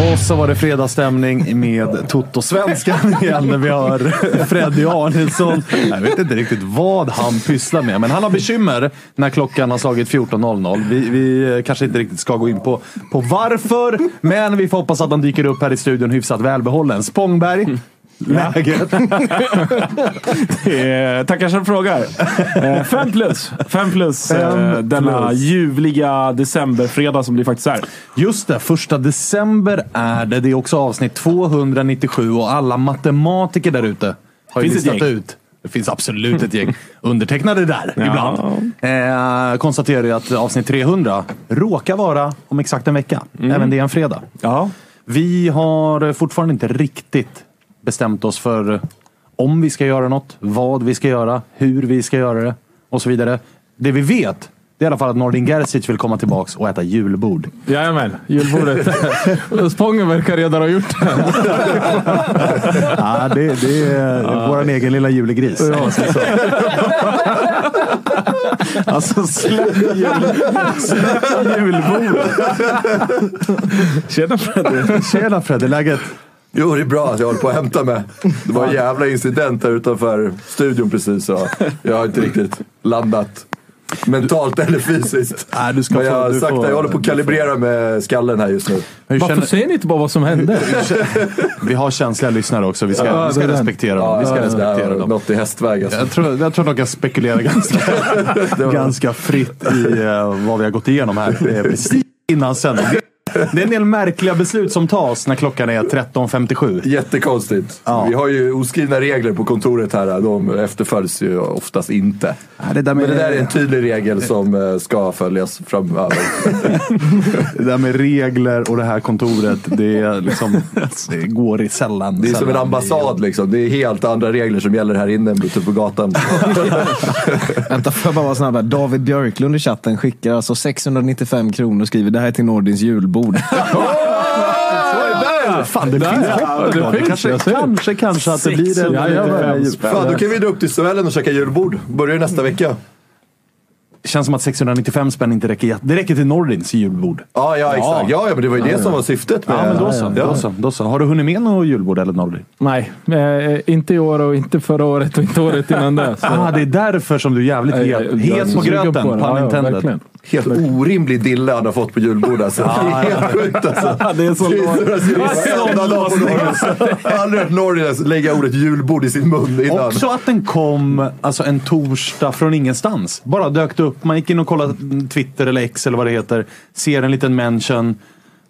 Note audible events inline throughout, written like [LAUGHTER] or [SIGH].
Och så var det fredagsstämning med Toto-svenskan [LAUGHS] igen när vi har Freddy Arnesson. Jag vet inte riktigt vad han pysslar med, men han har bekymmer när klockan har slagit 14.00. Vi, vi kanske inte riktigt ska gå in på, på varför, men vi får hoppas att han dyker upp här i studion hyfsat välbehållen. Spångberg, läget? [LAUGHS] Eh, tackar som frågar. Eh, fem plus. Fem plus eh, Fem denna plus. ljuvliga decemberfredag som det faktiskt är. Just det, första december är det. Det är också avsnitt 297 och alla matematiker där ute har ju Finns ett listat ut. Det finns absolut ett gäng [LAUGHS] undertecknade där ibland. Eh, konstaterar ju att avsnitt 300 råkar vara om exakt en vecka. Även det är en fredag. Ja. Vi har fortfarande inte riktigt bestämt oss för om vi ska göra något, vad vi ska göra, hur vi ska göra det och så vidare. Det vi vet det är i alla fall att Nordin Gerzic vill komma tillbaks och äta julbord. Jajamän, julbordet. [LAUGHS] Spången verkar redan ha gjort det. [LAUGHS] Ja, det, det är vår egen lilla julegris. Ja, så, så. [LAUGHS] Alltså släpp jul, släpp julbordet. Tjena Freddy. Tjena Fredde, läget? Jo, det är bra att jag håller på att hämta mig. Det var en jävla incident här utanför studion precis. Så jag har inte riktigt landat mentalt eller fysiskt. Nej, du ska Men få- jag har du sagt får- att jag håller på att kalibrera med skallen här just nu. Varför känner, säger ni inte bara vad som hände? [LAUGHS] vi har känsliga lyssnare också. Vi ska, Ja, vi ska respektera dem. Vi ska det respektera dem. något i hästväg alltså. Jag tror, jag tror de kan spekulera ganska, [LAUGHS] ganska fritt i eh, vad vi har gått igenom här. Det är precis innan sändning. [LAUGHS] Det är en del märkliga beslut som tas när klockan är 13.57. Jättekonstigt. Ja. Vi har ju oskrivna regler på kontoret här. De efterföljs ju oftast inte. det där med- Men det där är en tydlig regel som eh, ska följas framöver. [LAUGHS] Det där med regler och det här kontoret, det, är liksom, [LAUGHS] det går i sällan. Det är som en sällan. ambassad liksom. Det är helt andra regler som gäller här inne än ute på gatan. Vänta, får jag bara vara snabb här. David Björklund i chatten skickar alltså 695 kronor och skriver det här är till Nordins julbord. [LAUGHS] Fan, det finns ja, hopp det kanske, kanske, kanske att det blir en... Jajamän. eh, Fan, då kan vi dra upp till Sälen och käka julbord. Börjar nästa vecka. Känns som att 695 spänn inte räcker. Det räcker till Nordins julbord. Ja, ja exakt. Ja, ja, men det var ju det som var syftet med... Ja, men då så. Ja. Då så, då så. Har du hunnit med något julbord eller Nordin? Nej, eh, inte i år och inte förra året och inte året innan det. Så. [LAUGHS] Ah, det är därför som du är jävligt het, het på gröten. på. Pun Ja, ja, intended. Helt orimlig dille han har fått på julbordet alltså. [LAUGHS] det är helt sjukt alltså. [LAUGHS] Det är så har aldrig hört Norrlands lägga ordet julbord i sin mun innan. Också att den kom alltså, en torsdag från ingenstans. Bara dök det upp. Man gick in och kollade Twitter eller X eller vad det heter. Ser en liten mention.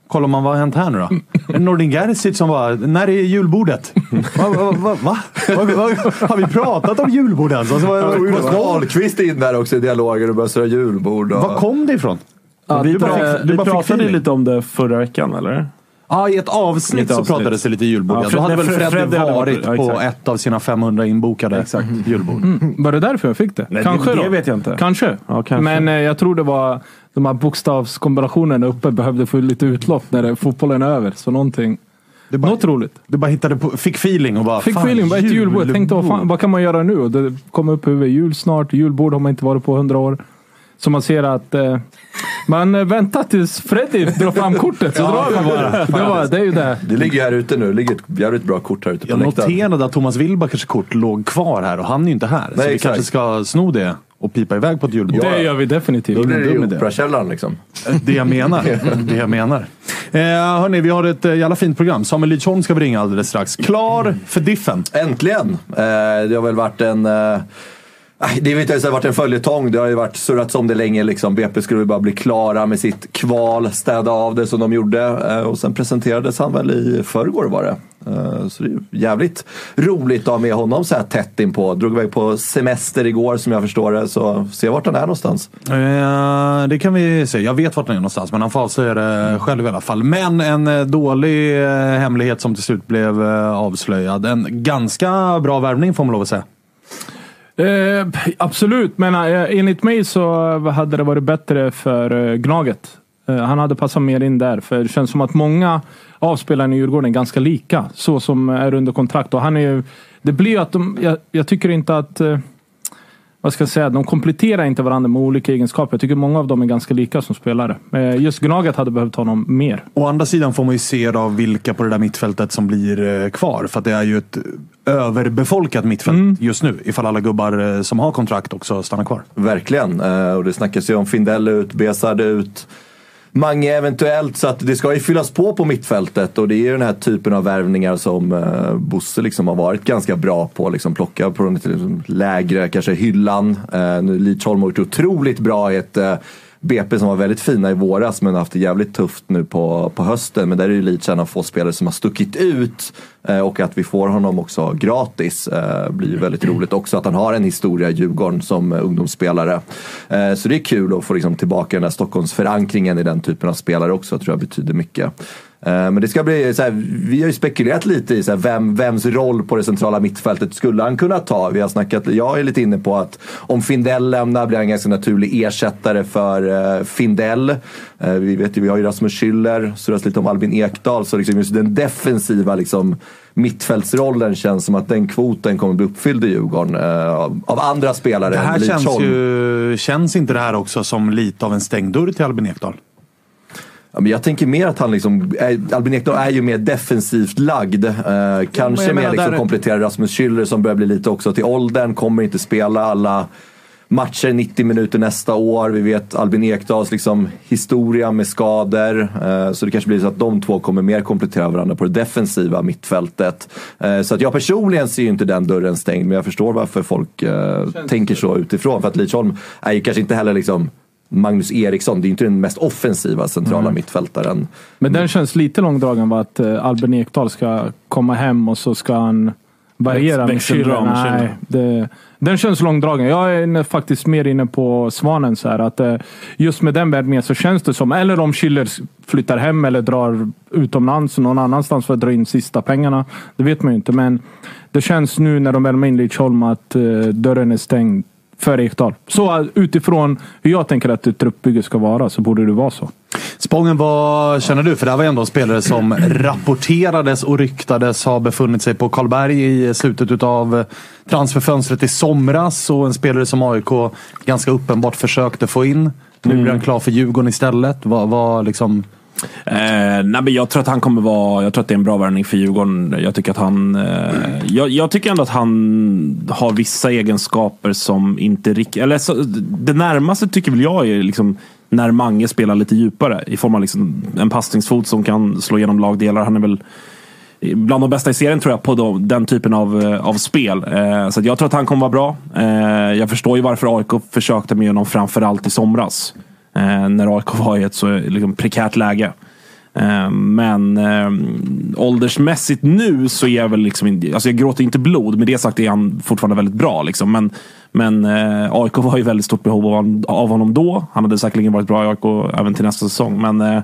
Kollar man vad har hänt här nu då? [LAUGHS] Nordin Gerzic som bara, när är julbordet? Va? va, va, va? va, va har vi pratat om julbord ens? Alltså, vad, Ahlqvist in där också i dialogen och börja surra julbord. Och... vad kom det ifrån? Ja, Du vi bara du vi bara pratade lite om det förra veckan, eller? Ja, i ett avsnitt, ett så avsnitt. pratades det lite julbord. Ja, Fred- Då hade väl Fred- Freddy hade varit ja, på ett av sina 500 inbokade Exakt. julbord. Mm. Var det därför jag fick det? Nej, kanske det, då? det vet jag inte. Kanske. Ja, kanske. Men eh, jag tror det var de här bokstavskombinationerna uppe behövde få lite utlopp när det, fotbollen är över. Så någonting. Du bara, Något roligt. du bara hittade på, fick feeling och bara... Fick fan, feeling, bara ett julbord. Jag tänkte vad, fan, vad kan man göra nu? Det kom upp huvud. Jul snart. Julbord har man inte varit på hundra år. Så man ser att eh, man eh, väntar tills Freddy drar fram kortet så drar vi bara. Det, var, det är ju det. Det ligger här ute nu. Det ligger ett jävligt bra kort här ute på Jag läktaren. noterade att Thomas Wilbachers kort låg kvar här och han är ju inte här. så Nej, vi exakt. kanske ska sno det och pipa iväg på ett julbord. Det gör vi definitivt. Då blir det dum ju. Operakällaren liksom. Det jag menar. [LAUGHS] det jag menar. Eh, hörni, vi har ett eh, jävla fint program. Samuel Lidsholm ska vi ringa alldeles strax. Klar för diffen. Äntligen! Eh, det har väl varit en... Eh, det vet jag inte, har varit en följetong. Det har ju varit surrats om det länge. Liksom. BP skulle bara bli klara med sitt kval, städa av det som de gjorde. Eh, och sen presenterades han väl i förrgår var det. Eh, så det är jävligt roligt att ha med honom så här tätt inpå. Drog iväg på semester igår som jag förstår det. Så se vart han är någonstans. Eh, det kan vi se. Jag vet vart han är någonstans, men han får avslöja det själv i alla fall. Men en eh, dålig hemlighet som till slut blev avslöjad. En ganska bra värvning får man lov att säga. Eh, absolut, men eh, enligt mig så eh, hade det varit bättre för eh, Gnaget. Eh, han hade passat mer in där. För det känns som att många av spelarna i Djurgården är ganska lika. Så som är under kontrakt. Och han är ju, det blir ju att de, jag, jag tycker inte att eh, vad ska jag säga, de kompletterar inte varandra med olika egenskaper. Jag tycker många av dem är ganska lika som spelare. Eh, Just Gnaget hade behövt honom mer. Å andra sidan får man ju se då vilka på det där mittfältet som blir eh, kvar. För att det är ju ett överbefolkat mittfält just nu. Ifall alla gubbar eh, som har kontrakt också stannar kvar. Verkligen. Och det snackas ju om Findell ut, Besard ut. Mange eventuellt, så att det ska ju fyllas på på mittfältet och det är ju den här typen av värvningar som eh, Bosse liksom har varit ganska bra på. Liksom plocka på den liksom lägre, kanske hyllan. Eh, Lidsholm har gjort otroligt bra i ett eh, BP som var väldigt fina i våras men har haft det jävligt tufft nu på, på hösten. Men där är ju Leach en av få spelare som har stuckit ut. Eh, och att vi får honom också gratis eh, blir ju väldigt roligt. Också att han har en historia i Djurgården som eh, ungdomsspelare. Eh, så det är kul att få liksom, tillbaka den där Stockholmsförankringen i den typen av spelare också. tror jag betyder mycket. Eh, Men det ska bli så här, vi har ju spekulerat lite i så här, vem, vems roll på det centrala mittfältet skulle han kunna ta? Vi har snackat, jag är lite inne på att om Findell lämnar blir han en ganska naturlig ersättare för uh, Findell. Eh, vi vet ju, vi har ju Rasmus Schüller, surras lite om Albin Ekdal. Så liksom just den defensiva liksom, mittfältsrollen känns som att den kvoten kommer bli uppfylld i Djurgården eh, av, av andra spelare Det här än känns ju... Känns inte det här också som lite av en stängd dörr till Albin Ekdal? Ja, men jag tänker mer att han liksom, Albin Ekdal är ju mer defensivt lagd. Eh, kanske mer menar, liksom kompletterar Rasmus Schüller som börjar bli lite också till åldern. Kommer inte spela alla matcher 90 minuter nästa år. Vi vet Albin Ekdals liksom historia med skador. Eh, så det kanske blir så att de två kommer mer komplettera varandra på det defensiva mittfältet. Eh, så att jag personligen ser ju inte den dörren stängd. Men jag förstår varför folk eh, tänker så utifrån. För att Lidsholm är ju kanske inte heller liksom Magnus Eriksson, det är inte den mest offensiva centrala mittfältaren. Men den känns lite långdragen va? Att eh, Albin Ekdal ska komma hem och så ska han variera med med Nej, det, den känns långdragen. Jag är faktiskt mer inne på Svanen. Så här, att, eh, just med den värvningen så känns det som, eller om Schüller flyttar hem eller drar utomlands någon annanstans för att dra in sista pengarna. Det vet man ju inte. Men det känns nu när de värmer in Lidsholm att eh, dörren är stängd för Ekdal. Så eh, utifrån hur jag tänker att ett truppbygge ska vara så borde det vara så. Spången, vad känner du? För det här var ändå en spelare som rapporterades och ryktades ha befunnit sig på Karlberg i slutet av transferfönstret i somras. Och en spelare som AIK ganska uppenbart försökte få in. Nu blir han klar för Djurgården istället. Vad, vad liksom... Eh, nej, men jag tror att han kommer vara, jag tror att det är en bra värvning för Djurgården. Jag tycker att han, eh, jag, jag tycker ändå att han har vissa egenskaper som inte riktigt, eller så, det närmaste tycker väl jag är liksom när Mange spelar lite djupare i form av liksom en passningsfot som kan slå igenom lagdelar. Han är väl bland de bästa i serien tror jag på då, den typen av, eh, av spel. Eh, så att jag tror att han kommer vara bra. Eh, jag förstår ju varför AIK försökte med honom framförallt i somras. Eh, när AIK var i ett så liksom, prekärt läge. Eh, Men eh, åldersmässigt nu så är jag väl liksom inte, alltså jag gråter inte blod. Med det sagt är han fortfarande väldigt bra. Liksom. Men, men eh, AIK var ju väldigt stort behov av, av honom då. Han hade säkerligen varit bra i AIK även till nästa säsong. Men eh,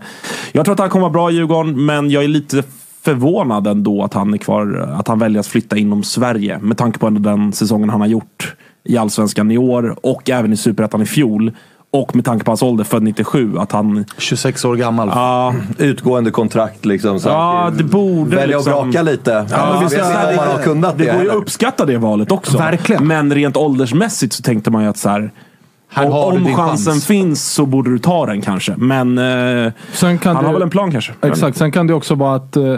jag tror att han kommer vara bra i Djurgården. Men jag är lite förvånad ändå att han är kvar, att han väljer att flytta inom Sverige. Med tanke på ändå den säsongen han har gjort i Allsvenskan i år och även i Superettan i fjol. Och med tanke på hans ålder, född 97, att han... 26 år gammal. Ja, Utgående kontrakt liksom. Så Ja, det borde Välja liksom- och vraka lite. Ja, Ja, visst det- man har kunnat det. det går ju att uppskatta det valet också. Verkligen. Men rent åldersmässigt så tänkte man ju att så här, Här om, chansen chans. finns så borde du ta den kanske. Men eh, Sen kan han det- har väl en plan kanske. Exakt, sen kan det också vara att eh,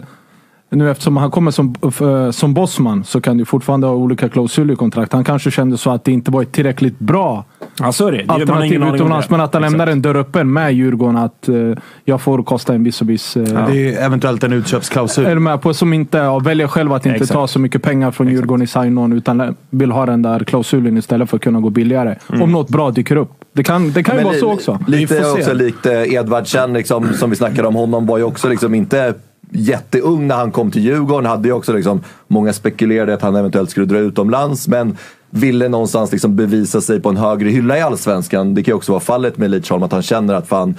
nu eftersom han kommer som, eh, som bossman så kan du fortfarande ha olika klausuler i kontrakt. Han kanske kände så att det inte var ett tillräckligt bra Ja, så är det. det alternativ utomlands. Men att han Exakt. lämnar en dörr öppen med Djurgården att eh, jag får kosta en viss och viss... Eh, Det är eventuellt en utköpsklausul. är du med på som inte ja, väljer själv att inte Exakt. ta så mycket pengar från Djurgården i sign-on utan vill ha den där klausulen istället för att kunna gå billigare. Mm. Om något bra dyker upp. Det kan, det kan ju vara så också. Lite också likt Edvardsen liksom, som vi snackade om. Honom var ju också liksom inte jätteung när han kom till Djurgården. Hade ju också liksom, många spekulerade att han eventuellt skulle dra utomlands. Men ville någonstans liksom bevisa sig på en högre hylla i Allsvenskan. Det kan ju också vara fallet med Lidsholm. Att han känner att fan,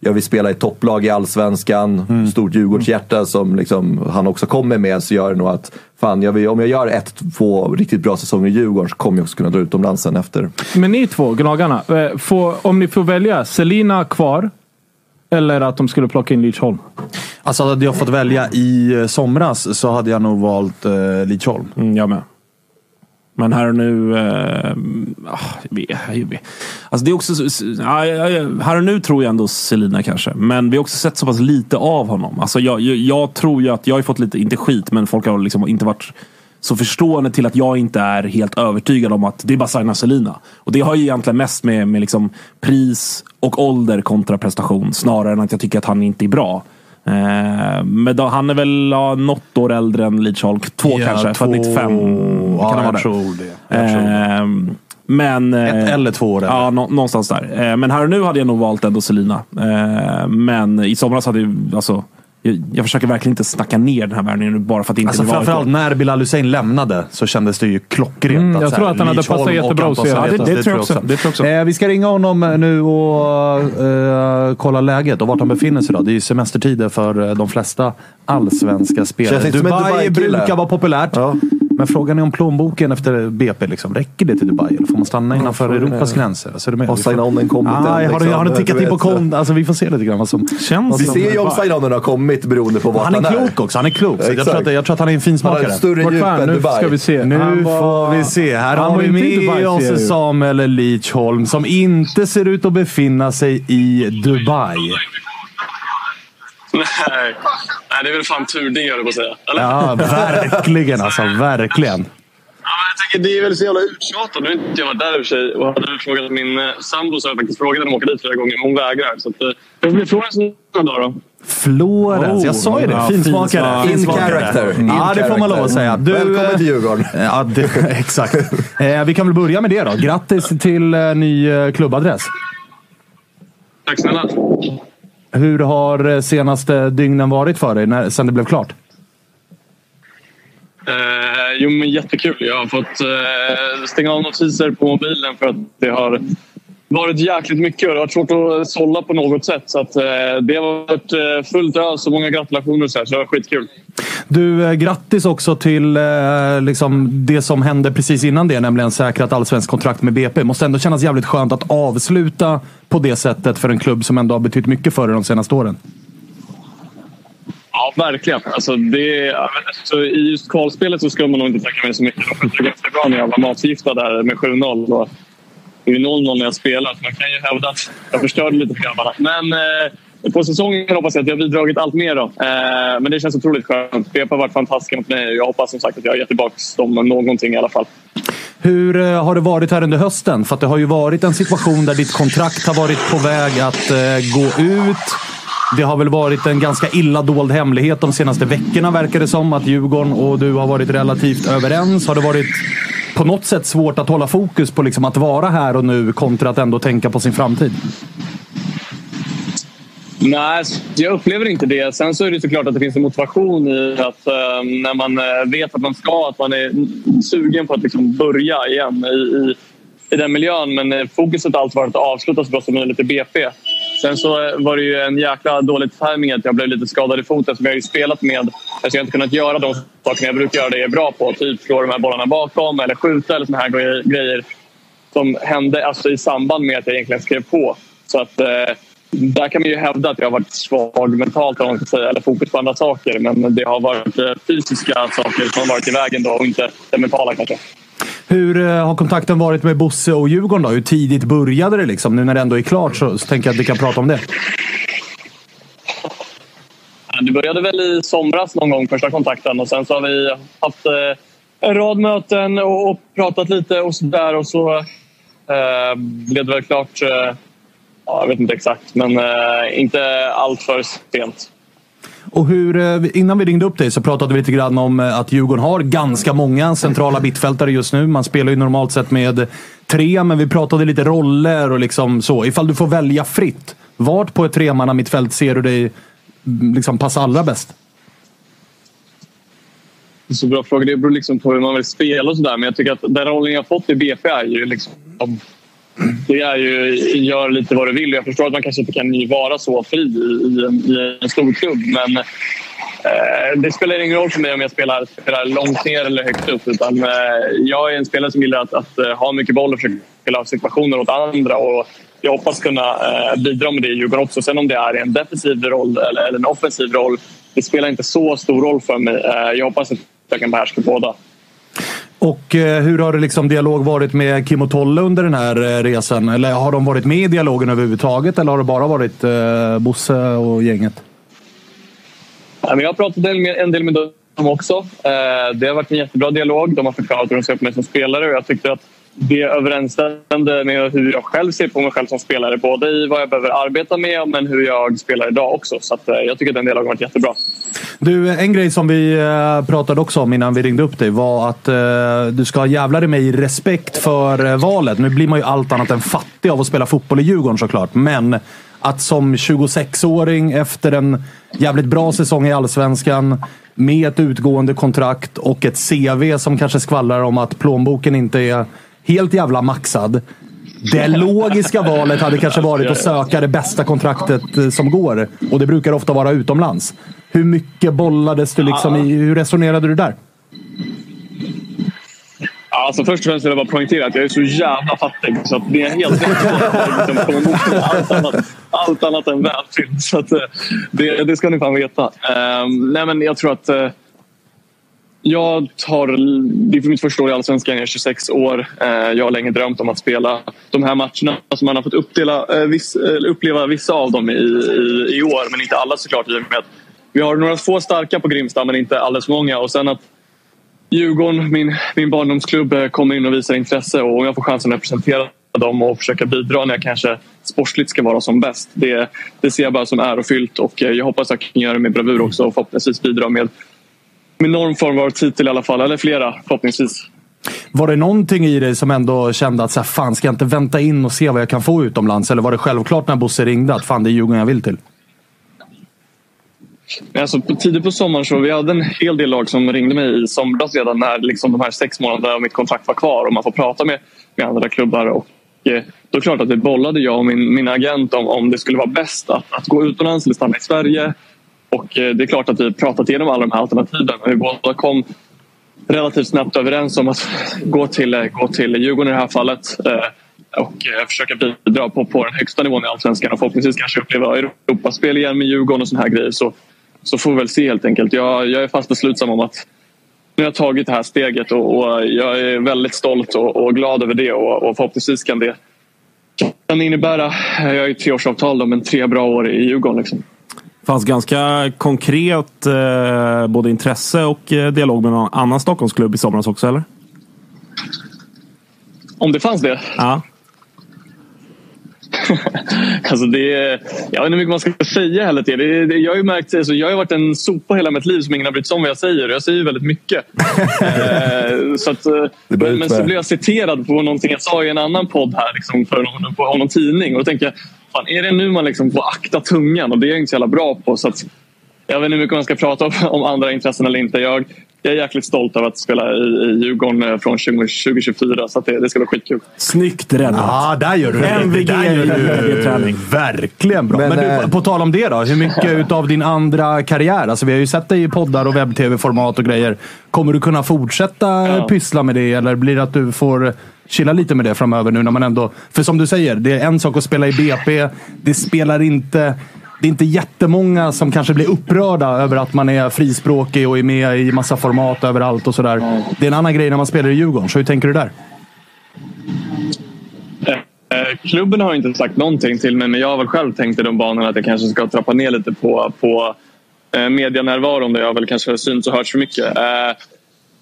jag vill spela i topplag i Allsvenskan. Mm. Stort Djurgårdshjärta som liksom, han också kommer med. Så gör det nog att fan, jag vill, om jag gör ett, två riktigt bra säsonger i Djurgården så kommer jag också kunna dra utomlands sen efter. Men ni två, Gnagarna. eh, Får, om ni får välja, Selina kvar eller att de skulle plocka in Lidsholm? Alltså hade jag fått välja i eh, somras så hade jag nog valt uh, Lidsholm. Mm, jag med. Men här och nu... Eh, ah. Alltså det är också, här och nu tror jag ändå Selina kanske. Men vi har också sett så pass lite av honom. Alltså jag, jag, jag tror ju att jag har fått lite, inte skit, men folk har liksom inte varit så förstående till att jag inte är helt övertygad om att det är bara signa Selina. Och det har ju egentligen mest med, med liksom pris och ålder kontra prestation. Snarare än att jag tycker att han inte är bra. Eh, men då, han är väl ja, något år äldre än Lidsholm. Två Ja, kanske, för två- 95. Ja, kan han vara tror det. Jag tror det. Ehm, men, eh, Ett eller två år äldre. Ja, nå, någonstans där. Eh, men här och nu hade jag nog valt ändå Selina. Eh, men i somras hade ju, alltså, jag, jag försöker verkligen inte snacka ner den här värvningen nu bara för att det inte Alltså var framförallt när Bilal Hussein lämnade så kändes det ju klockrent. Mm, jag så tror här, att han hade passat jättebra hos er. Ja, det- tror jag också. Det tror jag också. Eh, vi ska ringa honom nu och eh, kolla läget och vart han befinner sig. Då. Det är ju semestertider för eh, de flesta allsvenska spelare. Dubai Dubai-kille. brukar vara populärt. Ja. Men frågan är om plånboken efter BP, liksom, räcker det till Dubai? Eller får man stanna innanför får- Europas gränser? Alltså, är du? Har får- sign-onen kommit Ah, än, har, liksom? har det tickat Du in på kontot? Alltså, vi får se lite grann vad som... Känns Vi ser ju om sign-onen har kommit beroende på vart Han han är är. klok också. Han är klok. Jag, tror att, jag tror att han är en Han har finsmakare. större djup än nu Dubai. ska vi se. Nu var- får vi se. Här Han har vi med Dubai, oss. Samuel Lidsholm som inte ser ut att befinna sig i Dubai. [LAUGHS] Nej. Nej, det är väl fan tur det, jag på säga. Eller? Ja, verkligen alltså. Verkligen. Ja, men jag tänker, det är väl så jävla uttjatat. Nu har inte jag varit där i och för sig. Och hade du frågat min eh, sambo så har jag faktiskt frågat henne om att åka dit flera gånger. Men hon vägrar. Så att, eh, det får bli Florens några dagar då. Florens. Jag sa ju det. Ja, Finsmakare. fin- In character. In Ja, det får man lov att säga. Du, Välkommen eh, till Djurgården. Ja, det, [LAUGHS] exakt. Eh, vi kan väl börja med det då. Grattis till eh, ny eh, klubbadress. Tack snälla. Hur har eh, senaste dygnen varit för dig när, sen det blev klart? Eh, jo, men jättekul. Jag har fått eh, stänga av notiser på mobilen för att det har varit jäkligt mycket och det har varit svårt att sålla på något sätt. Så att, eh, det har varit eh, fullt ös och många gratulationer så, här, så det var skitkul. Du, eh, grattis också till eh, liksom det som hände precis innan det, nämligen säkrat allsvensk kontrakt med BP. Måste ändå kännas jävligt skönt att avsluta på det sättet för en klubb som ändå har betytt mycket för er de senaste åren. Ja, verkligen. Alltså, det, alltså, I just kvalspelet så ska man nog inte tacka mig så mycket. De skötte ganska bra när jag var matförgiftad där med 7-0. Det är ju 0-0 när jag spelar, så man kan ju hävda att jag förstörde lite för grabbarna. Men eh, på säsongen hoppas jag att jag har bidragit allt mer. Då. Eh, men det känns otroligt skönt. BP har varit fantastiska mot mig jag hoppas som sagt att jag har gett tillbaka dem någonting i alla fall. Hur eh, har det varit här under hösten? För att det har ju varit en situation där ditt kontrakt har varit på väg att eh, gå ut. Det har väl varit en ganska illa dold hemlighet de senaste veckorna verkar det som. Att Djurgården och du har varit relativt överens. Har det varit på något sätt svårt att hålla fokus på liksom att vara här och nu kontra att ändå tänka på sin framtid? Nej, alltså, jag upplever inte det. Sen så är det såklart att det finns en motivation i att eh, när man eh, vet att man ska, att man är sugen på att liksom börja igen i, i, i den miljön. Men eh, fokuset har alltid varit att avsluta så bra som möjligt i BP. Sen så eh, var det ju en jäkla dålig timing att jag blev lite skadad i foten som jag har ju spelat med. Alltså jag har inte kunnat göra de sakerna jag brukar göra det jag är bra på. Typ slå de här bollarna bakom eller skjuta eller såna här grejer som hände alltså i samband med att jag egentligen skrev på. Så att eh, där kan man ju hävda att jag har varit svag mentalt om man ska säga, eller fokus på andra saker. Men det har varit eh, fysiska saker som har varit i vägen då och inte det mentala kanske. Hur eh, har kontakten varit med Bosse och Djurgården? Då? Hur tidigt började det? Liksom? Nu när det ändå är klart så, så tänker jag att vi kan prata om det. Det började väl i somras någon gång, första kontakten. Och sen så har vi haft eh, en rad möten och, och pratat lite och sådär. Och så eh, blev det väl klart, eh, jag vet inte exakt, men eh, inte allt för sent. Och hur, eh, innan vi ringde upp dig så pratade vi lite grann om eh, att Djurgården har ganska många centrala mittfältare just nu. Man spelar ju normalt sett med tre, men vi pratade lite roller och liksom så. Ifall du får välja fritt, vart på ett tremanna mittfält ser du dig mm, liksom passa allra bäst? Det är så bra fråga. Det beror liksom på hur man vill spela och sådär. Men jag tycker att den rollen jag fått i BP är ju liksom det är ju, gör lite vad du vill. Jag förstår att man kanske inte kan vara så fri i, en, i en stor klubb men eh, det spelar ingen roll för mig om jag spelar, spelar långt ner eller högt upp. Utan, eh, jag är en spelare som gillar att, att eh, ha mycket boll och försöka spela situationer åt andra. Och jag hoppas kunna eh, bidra med det i Djurgården också. Sen om det är en defensiv roll eller, eller en offensiv roll, det spelar inte så stor roll för mig. Eh, jag hoppas att jag kan behärska båda. Och eh, hur har det liksom dialog varit med Kim och Tolle under den här eh, resan? Eller har de varit med i dialogen överhuvudtaget eller har det bara varit eh, Bosse och gänget? Jag har pratat en del med dem också. Eh, det har varit en jättebra dialog. De har förklarat hur de ser på mig som spelare och jag tyckte att det överensstämde med hur jag själv ser på mig själv som spelare. Både i vad jag behöver arbeta med men hur jag spelar idag också. Så att, eh, jag tycker att den dialogen har varit jättebra. Du, eh, en grej som vi eh, pratade också om innan vi ringde upp dig var att uh, du ska ha jävlar i mig respekt för valet. Nu blir man ju allt annat än fattig av att spela fotboll i Djurgården såklart. Men att som 26-åring efter en jävligt bra säsong i Allsvenskan med ett utgående kontrakt och ett CV som kanske skvallrar om att plånboken inte är helt jävla maxad. Det [LAUGHS] logiska valet hade kanske varit att söka det bästa kontraktet som går. Och det brukar ofta vara utomlands. Hur mycket bollades du liksom i? Hur resonerade du där? Alltså först och främst vill jag bara poängtera att jag är så jävla fattig så att det är helt rätt. liksom, allt, annat, allt annat än välfylld. Så att, det, det ska ni fan veta. Um, nej, men jag tror att uh, jag tar, det är mitt första år i Allsvenskan, jag är 26 år. Eh, jag har länge drömt om att spela de här matcherna som man har fått uppdela, eh, viss, uppleva vissa av dem i, i, i, år, men inte alla såklart i och med att vi har några få starka på Grimsta men inte alldeles för många. Och sen att Djurgården, min, min barndomsklubb, eh, kommer in och visar intresse och jag får chansen att representera dem och försöka bidra när jag kanske sportsligt ska vara som bäst. Det, det ser jag bara som ärofyllt och jag hoppas att jag kan göra det med bravur också och förhoppningsvis bidra med, med någon form av titel i alla fall, eller flera förhoppningsvis. Var det någonting i dig som ändå kände att så här, fan, ska jag inte vänta in och se vad jag kan få utomlands? Eller var det självklart när Bosse ringde att fan, det är Djurgården jag vill till? Alltså, tidigt på sommaren så vi hade en hel del lag som ringde mig i somras redan när liksom, de här sex månaderna av mitt kontrakt var kvar och man får prata med, med andra klubbar. Och, eh, då är det klart att det bollade jag och min, min agent om, om det skulle vara bäst att, att gå utomlands eller stanna i Sverige. Och eh, det är klart att vi pratat igenom alla de här alternativen. Vi båda kom relativt snabbt överens om att gå till, eh, gå till Djurgården i det här fallet. Eh, och försöka bidra på, på den högsta nivån i Allsvenskan och förhoppningsvis kanske uppleva Europaspel igen med Djurgården och såna här grejer. Så, så får vi väl se helt enkelt. Jag, jag är fast beslutsam om att nu har jag tagit det här steget och, och jag är väldigt stolt och, och glad över det och, och förhoppningsvis kan det kan innebära, jag har ju treårsavtal då, men tre bra år i Djurgården. Liksom fanns ganska konkret eh, både intresse och eh, dialog med någon annan Stockholmsklubb i somras också, eller? Om det fanns det? Ja. [LAUGHS] alltså det, jag vet inte hur mycket man ska säga heller till det. det jag, har märkt, alltså jag har varit en sopa hela mitt liv som ingen har brytt sig om vad jag säger. Jag säger ju väldigt mycket. [LAUGHS] eh, så att, men, men så blev jag citerad på någonting jag sa i en annan podd här liksom, för någon, på någon tidning. Och då tänker jag, fan, är det nu man liksom får akta tungan? Och det är jag inte så jävla bra på. Så att, jag vet inte hur mycket man ska prata om, om andra intressen eller inte. Jag, jag är jäkligt stolt över att spela i, i Djurgården eh, från 2024 så det, det ska bli skitkul. Snyggt räddat! Ja, där gör du det. MVG Där gör i du träning. Verkligen bra. Men, Men, du, eh, på tal om det då. Hur mycket [LAUGHS] av din andra karriär? Alltså, vi har ju sett dig i poddar och webb-tv-format och grejer. Kommer du kunna fortsätta Ja. pyssla med det eller blir det att du får chilla lite med det framöver nu när man ändå... För som du säger, det är en sak att spela i BP. Det spelar inte... Det är inte jättemånga som kanske blir upprörda över att man är frispråkig och är med i massa format överallt och sådär. Det är en annan grej när man spelar i Djurgården. Så hur tänker du där? Eh, Klubben har inte sagt någonting till mig men jag har väl själv tänkt i de banorna att jag kanske ska trappa ner lite på, på eh, medianärvaron där jag väl kanske har synts och hörts för mycket. Eh,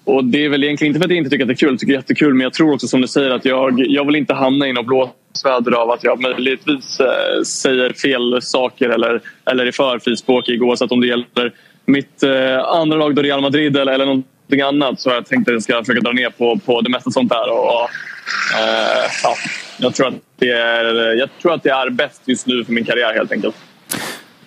och det är väl egentligen inte för att jag inte tycker att det är kul, jag tycker det är jättekul men jag tror också som du säger att jag, jag vill inte hamna i något blåsväder av att jag möjligtvis eh, säger fel saker eller, eller är för frispråkig oavsett om det gäller mitt eh, andra lag då Real Madrid eller, eller någonting annat så har jag tänkt att jag ska försöka dra ner på, på det mesta sånt där. Och, och, eh, ja, jag, tror att det är, jag tror att det är bäst just nu för min karriär helt enkelt.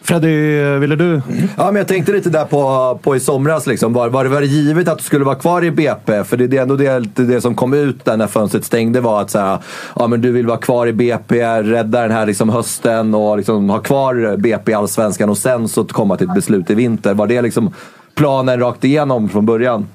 Freddy, ville du? Ja, men jag tänkte lite där på, på i somras. Liksom. Var, var det var det givet att du skulle vara kvar i BP? För det, det är ändå det, det som kom ut där när fönstret stängde var att så här, ja, men du vill vara kvar i BP, rädda den här liksom, hösten och liksom, ha kvar BP i Allsvenskan och sen så komma till ett beslut i vinter. Var det liksom planen rakt igenom från början?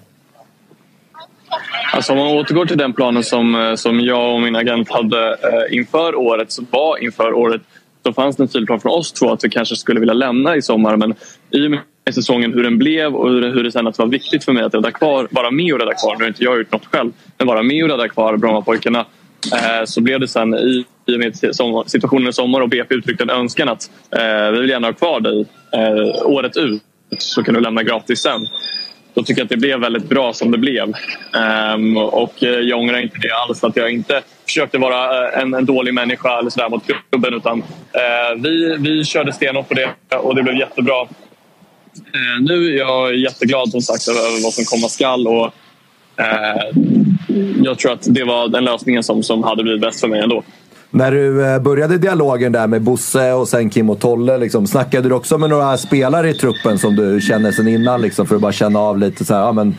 Alltså om man återgår till den planen som, eh, som jag och min agent hade eh, inför året, så var inför året, så fanns det en tydlig plan från oss två att vi kanske skulle vilja lämna i sommar. Men i och med säsongen hur den blev och hur det, hur det sen att det var viktigt för mig att rädda kvar, vara med och rädda kvar, nu har inte jag gjort något själv, men vara med och rädda kvar Brommapojkarna. Eh, så blev det sen i, i och med situationen i sommar och BP uttryckte en önskan att eh, vi vill gärna ha kvar dig eh, året ut så kan du lämna gratis sen då tycker jag att det blev väldigt bra som det blev. Um, och eh, jag ångrar inte det alls. Att jag inte försökte vara eh, en, en dålig människa eller sådär mot klubben. Utan, eh, vi, vi körde stenhårt på det och det blev jättebra. Eh, nu är jag jätteglad som sagt över, vad som komma skall. Och, eh, jag tror att det var den lösningen som, som hade blivit bäst för mig ändå. När du eh, började dialogen där med Bosse och sen Kim och Tolle, liksom, snackade du också med några spelare i truppen som du känner sedan innan? Liksom, för att bara känna av lite så här, ja, men,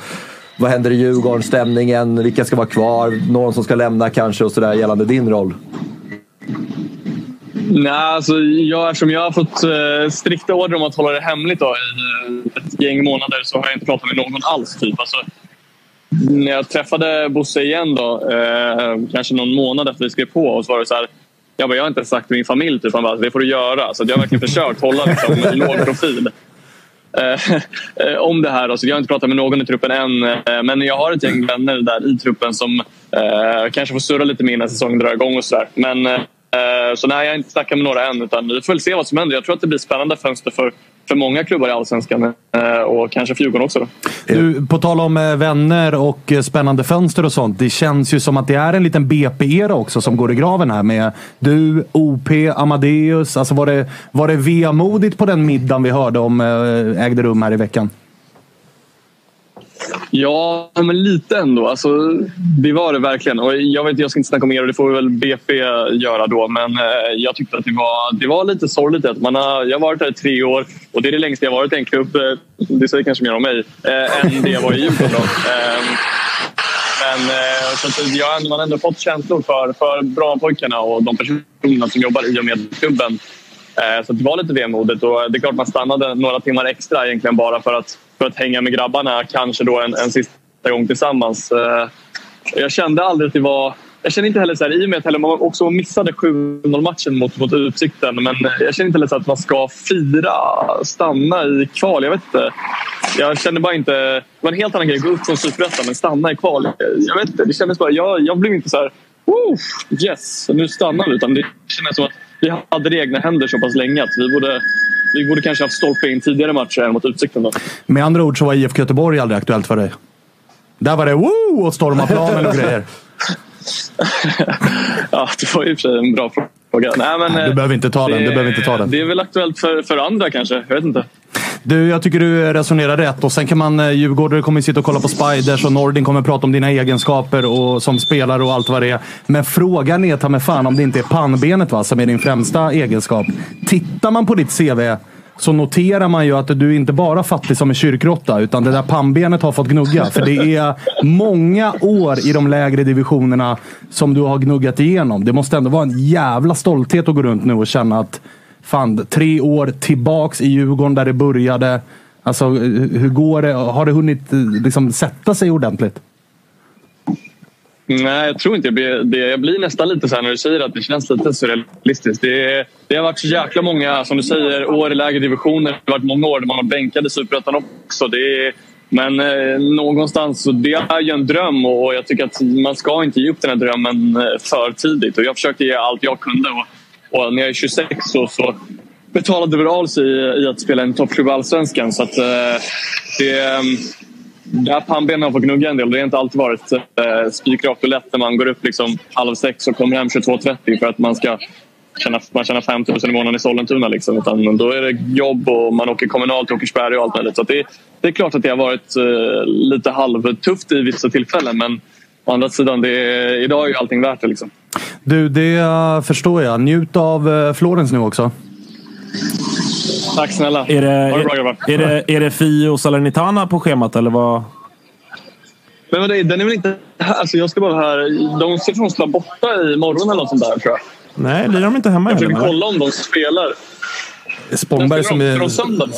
vad händer i Djurgården? Stämningen? Vilka ska vara kvar? Någon som ska lämna kanske och sådär gällande din roll? Nej, alltså jag, eftersom jag har fått eh, strikta order om att hålla det hemligt då, i eh, ett gäng månader så har jag inte pratat med någon alls. Typ. Alltså, när jag träffade Bosse igen då, eh, kanske någon månad efter vi skrev på och så var det så här, jag, bara, jag har inte sagt till min familj, typ. han bara, alltså, det får du göra. Så att jag har verkligen försökt hålla liksom, låg profil. Eh, [LAUGHS] eh, om det här. Alltså, Så jag har inte pratat med någon i truppen än. Eh, men jag har ett gäng vänner där i truppen som eh, kanske får surra lite mer innan säsongen drar igång och sådär. Men eh, så nej, jag har inte snackat med några än. Utan vi får väl se vad som händer. Jag tror att det blir spännande fönster för, för många klubbar i Allsvenskan. Eh, och kanske för Djurgården också. Då. Du, på tal om eh, vänner och eh, spännande fönster och sånt. Det känns ju som att det är en liten BP-era också som går i graven här med du, OP, Amadeus. Alltså var det, var det vemodigt på den middagen vi hörde om ägde rum här i veckan? Ja, men lite ändå. Alltså, det var det verkligen. Och jag, vet, jag ska inte snacka mer och det får väl BP göra då. Men eh, jag tyckte att det var, det var lite sorgligt. Att man har, jag har varit här i tre år och det är det längsta jag varit i en klubb. Eh, det säger kanske mer om mig. Eh, än det jag var i Djurgården. Eh, Men eh, så att jag, man har ändå fått känslor för, för Brommapojkarna och de personerna som jobbar i och med klubben. Eh, så det var lite vemodigt och eh, det är klart man stannade några timmar extra egentligen bara för att, för att hänga med grabbarna. Kanske då en, en sista gång tillsammans. Eh, jag kände aldrig att det var... Jag känner inte heller så här, i och med att man också missade 7-0 matchen mot, mot Utsikten. Men jag känner inte heller så att man ska fira, stanna i kval. Jag vet inte. Jag kände bara inte... Det var en helt annan grej att gå upp från Superettan men stanna i kval. Jag vet inte. Det kändes bara... Jag, jag blev inte så här... Yes, nu stannar vi. Utan det kändes som att vi hade det i egna händer så pass länge att vi borde, vi borde kanske haft stolpe in tidigare matcher än mot Utsikten. Då. Med andra ord så var IFK Göteborg aldrig aktuellt för dig. Där var det woo och storma planen och grejer. [LAUGHS] Ja, det var i och för sig en bra fråga. Nej, men, du eh, behöver inte ta den, det- du behöver inte ta den. Det är väl aktuellt för, för andra kanske. Jag vet inte. Du, jag tycker du resonerar rätt. Och sen kan man, eh, Djurgårdare kommer sitta och kolla på Spiders och Nordin kommer prata om dina egenskaper och, som spelare och allt vad det är. Men frågan är ta mig fan om det inte är pannbenet va, som är din främsta egenskap. Tittar man på ditt CV så noterar man ju att du inte bara är fattig som en kyrkråtta, utan det där pannbenet har fått gnugga. För det är många år i de lägre divisionerna som du har gnuggat igenom. Det måste ändå vara en jävla stolthet att gå runt nu och känna att fan, tre år tillbaks i Djurgården där det började. Alltså, hur går det? Har det hunnit eh, liksom, sätta sig ordentligt? Nej, jag tror inte jag blir det. Jag blir nästan lite så här när du säger att det känns lite surrealistiskt. Det, det har varit så jäkla många, som du säger, år i lägre divisioner. Det har varit många år där man har bänkat i Superettan också. Det men eh, någonstans, så det är ju en dröm och jag tycker att man ska inte ge upp den här drömmen eh, för tidigt. Och jag försökte ge allt jag kunde. Och, och när jag är 26 så, så betalade väl av sig i, i att spela en toppklubb i Allsvenskan. Så att, eh, det, ehm, där pannbenen har fått gnugga en del. Det har inte alltid varit eh, spikrakt och lätt när man går upp liksom halv sex och kommer hem 22.30 för att man ska tjäna, man tjänar 5 000 i månaden i Sollentuna. Liksom. Utan då är det jobb och man åker kommunalt till Åkersberga och allt möjligt. Så att det, det är klart att det har varit eh, lite halvtufft i vissa tillfällen men å andra sidan, det är, idag är ju allting värt det. Liksom. Du, det eh, förstår jag. Njut av uh, Florens nu också. Tack snälla. Är det, Ha det bra, grabbar. är, det, är det Fio och Salernitana på schemat eller vad? Men vad det, den är väl inte här? Alltså jag ska bara här. De ska från spela borta imorgon eller något sånt där tror jag. Nej, lirar de inte hemma i Jag försöker kolla om de spelar. Spångberg som är?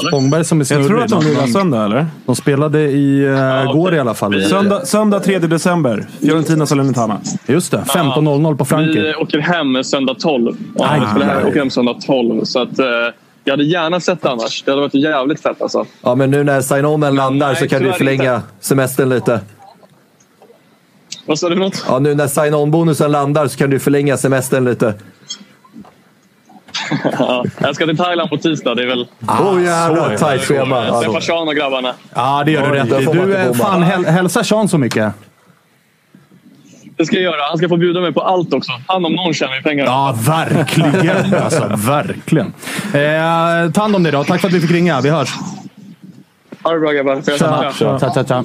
Spångberg som är Jag snurrig. tror att de lirar söndag, eller? De spelade i uh, går i alla fall. Söndag, söndag 3 december. Fiorentina Salernitana. Just det. 15.00 på Vi Franken. åker hem söndag 12. Ja, Aj, vi aj, åker hem söndag 12. Så att, eh, jag hade gärna sett det annars. Det hade varit jävligt fett alltså. Ja, men nu när sign-onen landar Nej, så kan du förlänga inte. semestern lite. Vad sa du något? Ja, nu när sign-on-bonusen landar så kan du förlänga semestern lite. Ja, jag ska till Thailand på tisdag. Det är väl... Åh oh, jävlar, tajt schema. Ja, Träffa Sean och grabbarna. Ja, det gör du Oj, rätt i. Du, fan, häl hälsa Sean så mycket. Det ska jag göra. Han ska få bjuda mig på allt också. Han om någon tjänar ju pengar. Ja, verkligen. [LAUGHS] alltså, verkligen. Eh, ta hand om dig då. Tack för att vi fick ringa. Vi hörs. Ha det bra grabbar. Får jag Tja, tja, tja, tja.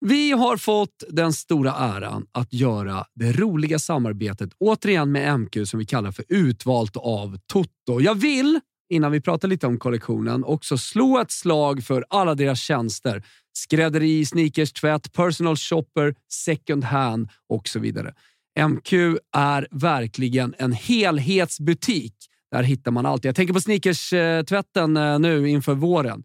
Vi har fått den stora äran att göra det roliga samarbetet återigen med MQ som vi kallar för Utvalt av Toto. Jag vill, innan vi pratar lite om kollektionen, också slå ett slag för alla deras tjänster. Skrädderi, sneakers, tvätt, personal shopper, second hand och så vidare. MQ är verkligen en helhetsbutik. Där hittar man allt. Jag tänker på sneakers-tvätten eh, nu inför våren.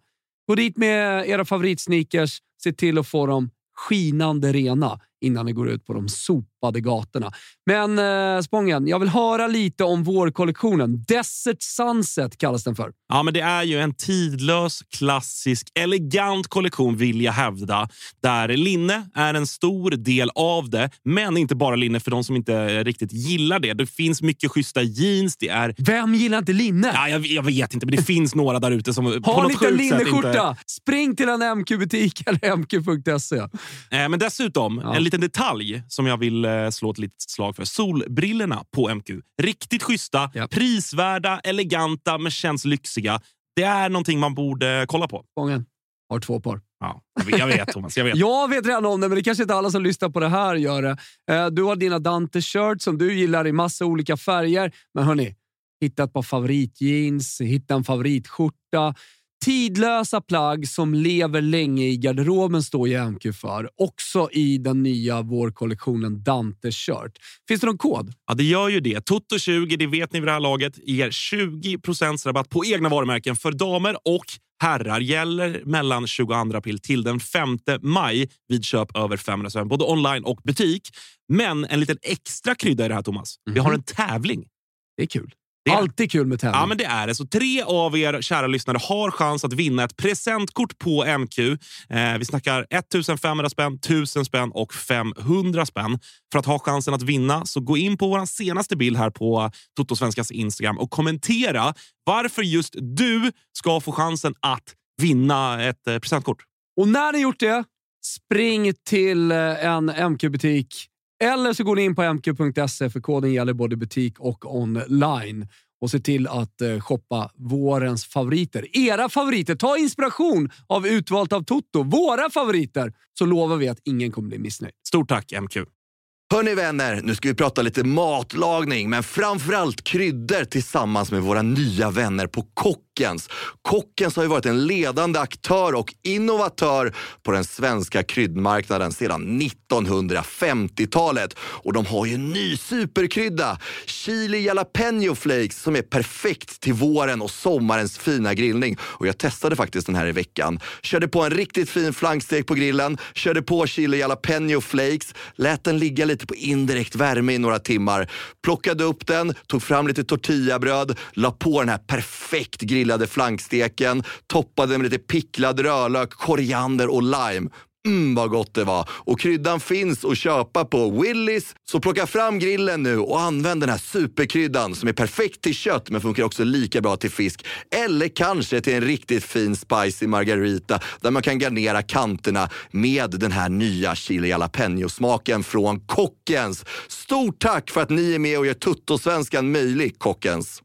Gå dit med era favoritsneakers. Se till att få dem skinande rena innan ni går ut på de sopade gatorna. Men eh, Spången, jag vill höra lite om vårkollektionen. Desert Sunset kallas den för. Ja, men det är ju en tidlös, klassisk, elegant kollektion vill jag hävda. Där linne är en stor del av det, men inte bara linne för de som inte riktigt gillar det. Det finns mycket schyssta jeans. Det är... Vem gillar inte linne? Ja, jag, jag vet inte, men det finns några där ute som Har ni inte en linneskjorta? inte... Spring till en MQ-butik eller mq.se. Eh, Men dessutom, en liten detalj som jag vill eh, slå ett litet slag för. Solbrillorna på MQ. Riktigt schyssta, prisvärda, eleganta men känns lyxiga. Det är någonting man borde kolla på. Spången har två par. Ja, jag vet, jag vet Thomas. Jag vet. [LAUGHS] Jag vet redan om det, men det kanske inte alla som lyssnar på det här gör det. Eh, Du har dina Dante-shirts som du gillar i massa olika färger. Men hörni, hitta ett par favoritjeans, hitta en favoritskjorta. Tidlösa plagg som lever länge i garderoben står ju MQ för. Också i den nya vårkollektionen Dante Shirt. Finns det någon kod? Ja, det gör ju det. Toto20, det vet ni vid det här laget, ger 20 rabatt på egna varumärken för damer och herrar. Gäller mellan 22 april till den 5 maj vid köp över 500 spänn, både online och butik. Men en liten extra krydda i det här, Thomas. Vi har en tävling. Det är kul. Det är- Alltid kul med tävling. Ja, men det är det. Så tre av er kära lyssnare har chans att vinna ett presentkort på MQ. Eh, vi snackar 1500 spänn, 1000 spänn och 500 spänn. För att ha chansen att vinna så gå in på vår senaste bild här på Totosvenskas Instagram och kommentera varför just du ska få chansen att vinna ett eh, presentkort. Och när ni gjort det, spring till eh, en MQ-butik. Eller så går ni in på mq.se för koden gäller både butik och online. Och se till att eh, shoppa vårens favoriter. Era favoriter. Ta inspiration av Utvalt av Toto. Våra favoriter. Så lovar vi att ingen kommer bli missnöjd. Stort tack MQ. Hörni vänner, nu ska vi prata lite matlagning, men framförallt kryddor tillsammans med våra nya vänner på Kockens. Kockens har ju varit en ledande aktör och innovatör på den svenska kryddmarknaden sedan 1950-talet. Och de har ju en ny superkrydda, chili jalapeno flakes, som är perfekt till våren och sommarens fina grillning. Och jag testade faktiskt den här i veckan. Körde på en riktigt fin flankstek på grillen, körde på chili jalapeno flakes, lät den ligga lite lite på indirekt värme i några timmar. Plockade upp den, tog fram lite tortillabröd, la på den här perfekt grillade flanksteken, toppade med lite picklad rödlök, koriander och lime. Mm, vad gott det var. Och kryddan finns att köpa på Willys. Så plocka fram grillen nu och använd den här superkryddan som är perfekt till kött men funkar också lika bra till fisk. Eller kanske till en riktigt fin spicy margarita där man kan garnera kanterna med den här nya chili jalapeno-smaken från Kockens. Stort tack för att ni är med och gör Tuttosvenskan möjlig, Kockens.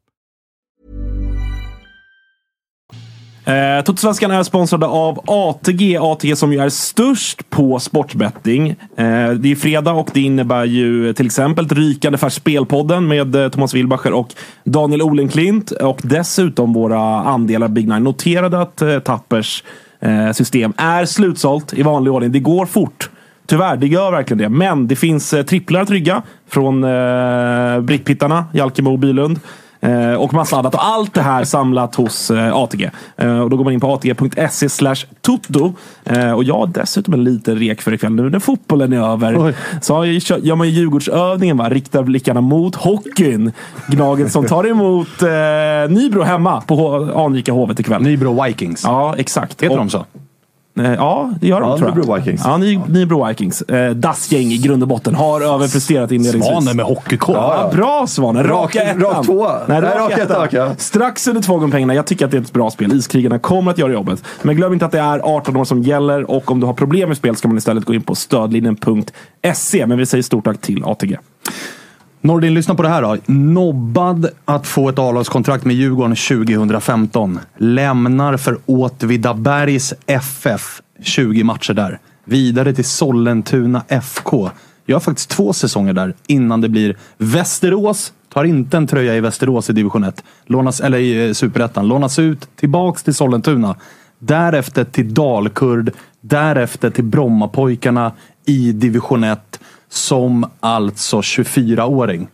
Eh, Totosvenskan är sponsrade av ATG. ATG som ju är störst på sportbetting. Eh, det är fredag och det innebär ju till exempel ett rykande färskt Spelpodden med eh, Thomas Wilbacher och Daniel Olenklint. Och dessutom våra andelar Big Nine. Noterade att eh, Tappers eh, system är slutsålt i vanlig ordning. Det går fort. Tyvärr, det gör verkligen det. Men det finns eh, tripplar att rygga från eh, brickpittarna, Jalkemo och Bylund. Eh, och massa annat. Och allt det här samlat hos eh, ATG. Eh, och då går man in på atg.se slash toto. Och jag har dessutom en liten rek för ikväll. Nu när fotbollen är över så har jag, gör man ju Djurgårdsövningen. Va? Riktar blickarna mot hockeyn. Gnaget som tar emot Nybro hemma på H- anrika Hovet ikväll. Nybro Vikings. Ja, exakt. Heter Och- de så? Eh, Ja, det gör de Ja, tror jag. Nybro Vikings. Ja, Ny, Nybro Vikings. Eh, Dassgäng i grund och botten. Har överpresterat inledningsvis. Svanen med hockeykoll. Ja, bra Svanen. Raka Rak- ettan. rak tvåa. Nej, Nej, rak rak ettan. etta, okej. Strax under två gånger pengarna. Jag tycker att det är ett bra spel. Iskrigarna kommer att göra jobbet. Men glöm inte att det är 18 år som gäller och om du har problem med spel ska man istället gå in på stödlinjen.se. Men vi säger stort tack till ATG. Nordin, lyssna på det här då. Nobbad att få ett A-lagskontrakt med Djurgården 2015. Lämnar för Åtvidabergs FF. 20 matcher där. Vidare till Sollentuna FK. Jag har faktiskt två säsonger där innan det blir Västerås. Tar inte en tröja i Västerås i division 1. Lånas, eller i eh, superettan. Lånas ut tillbaks till Sollentuna. Därefter till Dalkurd. Därefter till Brommapojkarna i division 1. Som alltså 24-åring.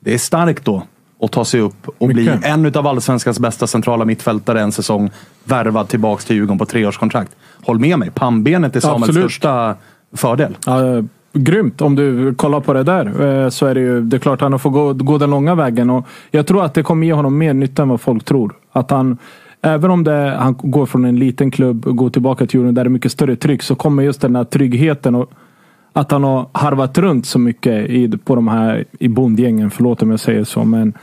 Det är starkt då att ta sig upp och bli Mycket. en av allsvenskans bästa centrala mittfältare en säsong. Värvad tillbaks till Djurgården på treårskontrakt. Håll med mig, pannbenet är Samuels Absolut. största fördel. Ja, grymt. Om du kollar på det där eh, så är det ju det är klart att han får gå, gå den långa vägen. Och jag tror att det kommer ge honom mer nytta än vad folk tror. Att han, även om det, han går från en liten klubb och går tillbaka till Djurgården där det är mycket större tryck så kommer just den här tryggheten och att han har harvat runt så mycket i, på de här i bondgängen. Förlåt om jag säger så. Men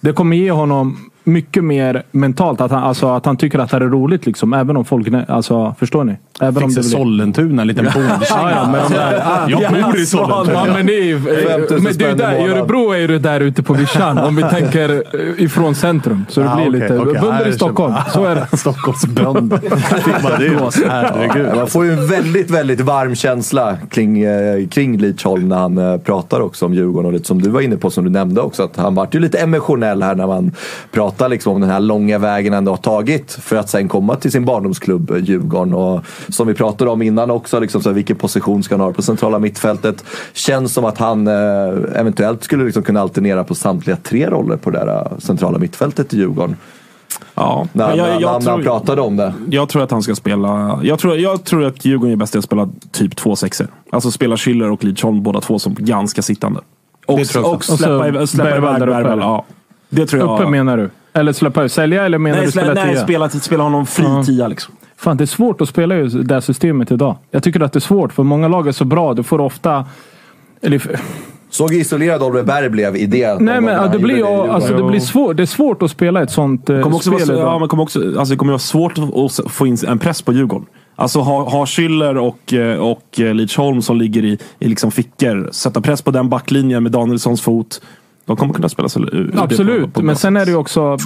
det kommer ge honom mycket mer mentalt. Att han, alltså, att han tycker att det här är roligt. Liksom, även om folk... Alltså, förstår ni? Även om Fick det se Sollentuna, en liten bondkärring. Ja, ja, men de där, ah, Jag bor i Sollentuna. Ja, men det är 5000 men det är där, I. Örebro är det där ute på vischan. Om vi tänker eh, ifrån centrum. Så det Ah, blir okej, lite... okej. Bönder i Stockholm. Så är det. [LAUGHS] Stockholmsbönder. [LAUGHS] Fick man? Herregud. Får ju en väldigt, väldigt varm känsla kring, eh, kring Lidsholm när han eh, pratar också om Djurgården och lite som du var inne på, som du nämnde också. Att han vart ju lite emotionell här när man pratar liksom om den här långa vägen han har tagit för att sen komma till sin barndomsklubb eh, Djurgården. Och som vi pratade om innan också, liksom, så här, vilken position ska han ha på centrala mittfältet? Känns som att han eh, eventuellt skulle liksom kunna alternera på samtliga tre roller på det där eh, centrala mittfältet i Djurgården. Ja, När, men när, när, när han pratade om det. Jag tror att han ska spela... Jag tror, jag tror att Djurgården är bäst i att spela typ två sexor. Alltså spela Schüller och Lidsholm båda två som ganska sittande. Och, Det tror jag och släppa, Och släppa Bergvall iväg där uppe, Bergvall. Ja. Det tror jag. Uppe menar du? Eller släppa ut? Sälja eller menar nej, du spela nej tia? spela, spela honom fri Ja. tia liksom. Fan, det är svårt att spela i det här systemet idag. Jag tycker att det är svårt, för många lag är så bra. Du får ofta... Eller, Såg isolerad Oliver Berg blev i det. nej, men ja, det, blir, ju- alltså, det blir svårt. Det är svårt att spela ett sånt eh, Det kommer också, spel vara, idag. ja, men kommer också, alltså det kommer vara svårt att få in en press på Djurgården. Alltså ha, ha Schüller och, eh, och eh, Lidsholm som ligger i, i liksom fickor. Sätta press på den backlinjen med Danielssons fot. De kommer kunna spela sig ur Absolut, men sen är det ju också...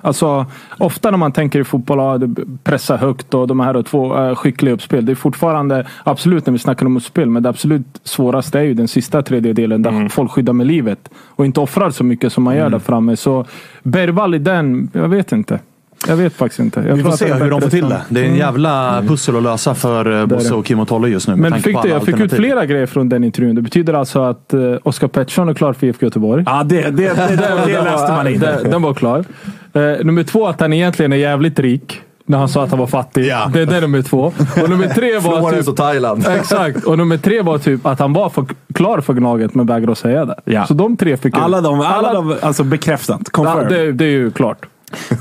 Alltså, ofta när man tänker i fotboll, ja, pressa högt och de här och två äh, skickliga uppspel. Det är fortfarande, absolut när vi snackar om uppspel, men det absolut svåraste är ju den sista tredjedelen där Mm. folk skyddar med livet. Och inte offrar så mycket som man gör där framme. Så Bergvall i den, jag vet inte. Jag vet faktiskt inte. Jag Vi får se hur de får till det. Det är en Mm. jävla pussel att lösa för eh, Bosse och Kim och Tolle just nu. Men fick alla jag fick ut flera grejer från den intervjun. Det betyder alltså att uh, Oskar Pettersson är klar för IFK Göteborg. Ja, det, det, det, det, [LAUGHS] det läste man in. Den, var klar. Eh, nummer två, att han egentligen är jävligt rik. När han sa att han var fattig. Ja. Det, det är nummer två. Och nummer tre [LAUGHS] var Florens typ, och Thailand. [LAUGHS] Exakt. Och nummer tre var typ att han var för, klar för Gnaget men vägrade att säga det. Ja. Så de tre fick ut. Alla de, alla de alltså bekräftat. Confirmed. det, det är ju klart.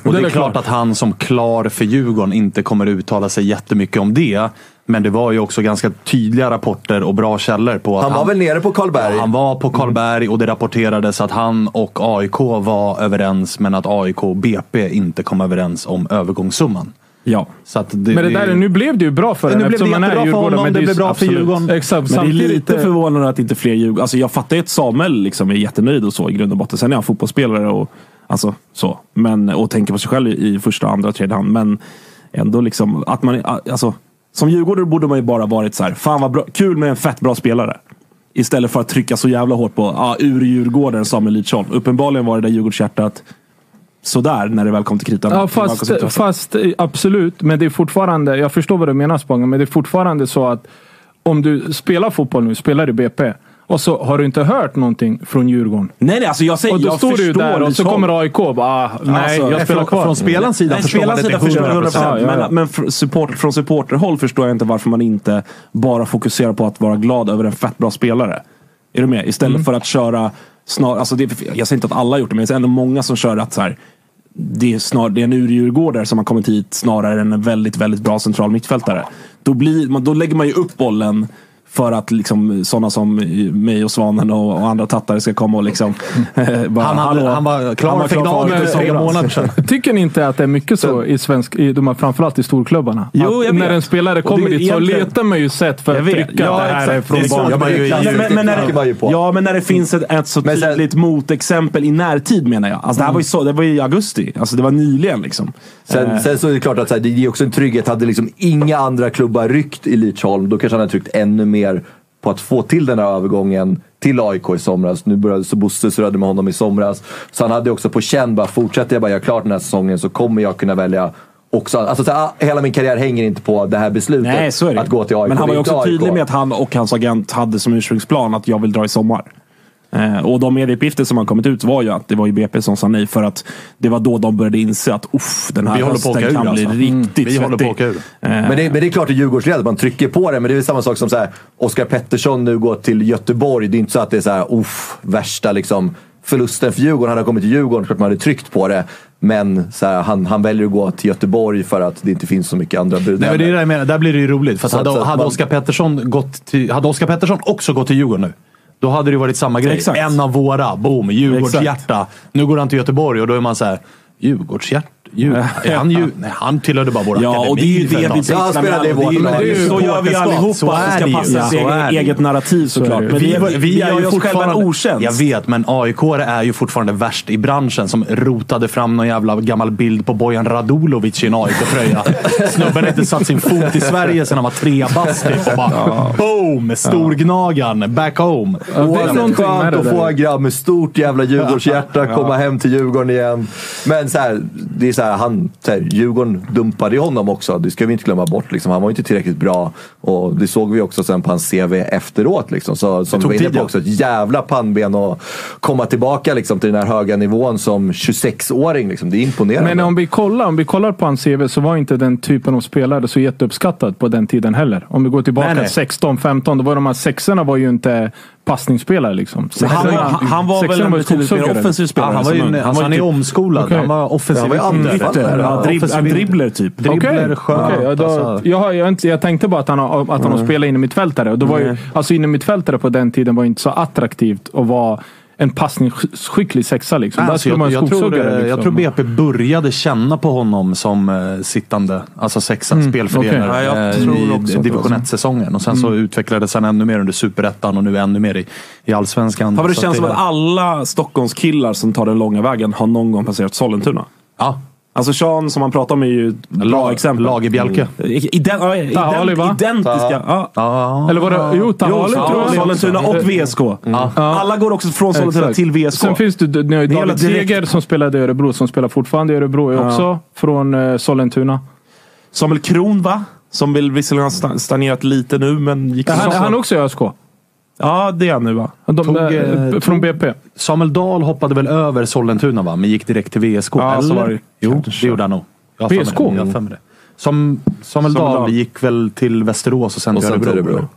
Och det är klart att han som klar för Djurgården inte kommer uttala sig jättemycket om det. Men det var ju också ganska tydliga rapporter och bra källor på att Han var väl nere på Karlberg? Han var på Karlberg och det rapporterades att han och AIK var överens men att AIK och BP inte kom överens om övergångssumman. Ja. Så att det, Men det där, nu blev det ju bra för Nu honom blev det han jättebra för Djurgården. honom, det är blev bra för absolut- Djurgården. Exakt. Men det är lite eh, förvånande att inte fler Djurgårdare... Alltså jag fattar ju att Samuel liksom är jättenöjd och så i grund och botten. Sen är han fotbollsspelare och alltså så. Men, och tänker på sig själv i, första, andra, tredje hand. Men ändå liksom att man... Alltså, som djurgårdare borde man ju bara varit så här. Fan vad bra, kul med en fett bra spelare. Istället för att trycka så jävla hårt på ah, ur Djurgården Samuel Lidsholm. Uppenbarligen var det där Djurgårdshjärtat sådär när det väl kom till kritan. Ja, fast, fast eh, absolut. Men det är fortfarande, jag förstår vad du menar Spången, men det är fortfarande så att om du spelar fotboll nu, spelar i BP. Och så har du inte hört någonting från Djurgården. Nej, nej, alltså jag säger, Och då jag står du där och så kommer AIK och bara, ah, nej, Alltså, jag spelar från- kvar. från spelarens sida Nej, förstår man det sida till förstår jag 100%. 100%. Ja, ja, ja. Men, men för support, från supporterhåll förstår jag inte varför man inte bara fokuserar på att vara glad över en fett bra spelare. Är du med? Istället Mm. för att köra snar, alltså det, jag säger inte att alla har gjort det, men det är ändå många som kör att så här, det är, snar, det är en urdjurgårdare som har kommit hit snarare än en väldigt, väldigt bra central mittfältare. Då, blir, man, då lägger man ju upp bollen för att liksom, sådana som mig och Svanen och, och andra tattare ska komma och liksom... [LAUGHS] eh, bara, Han, hade, han var klar Han var för klar för för tre månader sedan. [LAUGHS] Tycker ni inte att det är mycket så i svensk, i de här, framförallt i storklubbarna? Jo, jag när vet. en spelare kommer dit så letar man ju sätt för att trycka Ja, det här är från barn. Ja, men, när det, när finns ett, ett så tydligt motexempel i närtid menar jag. Alltså, det, här var ju så, det var ju i augusti. Alltså, det var nyligen liksom. Sen, Eh, sen så är det klart att så här, det ger också en trygghet. Hade liksom inga andra klubbar ryckt i Lidsholm, då kanske han hade tryckt ännu mer på att få till den här övergången till AIK i somras. Nu började så Bosse surrade med honom i somras. Så han hade också på känn bara, fortsätter jag bara göra klart den här säsongen så kommer jag kunna välja också. Alltså, så här, hela min karriär hänger inte på det här beslutet Nej, att gå till AIK. Men han var ju också AIK. tydlig med att han och hans agent hade som ursprungsplan att jag vill dra i sommar. Eh, och de medieuppgifter som har kommit ut var ju att det var ju BP som sa nej för att det var då de började inse att uff, den här Vi hösten åka ur, kan bli alltså. riktigt Vi håller på att åka ur. Eh, Men det, men det är klart i Djurgårdsled, man trycker på det. Men det är väl samma sak som så här, Oskar Pettersson nu går till Göteborg. Det är inte så att det är så här, uff, värsta liksom, förlusten för Djurgården. Han har kommit till Djurgården, klart man hade tryckt på det. Men så här, han, han väljer att gå till Göteborg för att det inte finns så mycket andra bud. Nej, men det är det jag menar. Där blir det ju roligt. För Så hade, så hade, man- Oskar Pettersson gått till, hade Oskar Pettersson också gått till Djurgården nu, då hade det varit samma grej. Exakt. En av våra, boom, Djurgårdshjärta. Nu går han till Göteborg och då är man så här, Djurgårdshjärta? Djur, är han, ju, nej, han tillhörde bara vår Ja, akademi. och det är ju det vi. Ja, han spelade i vårt lag. ju- Så gör vi allihopa. Så Det är ska det ju. passa Ja, så är eget, det ju. eget narrativ såklart. Men Vi, vi, vi, är ju själva en fortfarande... otjänst. Jag vet, men AIK är ju fortfarande värst i branschen som rotade fram någon jävla gammal bild på Bojan Radulovic i en AIK-tröja. [LAUGHS] Snubben har inte satt sin fot i Sverige sedan han var tre bast typ, och bara boom! Storgnagaren, back home. det är skönt att där. få en grabb med stort jävla Djurgårdshjärta komma hem till Djurgården igen. Men så här, det är så här, han, så här, Djurgården dumpade ju honom också. Det ska vi inte glömma bort. Liksom. Han var ju inte tillräckligt bra. Och det såg vi också sen på hans CV efteråt. Liksom. Så, som vi var inne på också, ett jävla pannben att komma tillbaka liksom, till den här höga nivån som 26-åring. Liksom. Det är imponerande. Men om vi, kollar, om vi kollar på hans CV så var inte den typen av spelare så jätteuppskattad på den tiden heller. Om vi går tillbaka Nej, nej. 16, 15, då var de här sexorna var ju inte passningsspelare liksom. Han, Sexorna- han, han var väl en betydligt mer offensiv Ja, spelare. han var ju, en- alltså, han är typ- omskolad. Okej. Han var offensiv. Han var anfallare. Ytter, Ja, ja, dribb, ytter. dribbler typ. Dribbler, Okej, skönt. okej, ja, då, alltså. jag, har, jag, inte, jag tänkte bara att han, har, att han har spelat in i mittfältare. Och då var ju, alltså in i mittfältare på den tiden var inte så attraktivt att vara en passningsskicklig sexa. Liksom. Där Alltså, jag, jag, tror, Liksom. jag tror BP började känna på honom som eh, sittande, alltså sexa Mm, spelfördelare jag eh, i division var så. 1-säsongen. Och sen så utvecklades han ännu mer under superettan och nu ännu mer i, i allsvenskan. Fan, det känns att som att alla Stockholmskillar som tar den långa vägen har någon gång passerat Sollentuna. Ja, Alltså Sean som man pratar om är ju ett bra Lag- exempel. Lagerbjälke. Mm. Iden, ja, ident, Tahali, va? identiska. Ja. ja. Eller var det... Jo, Tahali tror jag. Sollentuna och VSK. Alla går också från Sollentuna till VSK. Sen finns det, ni har ju David. Seger som spelade i Örebro, som spelar fortfarande i Örebro, är också från eh, Sollentuna. Samuel Kron va? Som vill visserligen ha sta- stagnerat lite nu men gick Han, så- han är också i ÖSK. Ja, det är han nu va? De, Tog, eh, eh, från BP. Samuel Dahl hoppade väl över Sollentuna va? Men gick direkt till VSK. Ja, eller? så var det. Jo, Kanske. det gjorde han nog. Jag VSK? det. Jag mig det. Som, Samuel Samuel Dahl Dahl. gick väl till Västerås och sen Och till sen Örebro. Örebro.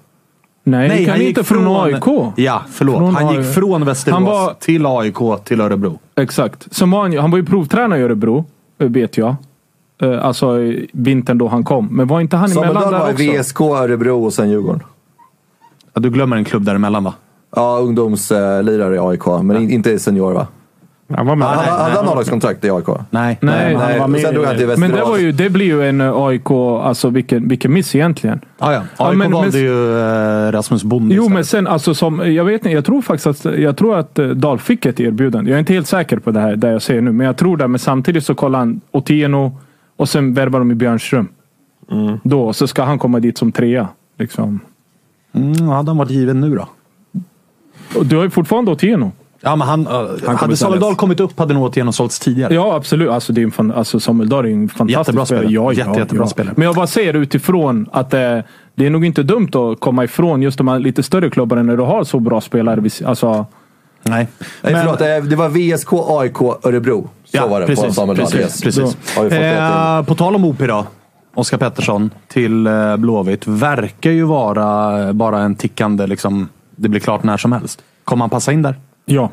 Nej, Nej, gick han, han inte gick från, från- AIK? Ja, förlåt. Från han AIK. gick från Västerås Han var- till AIK till Örebro. Exakt. Som var han, han var ju provtränare i Örebro, eh, vet jag. Eh, Alltså vintern då han kom. Men var inte han Samuel emellan Dahl där var också? i VSK, Örebro och sen Djurgården. Ja, du glömmer en klubb däremellan va? Ja, ungdomslirare i AIK, men in- inte senior va? Han var med. Han Nej, hade han A-lagskontrakt i AIK? Nej. Nej, han var med sen drog han till Men Västerås. det, var ju, det blir ju en eh, AIK, alltså vilken, vilken miss egentligen. Ah, ja. Ja, AIK men- valde men- ju eh, Rasmus Bonde Jo, istället. men sen alltså som, jag vet inte, jag tror faktiskt att, jag tror att eh, Dahl fick ett erbjudande. Jag är inte helt säker på det här, det jag säger nu, men jag tror det. Men samtidigt så kollar han Otieno och sen värvar de i Björnström. Då, så ska han komma dit som trea. Liksom. Mm, hade han varit given nu då? Du har ju fortfarande Otieno. Ja, men han, uh, hade Samuel. Dahl kommit upp hade nog Otieno sålts tidigare. Ja, absolut. Alltså, det är en fan, alltså, Samuel Dahl är en fantastisk Jättebra spelare. Ja, Jätte, ja, jättebra ja. spelare. Men jag bara säger utifrån att det, det är nog inte dumt att komma ifrån just de här lite större klubbarna när du har så bra spelare. Alltså, Nej. Nej, Men- förlåt, eh, det var VSK, AIK, Örebro. Så Ja, var det precis, på Samuel precis, precis. Det till. Eh, på tal om OP då. Oskar Pettersson till eh, Blåvitt. Verkar ju vara eh, bara en tickande, liksom, det blir klart när som helst. Kommer han passa in där? ja.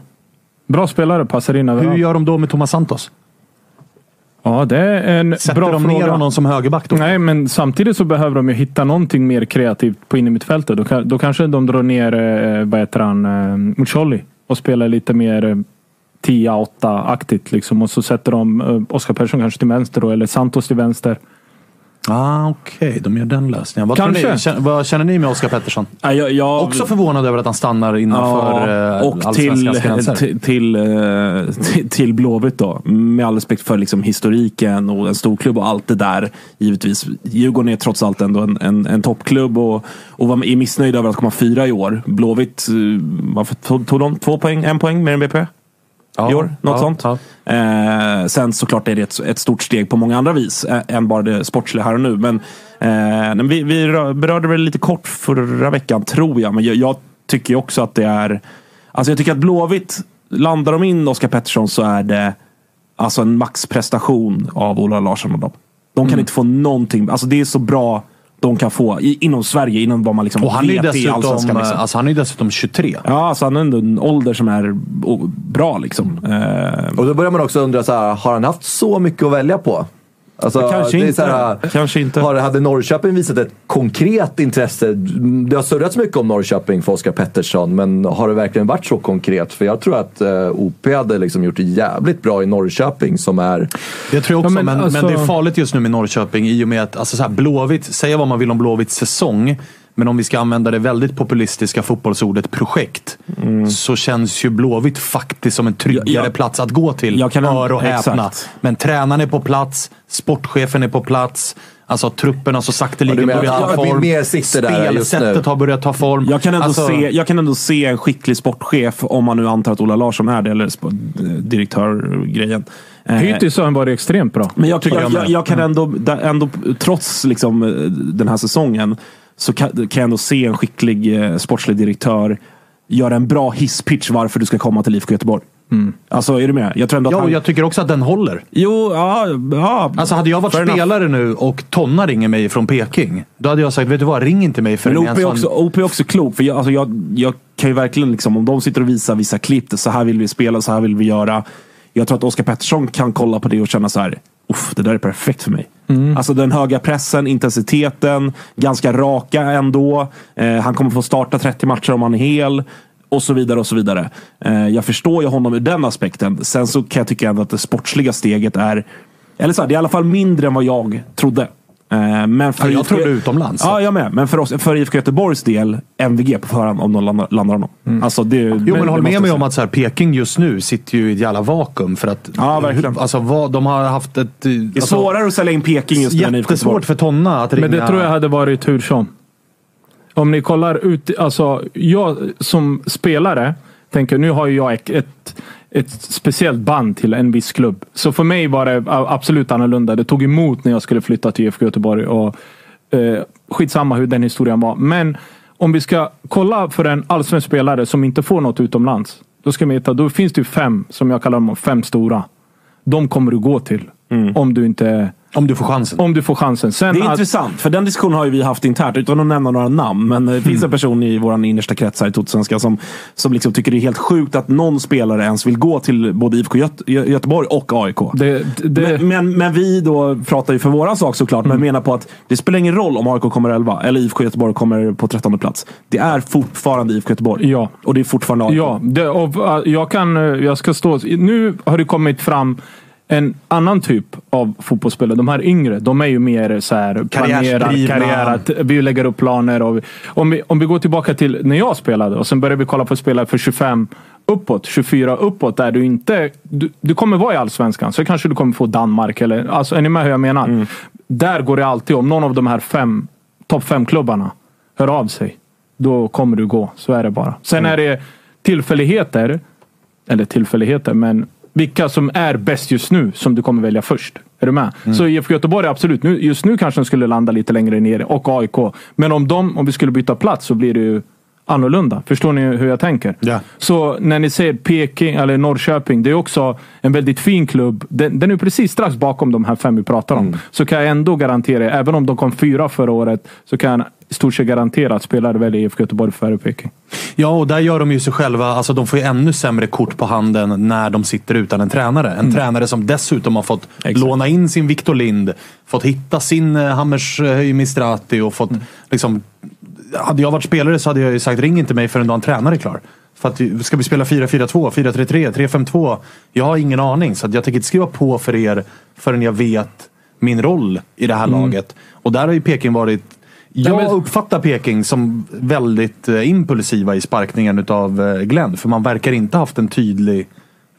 Bra spelare, passar in överallt. Hur gör de då med Thomas Santos? Ja, det är en Sätter bra de fråga. ner honom som högerback då? Nej, men samtidigt så behöver de ju hitta någonting mer kreativt på innermittfältet. Då, då kanske de drar ner, eh, vad heter han, eh, Mucolli och spelar lite mer eh, 10-8-aktigt. Liksom. Och så sätter de eh, Oskar Persson kanske till vänster då, eller Santos till vänster. Ah, Okej, de gör den lösningen. Vad, ni? Känner, vad känner ni med Oskar Pettersson? Ja, jag, jag, Också förvånad över att han stannar innanför Ja, eh, och till, [LAUGHS] till, till, eh, till, till Blåvitt då. Med all respekt för liksom historiken och en stor klubb och allt det där. Givetvis. Djurgården är trots allt ändå en, en, en toppklubb och, och var missnöjd över att komma fyra i år. Blåvitt, eh, varför tog de två poäng, en poäng mer än BP? Ja, I år? Något sånt. Eh, sen såklart är det ett, ett stort steg på många andra vis eh, än bara det sportsliga här och nu. Men, eh, vi, vi rö- berörde väl lite kort förra veckan, tror jag. Men jag, jag tycker också att det är... Alltså jag tycker att Blåvitt, landar de in Oskar Pettersson så är det alltså en maxprestation av Ola Larsson och dem. De kan Mm. inte få någonting. Alltså det är så bra de kan få i, inom Sverige, inom vad man liksom Och han är vet i dessutom, Allsvenskan. Liksom. alltså, han är ju dessutom 23. Ja, alltså han har ändå en ålder som är bra liksom. Eh, Och då börjar man också undra, så här, har han haft så mycket att välja på? Alltså, Kanske det är inte. Så här, Kanske inte. Har, hade Norrköping visat ett konkret intresse? Det har surrats mycket om Norrköping för Oskar Pettersson, men har det verkligen varit så konkret? För jag tror att eh, OP hade liksom gjort det jävligt bra i Norrköping som är... Det tror jag också, Ja, men men, men, alltså- det är farligt just nu med Norrköping i och med att alltså, så här, Blåvitt, säga vad man vill om Blåvitts säsong, men om vi ska använda det väldigt populistiska fotbollsordet projekt, så känns ju Blåvitt faktiskt som en tryggare Ja, ja. plats att gå till. Jag kan- Hör och häpna. exakt. Men tränaren är på plats, sportchefen är på plats, alltså truppen har så sakteligen menar börjat att ta form. mer där? Spelsättet har börjat ta form. Jag kan, ändå Alltså, se, jag kan ändå se en skicklig sportchef, om man nu antar att Ola Larsson är det, eller direktörgrejen. Eh, Hittills har han varit extremt bra. Men jag, jag, jag jag, jag kan ändå, ändå trots liksom, den här säsongen, så kan, kan jag ändå se en skicklig eh, sportslig direktör göra en bra hisspitch varför du ska komma till IFK Göteborg. Alltså, är du med? Jag tror ändå att och han... jag tycker också att den håller. Jo, ja, ja. Alltså hade jag varit Fair enough. spelare nu och Tonna ringer mig från Peking, då hade jag sagt, vet du vad, ring inte mig för Men en OP är, sån- också, OP är också klok. För jag, alltså jag, jag kan ju verkligen, liksom, om de sitter och visar vissa klipp, så här vill vi spela, så här vill vi göra. Jag tror att Oskar Pettersson kan kolla på det och känna så här, Uff, det där är perfekt för mig. Alltså den höga pressen, intensiteten, ganska raka ändå. Eh, han kommer få starta 30 matcher om han är hel. Och så vidare och så vidare. Eh, jag förstår ju honom ur den aspekten. Sen så kan jag tycka ändå att det sportsliga steget är, eller så här, det är i alla fall mindre än vad jag trodde. Eh, Men för Ja, jag IFK trodde utomlands. Ja, jag med. Men för, oss, för IFK Göteborgs del, MVG på förhand om de landar, landar honom. Alltså det, Jo, men, håll det måste med mig om att så här, Peking just nu sitter ju i ett jävla vakuum. För att, Ja, verkligen. Alltså, vad, de har haft ett... Det är alltså, svårare att sälja in Peking just nu än IFK Göteborg. Jättesvårt för Tonna att ringa. Men det tror jag hade varit hur som. Om ni kollar ut, alltså jag som spelare tänker nu har ju jag ett, ett, ett speciellt band till en viss klubb. Så för mig var det absolut annorlunda. Det tog emot när jag skulle flytta till IFK Göteborg. Och, eh, skitsamma hur den historien var. Men om vi ska kolla för en allsvensk spelare som inte får något utomlands. Då ska vi veta, då finns det ju fem, som jag kallar dem, fem stora. De kommer du gå till. Om du inte... Om du får chansen. Om du får chansen. Sen Det är att- intressant, för den diskussionen har ju vi haft internt, utan att nämna några namn. Men det finns en person i vår innersta krets här i Totosvenska som, som liksom tycker det är helt sjukt att någon spelare ens vill gå till både IFK Göte- Gö- Göteborg och AIK. Det, det, Men, men, men vi då pratar ju för våran sak såklart, men menar på att det spelar ingen roll om AIK kommer 11 eller IFK Göteborg kommer på 13 plats. Det är fortfarande IFK Göteborg. Ja. Och det är fortfarande AIK. Ja, det, och, uh, jag kan... uh, Jag ska stå... Nu har det kommit fram en annan typ av fotbollsspelare. De här yngre, de är ju mer så här planerar, Karriärsdrivna. karriär, att vi lägger upp planer. Och vi, om, vi, om vi går tillbaka till när jag spelade och sen börjar vi kolla på spelare för 25 uppåt, 24 uppåt, där du inte... Du, du kommer vara i Allsvenskan, så kanske du kommer få Danmark eller... Alltså, är ni med hur jag menar? Där går det alltid, om någon av de här fem, topp fem klubbarna hör av sig, då kommer du gå. Så är det bara. Sen är det tillfälligheter, eller tillfälligheter, men vilka som är bäst just nu som du kommer välja först. Är du med? Så IFK Göteborg, absolut. Nu, just nu kanske de skulle landa lite längre ner. Och AIK. Men om, de, om vi skulle byta plats så blir det ju annorlunda. Förstår ni hur jag tänker? Ja. Så när ni ser Peking eller Norrköping, det är också en väldigt fin klubb. Den, den är precis strax bakom de här fem vi pratar om. Så kan jag ändå garantera, även om de kom fyra förra året, så kan jag i stort sett garantera att spelare väljer IFK Göteborg före Peking. Ja, och där gör de ju sig själva... Alltså de får ju ännu sämre kort på handen när de sitter utan en tränare. En tränare som dessutom har fått låna in sin Victor Lind, fått hitta sin eh, Hammershöj Mistrati och fått liksom... Hade jag varit spelare så hade jag ju sagt ring inte mig förrän du har en tränare klar. För att ska vi spela 4-4-2, 4-3-3, 3-5-2? Jag har ingen aning, så att jag tänker inte skriva på för er förrän jag vet min roll i det här laget. Och där har ju Peking varit jag men- uppfattar Peking som väldigt eh, impulsiva i sparkningen utav eh, Glenn. För man verkar inte haft en tydlig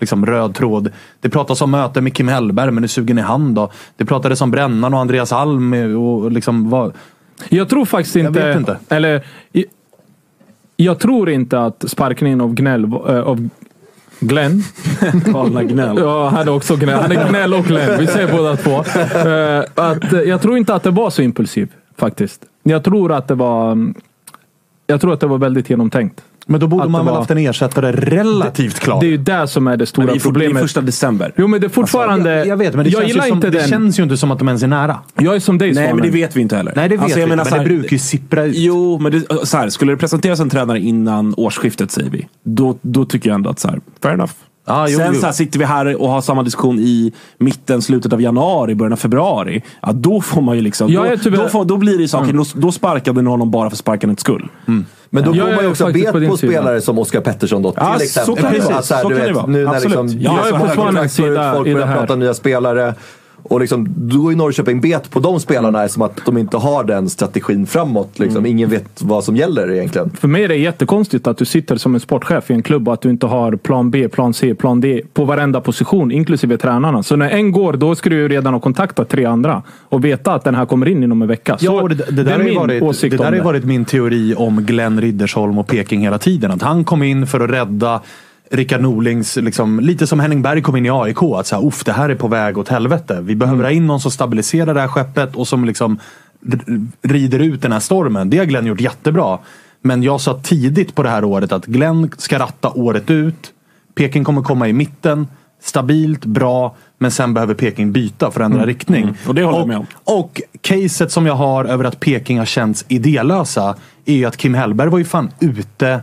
liksom, röd tråd. Det pratas om möte med Kim Hellberg, men hur sugen är han då? Det pratades om Brännan och Andreas Alm. eh, Och liksom, vad... Jag tror faktiskt inte... vet inte. Eller, jag tror inte att sparkningen av Gnäll, äh, av Glenn. [LAUGHS] Galna gnäll. Ja, han är också gnäll. Han är gnäll och Glenn. Vi säger båda två. Att, jag tror inte att det var så impulsiv faktiskt. Jag tror att det var... Jag tror att det var väldigt genomtänkt. Men då borde Att man väl var- haft en ersättare relativt klar? Det är ju det som är det stora Men det är, fort, det är problemet. första december. Jo, men det är fortfarande... jag, jag vet, men det, jag känns, ju som, inte det den. känns ju inte som att de ens är nära. Jag är som dig Nej, men det vet vi inte heller. Nej, det vet Alltså, jag vi menar inte, men här- det brukar ju sippra ut. Jo, men det, så här, skulle det presenteras en tränare innan årsskiftet säger vi. Då, då tycker jag ändå att så här, fair enough. Ah, jo, Sen jo. Så här, sitter vi här och har samma diskussion i mitten, slutet av januari, början av februari. Ja, då får man ju liksom... Då, tyvärr- då, får, då blir det ju saker. Då, då sparkade ni honom bara för sparkandets skull. Men då Jag får man ju också bet på på spelare som Oskar Pettersson då, till Ja, så exempel. kan. Att så här, Så du kan det vara. Nu när Absolut. liksom, Jag är på går sida folk börjar prata nya spelare. Och liksom, då går ju Norrköping bet på de spelarna som att de inte har den strategin framåt. Liksom. Mm. Ingen vet vad som gäller egentligen. För mig är det jättekonstigt att du sitter som en sportchef i en klubb och att du inte har plan B, plan C, plan D på varenda position, inklusive tränarna. Så när en går, då ska du ju redan ha kontaktat tre andra och veta att den här kommer in inom en vecka. Så Ja, och det, det, det där är har ju min varit, åsikt det där har ju det. varit min teori om Glenn Riddersholm och Peking hela tiden. Att han kom in för att rädda Rickard Norlings, liksom, lite som Henning Berg kom in i AIK. Att så här, Uff, det här är på väg åt helvete. Vi behöver ha in någon som stabiliserar det här skeppet och som liksom rider ut den här stormen. Det har Glenn gjort jättebra. Men jag sa tidigt på det här året att Glenn ska ratta året ut. Peking kommer komma i mitten. Stabilt, bra, men sen behöver Peking byta för att ändra riktning. Och det håller jag och, med om. Och caset som jag har över att Peking har känts idélösa är ju att Kim Hellberg var ju fan ute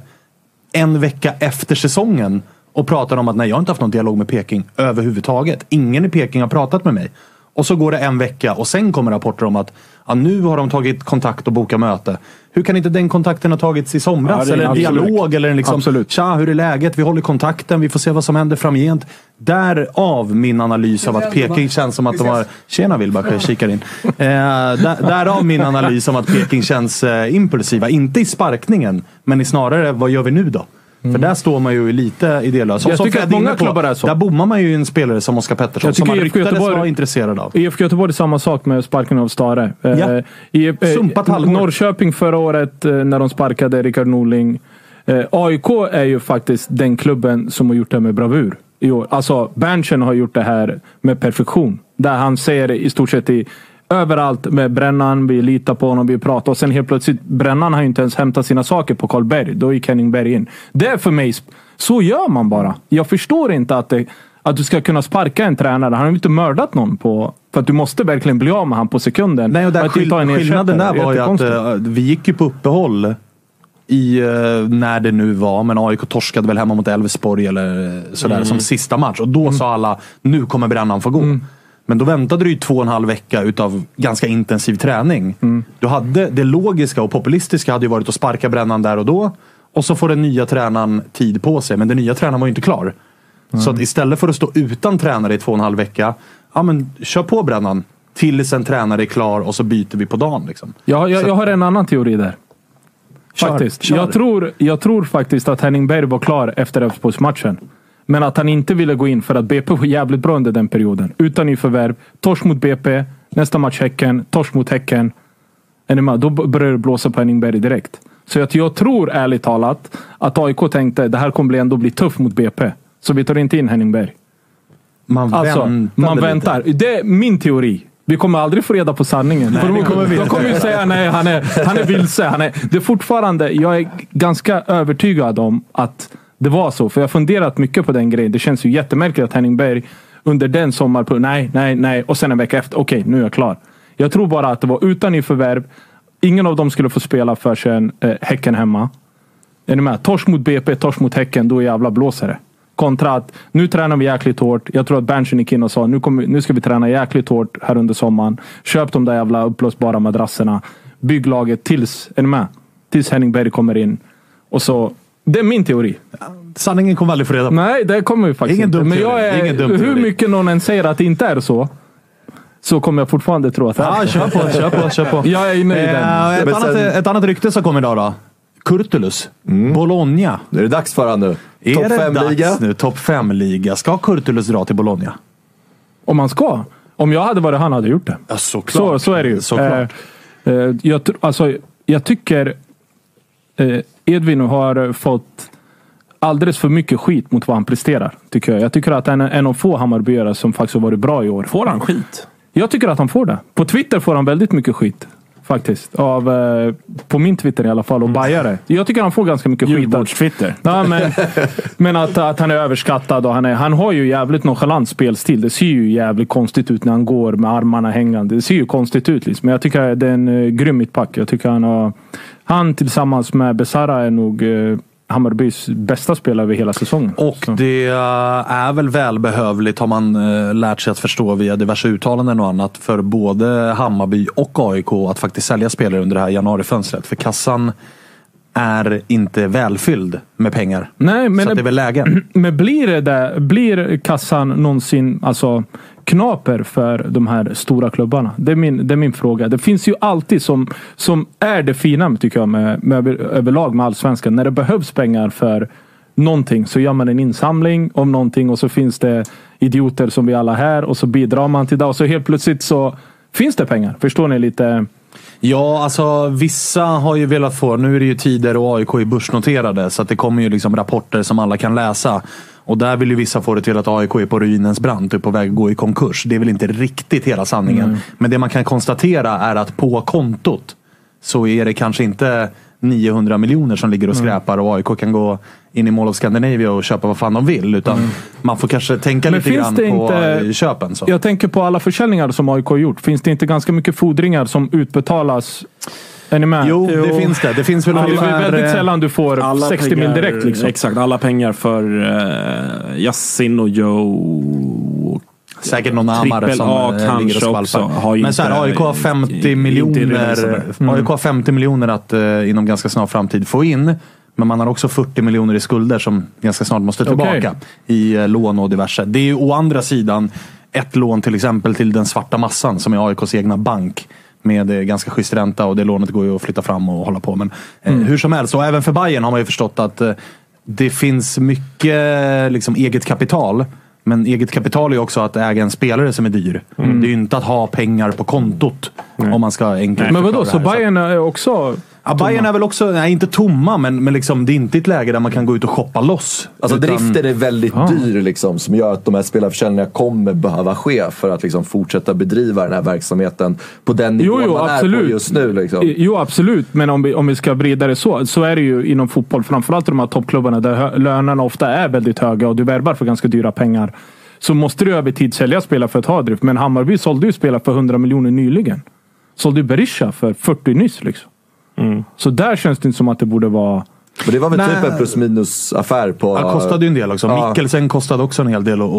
en vecka efter säsongen och pratar om att nej, jag har inte haft någon dialog med Peking överhuvudtaget. Ingen i Peking har pratat med mig. Och så går det en vecka och sen kommer rapporter om att ja, nu har de tagit kontakt och bokat möte. Hur kan inte den kontakten ha tagits i somras? Ja, eller en absolut. dialog? Eller en liksom, Absolut. tja, hur är läget? Vi håller kontakten. Vi får se vad som händer framgent. Därav min analys av att Peking känns som att de har... Tjena Wilbach, jag kikar in. Eh, där, därav min analys om att Peking känns eh, impulsiva. Inte i sparkningen, men i snarare vad gör vi nu då? För där står man ju lite idélös. Jag som tycker Fred att många klubbar är så. Där bommar man ju en spelare som Oskar Pettersson. Jag Som man ryktades Göteborg- vara intresserad av. IFK Göteborg är samma sak med sparken av Stare. Eh, Ja. eh, Sumpat halvår. Norrköping förra året eh, när de sparkade Rickard Norling. Eh, AIK är ju faktiskt den klubben som har gjort det med bravur. I år. Alltså Berntsen har gjort det här med perfektion. Där han säger i stort sett i överallt med Brännan, vi litar på honom, vi pratar. Och sen helt plötsligt, Brännan har ju inte ens hämtat sina saker på Karlberg. Då gick Henning Berg in. Det är för mig, så gör man bara. Jag förstår inte att det, att du ska kunna sparka en tränare. Han har ju inte mördat någon på... För att du måste verkligen bli av med han på sekunden. Nej, och där skill- skillnaden där var ju att eh, vi gick ju på uppehåll i, eh, när det nu var, men AIK torskade väl hemma mot Elfsborg eller sådär som sista match. Och då sa alla, nu kommer brännan få gå. Men då väntade du ju två och en halv vecka utav ganska intensiv träning. Du hade, det logiska och populistiska hade ju varit att sparka brännan där och då. Och så får den nya tränaren tid på sig. Men den nya tränaren var ju inte klar. Så att istället för att stå utan tränare i två och en halv vecka, ja men kör på brännan. Tills en tränare är klar och så byter vi på dagen. Liksom. Jag, jag, jag har en annan teori där. Kör, Faktiskt. kör. Jag, tror, jag tror faktiskt att Henning Berg var klar efter Elfsborgsmatchen. Men att han inte ville gå in för att BP var jävligt bra under den perioden. Utan nyförvärv. Torsk mot BP. Nästa match Häcken. Torsk mot Häcken. Då börjar det blåsa på Henning Berg direkt. Så jag, jag tror ärligt talat att AIK tänkte det här kommer ändå bli tufft mot BP. Så vi tar inte in Henning Berg. Man Alltså, man lite. väntar. Det är min teori. Vi kommer aldrig få reda på sanningen. Nej, de, kommer vi de kommer ju säga nej, han är, han är vilse. Han är, det är fortfarande, jag är ganska övertygad om att det var så. För jag har funderat mycket på den grejen. Det känns ju jättemärkligt att Henning Berg under den sommaren, nej, nej, nej. Och sen en vecka efter, okej, nu är jag klar. Jag tror bara att det var utan nyförvärv. Ingen av dem skulle få spela för sen eh, Häcken hemma. Är ni med? Torsk mot BP, torsk mot Häcken, då jävla blåser det. Kontra att nu tränar vi jäkligt hårt. Jag tror att Berntsen gick in och sa nu, kommer, nu ska vi träna jäkligt hårt här under sommaren. Köp de där jävla uppblåsbara madrasserna. Bygg laget tills, är ni med? Tills Henning Berg kommer in. Och så, det är min teori. Sanningen kommer vi aldrig få reda på. Nej, det kommer vi faktiskt Ingen inte. dum Men jag teori. är, Ingen dum hur teori. mycket någon än säger att det inte är så. Så kommer jag fortfarande tro att det är Ja, så. kör på, kör på, kör på. [LAUGHS] Jag är nöjd Eh, än. ett, Men annat, sen- ett annat rykte som kom idag då. Kurtulus. Bologna. Nu är det dags för han nu. Är Topp det 5-liga. dags nu? Topp 5-liga. Ska Kurtulus dra till Bologna? Om man ska. Om jag hade varit han hade jag gjort det. Ja, såklart. Så, så är det ju. Såklart. Eh, eh, jag, tr- alltså, jag tycker eh, Edvin har fått alldeles för mycket skit mot vad han presterar. Tycker jag. jag tycker att han är en av få Hammarbyare som faktiskt har varit bra i år. Får han skit? Jag tycker att han får det. På Twitter får han väldigt mycket skit. Faktiskt. Av, eh, på min Twitter i alla fall. Och bajare. Jag tycker han får ganska mycket skit. Julbordstwitter. Ja, men, [LAUGHS] men att, att han är överskattad. Och han, är, han har ju jävligt nonchalant spelstil. Det ser ju jävligt konstigt ut när han går med armarna hängande. Det ser ju konstigt ut. Liksom. Men jag tycker att det är en uh, grym mittback. Jag tycker han har... Han tillsammans med Besara är nog uh, Hammarbys bästa spelare över hela säsongen. Och det eh, är väl välbehövligt har man eh, lärt sig att förstå via diverse uttalanden och annat för både Hammarby och AIK att faktiskt sälja spelare under det här januarifönstret. För kassan är inte välfylld med pengar. Nej, men Så det är väl läge. [CLEARS THROAT] Men blir det där, blir kassan någonsin alltså, knaper för de här stora klubbarna? Det är min, det är min fråga. Det finns ju alltid som, som är det fina tycker jag med, med över- överlag med allsvenskan. När det behövs pengar för någonting så gör man en insamling om någonting och så finns det idioter som vi alla här och så bidrar man till det och så helt plötsligt så finns det pengar. Förstår ni lite? Ja, alltså vissa har ju velat få, nu är det ju tider och AIK är börsnoterade så att det kommer ju liksom rapporter som alla kan läsa. Och där vill ju vissa få det till att AIK är på ruinens brant är på väg att gå i konkurs. Det är väl inte riktigt hela sanningen. Mm. Men det man kan konstatera är att på kontot så är det kanske inte 900 miljoner som ligger och Mm. skräpar och AIK kan gå in i Mall of Scandinavia och köpa vad fan de vill. Utan man får kanske tänka Mm. Men lite grann på inte- eh, köpen. Så. Jag tänker på alla försäljningar som AIK har gjort. Finns det inte ganska mycket fordringar som utbetalas? Är ni med? Jo, det finns det. Det finns väl Ja, det är väldigt eh, sällan du får 60 mil direkt. Liksom. Exakt, alla pengar för uh, Yassin och Joe. Säkert någon Amare Trippel som A eh, ligger och skvalpar. Men så här, inte- AIK har 50 inte miljoner. AIK har 50 miljoner att eh, inom ganska snar framtid få in. Men man har också 40 miljoner i skulder som ganska snart måste tillbaka. Okej. I eh, lån och diverse. Det är ju å andra sidan ett lån till exempel till den svarta massan som är AIKs egna bank. Med eh, ganska schysst ränta och det lånet går ju att flytta fram och hålla på. Men eh, Mm. hur som helst, och även för Bayern har man ju förstått att eh, det finns mycket liksom, eget kapital. Men eget kapital är ju också att äga en spelare som är dyr. Mm. Det är ju inte att ha pengar på kontot. Om man ska enkelt Men vadå, så. Bayern är också... Ja, Bayern är väl också, nej inte tomma, men, men liksom, det är inte ett läge där man kan gå ut och shoppa loss. Alltså Utan- driften är väldigt Ja. dyr liksom, som gör att de här spelarförsäljningarna kommer behöva ske för att liksom, fortsätta bedriva den här verksamheten på den Jo, nivån jo, man är absolut. på just nu. Liksom. Jo, absolut. Men om vi, om vi ska vrida det så, så är det ju inom fotboll. Framförallt i de här toppklubbarna där lönerna ofta är väldigt höga och du värvar för ganska dyra pengar. Så måste du över tid sälja spelare för att ha drift. Men Hammarby sålde ju spelare för 100 miljoner nyligen. Sålde ju Berisha för 40 nyss. Liksom. Så där känns det inte som att det borde vara... Men det var väl Nej. typ en plus minus affär på... Ja, kostade ju en del också. Ja. Mikkelsen kostade också en hel del att,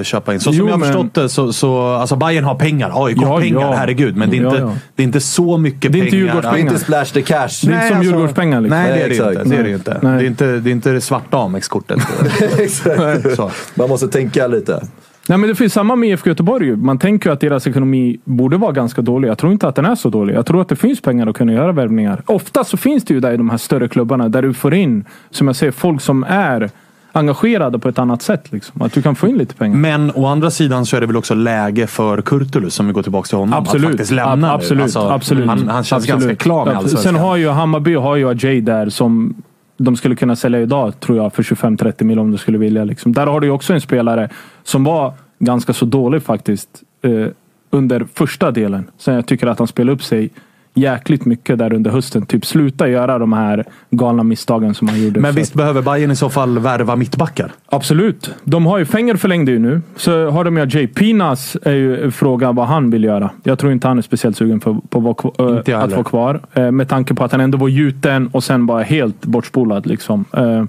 att köpa in. Så som Jo, jag har men- förstått det så, så alltså Bayern har pengar. AIK har Ja, pengar, ja. herregud. Men det är, Ja, inte, ja. det är inte så mycket Det är inte pengar. Djurgårdspengar. Det är inte splash the cash. Det är inte som alltså- Djurgårdspengar. Liksom. Nej, det är det Nej, inte. exakt. Det är det, inte. Nej. Det, är inte det är inte det svarta Amex-kortet. [LAUGHS] [LAUGHS] Exakt. Man måste tänka lite. Nej, men det finns samma med IFK Göteborg. Man tänker ju att deras ekonomi borde vara ganska dålig. Jag tror inte att den är så dålig. Jag tror att det finns pengar att kunna göra värvningar. Ofta så finns det ju där i de här större klubbarna där du får in, som jag säger, folk som är engagerade på ett annat sätt. Liksom. Att du kan få in lite pengar. Men å andra sidan så är det väl också läge för Kurtulus, om vi går tillbaka till honom, Absolut. att faktiskt lämna Ab- absolut. Alltså, absolut. Han, han känns absolut. ganska klar med allsvenskan. Sen har ju Hammarby har ju Ajay där som de skulle kunna sälja idag, tror jag, för 25-30 miljoner om de skulle vilja. Liksom. Där har du ju också en spelare som var ganska så dålig faktiskt. Eh, under första delen. Sen jag tycker att han spelar upp sig jäkligt mycket där under hösten. Typ sluta göra de här galna misstagen som han gjorde. Men för- visst behöver Bayern i så fall värva mittbackar? Absolut. De har ju, Fenger förlängde ju nu. Så har de ju Jay Pinas är ju frågan vad han vill göra. Jag tror inte han är speciellt sugen på, på att jag att vara kvar. Eh, Med tanke på att han ändå var gjuten och sen bara helt bortspolad. Liksom. Eh,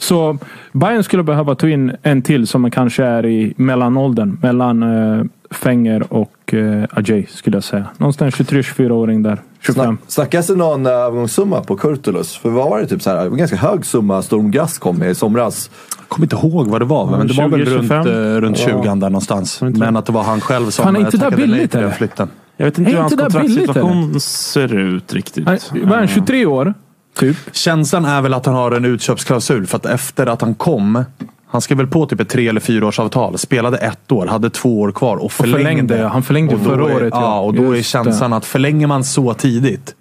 Så Bayern skulle behöva ta in en till som kanske är i mellanåldern. Mellan eh, Fenger och eh, Ajay skulle jag säga. Någonstans 23-24-åring där. 25. Snack, snackas det någon eh, övergångssumma på Kurtulus? För vad var det typ så här, en ganska hög summa Storm Grass kom med i somras. Jag kommer inte ihåg vad det var, men det var väl 20, runt, 25. eh, runt 20 där någonstans. Men att det var han själv som Fan, är inte eh, det tackade nej billigt, till den eller? flytten. Jag vet inte Är hur hans kontraktssituation ser ut riktigt. Han- Vad är han? 23 år? Typ. Känslan är väl att han har en utköpsklausul för att efter att han kom Han skrev väl på typ ett tre eller fyra års avtal. Spelade ett år, hade två år kvar och förlängde. förlängde, han förlängde Och förra är, året, ja. Ja, och då är känslan det. att förlänger man så tidigt.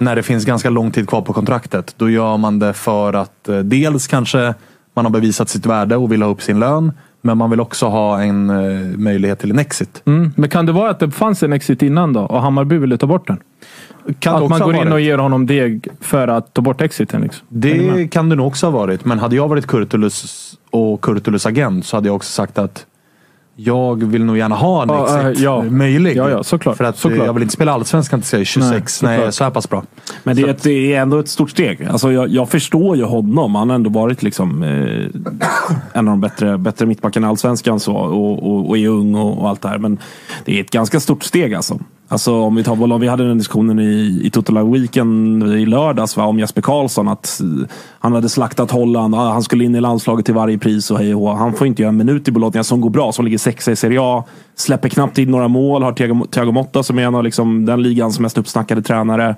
När det finns ganska lång tid kvar på kontraktet. Då gör man det för att eh, dels kanske man har bevisat sitt värde och vill ha upp sin lön. Men man vill också ha en eh, möjlighet till en exit. Mm. Men kan det vara att det fanns en exit innan då och Hammarby ville ta bort den? Kan att man går in och ger honom deg för att ta bort exiten? Liksom. Det kan det nog också ha varit. Men hade jag varit Kurtulus och Kurtulus agent så hade jag också sagt att jag vill nog gärna ha en Ja, exit äh, ja. möjlig. Ja, ja, såklart. För att eh, Såklart. jag vill inte spela allsvenskan tills jag är 26 Nej, när jag är så här pass bra. Men det, är ett- det är ändå ett stort steg. Alltså jag, jag förstår ju honom. Han har ändå varit liksom, eh, en av de bättre, bättre mittbackarna i Allsvenskan så, och, och, och är ung och, och allt det här. Men det är ett ganska stort steg alltså. Alltså om vi tar bollen, vi hade den diskussionen i, i Total Weekend i lördags va, om Jesper Karlsson. Att eh, han hade slaktat Holland, ah, han skulle in i landslaget till varje pris och hej och hå. Han får inte göra en minut i Bologna som går bra, som ligger sexa i Serie A. Släpper knappt in några mål, har Thiago, Thiago Motta som är en av liksom, den ligans mest uppsnackade tränare.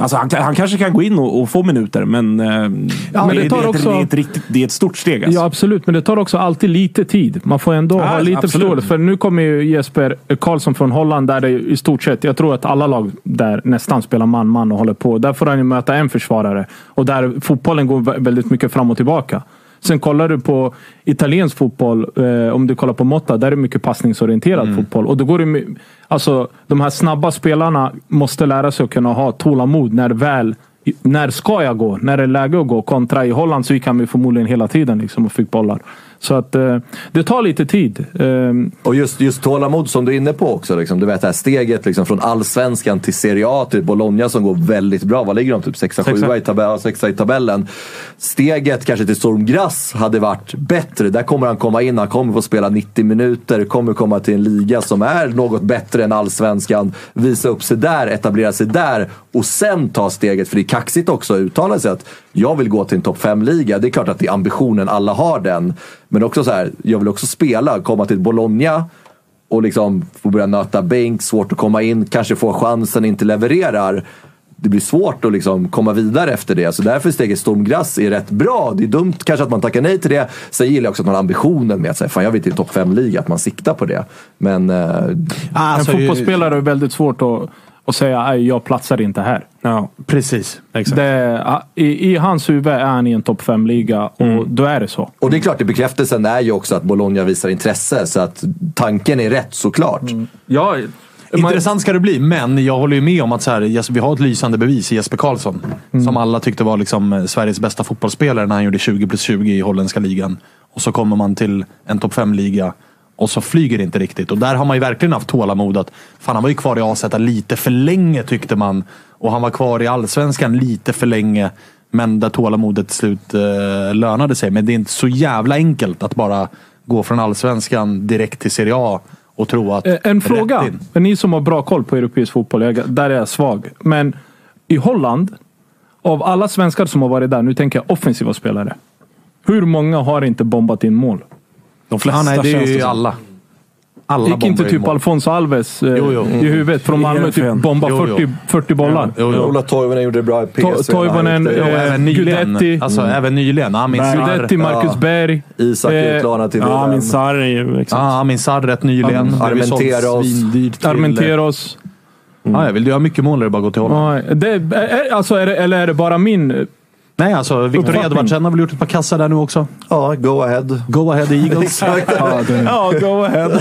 Alltså han, han kanske kan gå in och, och få minuter, men, men det det, tar det, också- det, är ett riktigt, det är ett stort steg. Alltså. Ja, absolut. Men det tar också alltid lite tid. Man får ändå Ja, ha lite absolut. förståelse. För nu kommer ju Jesper Karlsson från Holland där det i stort sett, jag tror att alla lag där nästan spelar man-man och håller på. Där får han ju möta en försvarare. Och där fotbollen går vä- väldigt mycket fram och tillbaka. Sen kollar du på italiensk fotboll, eh, om du kollar på Motta, där är det mycket passningsorienterad fotboll. Och då går det, alltså, de här snabba spelarna måste lära sig att kunna ha tålamod när väl när ska jag gå? När är det läge att gå? Kontra i Holland så gick han ju förmodligen hela tiden liksom och fick bollar. Så att eh, det tar lite tid. Eh, Och just, just tålamod som du är inne på också. Liksom. Du vet det här steget liksom, från allsvenskan till Serie A till Bologna som går väldigt bra. Vad ligger de? Typ 6 7 i, tabell, sexa i tabellen. Steget kanske till Storm Grass hade varit bättre. Där kommer han komma in, han kommer få spela 90 minuter, kommer komma till en liga som är något bättre än allsvenskan. Visa upp sig där, etablera sig där och sen ta steget. För det är kaxigt också att uttala sig att jag vill gå till en topp 5-liga. Det är klart att det är ambitionen, alla har den. Men också så här, jag vill också spela, komma till Bologna och liksom få börja nöta bänk, svårt att komma in, kanske få chansen, inte levererar. Det blir svårt att liksom komma vidare efter det. Så därför är steget Stormgrass är rätt bra. Det är dumt kanske att man tackar nej till det. Sen gillar jag också att man har ambitionen med att säga, fan jag vill till topp 5-liga, att man siktar på det. Men... Eh, Alltså, en fotbollsspelare är väldigt svårt att, att säga att jag platsar inte här. Ja, precis. Exakt. Det, i, I hans huvud är han i en topp 5-liga och då är det så. och det är klart, bekräftelsen är ju också att Bologna visar intresse. Så att tanken är rätt såklart. Ja, Intressant ska det bli, men jag håller ju med om att så här, vi har ett lysande bevis i Jesper Karlsson. Som alla tyckte var liksom eh, Sveriges bästa fotbollsspelare när han gjorde 20 plus 20 i holländska ligan. Och så kommer man till en topp 5-liga och så flyger det inte riktigt. Och där har man ju verkligen haft tålamod. Att, fan, han var ju kvar i AZ lite för länge tyckte man. Och han var kvar i Allsvenskan lite för länge. Men där tålamodet till slut eh, lönade sig. Men det är inte så jävla enkelt att bara gå från Allsvenskan direkt till Serie A och tro att... Eh, En fråga. ni som har bra koll på europeisk fotboll, jag, där är jag svag. Men i Holland, av alla svenskar som har varit där, nu tänker jag offensiva spelare. Hur många har inte bombat in mål? De flesta Ja, nej, det är ju alla. Alla Gick inte typ. Alfonso Alves eh, Jo, jo. i huvudet från Malmö typ bomba Jo, jo. 40, 40 bollar? Jo, jo. Ola Toivonen gjorde det bra i PSV. To- Toivonen, eh, även nyligen. Gudetti. Alltså, även nyligen. Amin Sarr. Gudetti, Marcus Ja. Berg. Isak eh, utlånad till Ja, Milan. min Sarr är ju... Exakt. Ja, Amin Sarr rätt nyligen. Armenteros. svindyrt till- Armenteros. Ja, jag vill du ha mycket mål det bara gå till Holland. Ja, det, är, alltså är det, eller är det bara min Nej, alltså Victor. Edvardsen har väl gjort ett par kassar där nu också. Ja, go ahead. Go ahead Eagles. [LAUGHS] Ja, go ahead. [LAUGHS]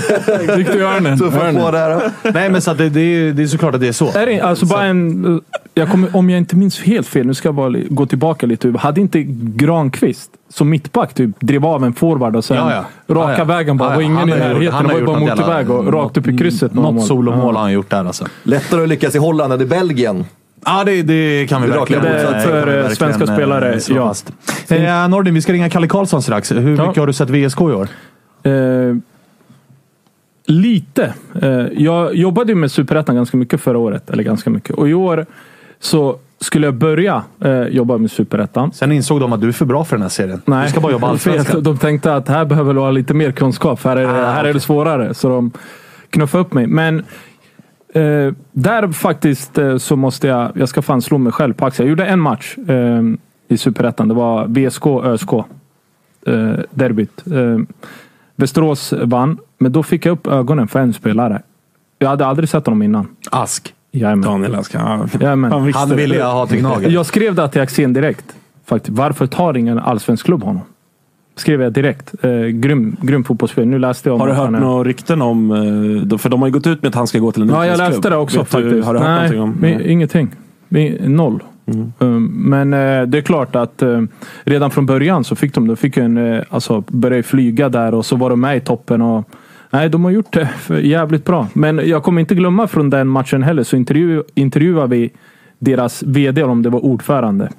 du Örnen? Tuffa på där. Nej, men så att det, det, är, det är såklart att det är så. Är det, alltså bara en, jag kommer, om jag inte minns helt fel, nu ska jag bara gå tillbaka lite. Hade inte Granqvist som mittback typ drev av en forward och sen Ja, ja. raka Ja, ja. vägen bara? Ja, ja. var ingen Han i har gjort- närheten. han Det har var ju bara motorväg och rakt upp i krysset. Något mål. solomål har han gjort där alltså. Lättare att lyckas i Holland än i Belgien. Ja, det, det kan vi Det verkligen raka eh, kan vi För, eh, verkligen, svenska eh, spelare, ja. Eh, Nordin, vi ska ringa Kalle Karlsson strax. Hur Ja. mycket har du sett VSK i år? Eh, lite. Eh, jag jobbade ju med Superettan ganska mycket förra året. Eller ganska mycket. Och i år så skulle jag börja eh, jobba med Superettan. Sen insåg de att du är för bra för den här serien. Nej, Du ska bara jobba allsvenskan. De tänkte att här behöver du ha lite mer kunskap. Här är, det, Ah, här är det svårare. Så de knuffade upp mig. Men eh, där faktiskt eh, så måste jag, jag ska fan slå mig själv på axeln. Jag gjorde en match eh, i Superettan. Det var VSK ÖSK. Eh, derbyt. Eh, Västerås vann, men då fick jag upp ögonen för en spelare. Jag hade aldrig sett honom innan. Ask. Jajamän. Daniel Ask. Ja, Jajamän. han Han ville jag ha till Gnaget. Jag skrev det till Axén direkt. Faktiskt. Varför tar ingen allsvensk klubb honom? Skrev jag direkt. Eh, grym, grym fotbollsspelare. Nu läste jag om Har du hört är- några rykten om... eh, För de har ju gått ut med att han ska gå till en Ja, jag läste det också Vet du- faktiskt. Har du hört Nej, någonting om... men ingenting. Noll. Um, Men eh, det är klart att eh, redan från början så fick de, de fick en, eh, alltså, börja flyga där och så var de med i toppen. Och, nej, de har gjort det jävligt bra. Men jag kommer inte glömma från den matchen heller så intervju, intervjuade vi deras VD, om det var ordförande.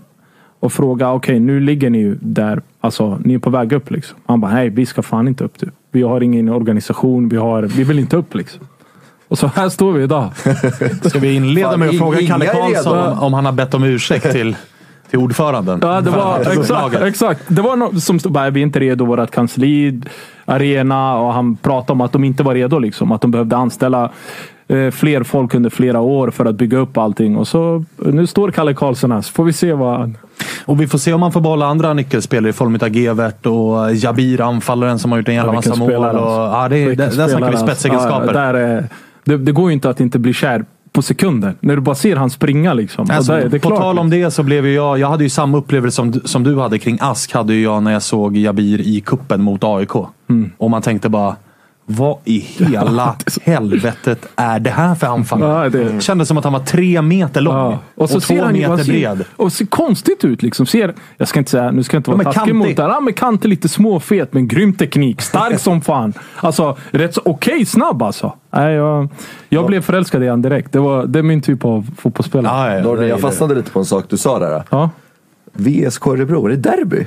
Och fråga, okej nu ligger ni ju där, alltså ni är på väg upp liksom. Han bara, nej vi ska fan inte upp. Du. Vi har ingen organisation, vi, har, vi vill inte upp liksom. Och så här står vi idag. [LAUGHS] Ska vi inleda med att fråga Kalle Karlsson om, om han har bett om ursäkt [LAUGHS] till, till ordföranden? Ja, det var exakt, exakt. Det var något som stod bara, vi är inte redo, vårt kansli, arena och han pratade om att de inte var redo liksom. Att de behövde anställa fler folk under flera år för att bygga upp allting. Och så nu står Kalle Karlsson här, så får vi se vad han... Och vi får se om han får behålla andra nyckelspelare i form av Gevert och Jabir, anfallaren som har gjort en jävla massa mål. Och, alltså. ja, det, Vilken där, där snackar vi alltså. spetsegenskaper. Ja, där är, det, det går ju inte att inte bli kär på sekunden. När du bara ser han springa liksom. Alltså, det är på klart. tal om det så blev ju jag, jag hade ju samma upplevelse som, som du hade kring Ask, hade ju jag när jag såg Jabir i kuppen mot AIK. Mm. Och man tänkte bara, vad i hela [LAUGHS] helvetet är det här för anfallare? Ja, det- Kändes som att han var tre meter lång Ja. och, så två ser han meter han ser- bred. Och ser konstigt ut liksom. Ser, jag ska inte säga, nu ska jag inte Ja, vara men taskig mot det. Ja, men kantig, lite småfet, men grym teknik. Stark [LAUGHS] som fan. Alltså, rätt så okej snabb alltså. Nej, jag, jag blev förälskad i han direkt. Det, var, det är min typ av fotbollsspelare. Ja, ja, jag fastnade lite på en sak du sa där. Ja. VSK Örebro, är det derby?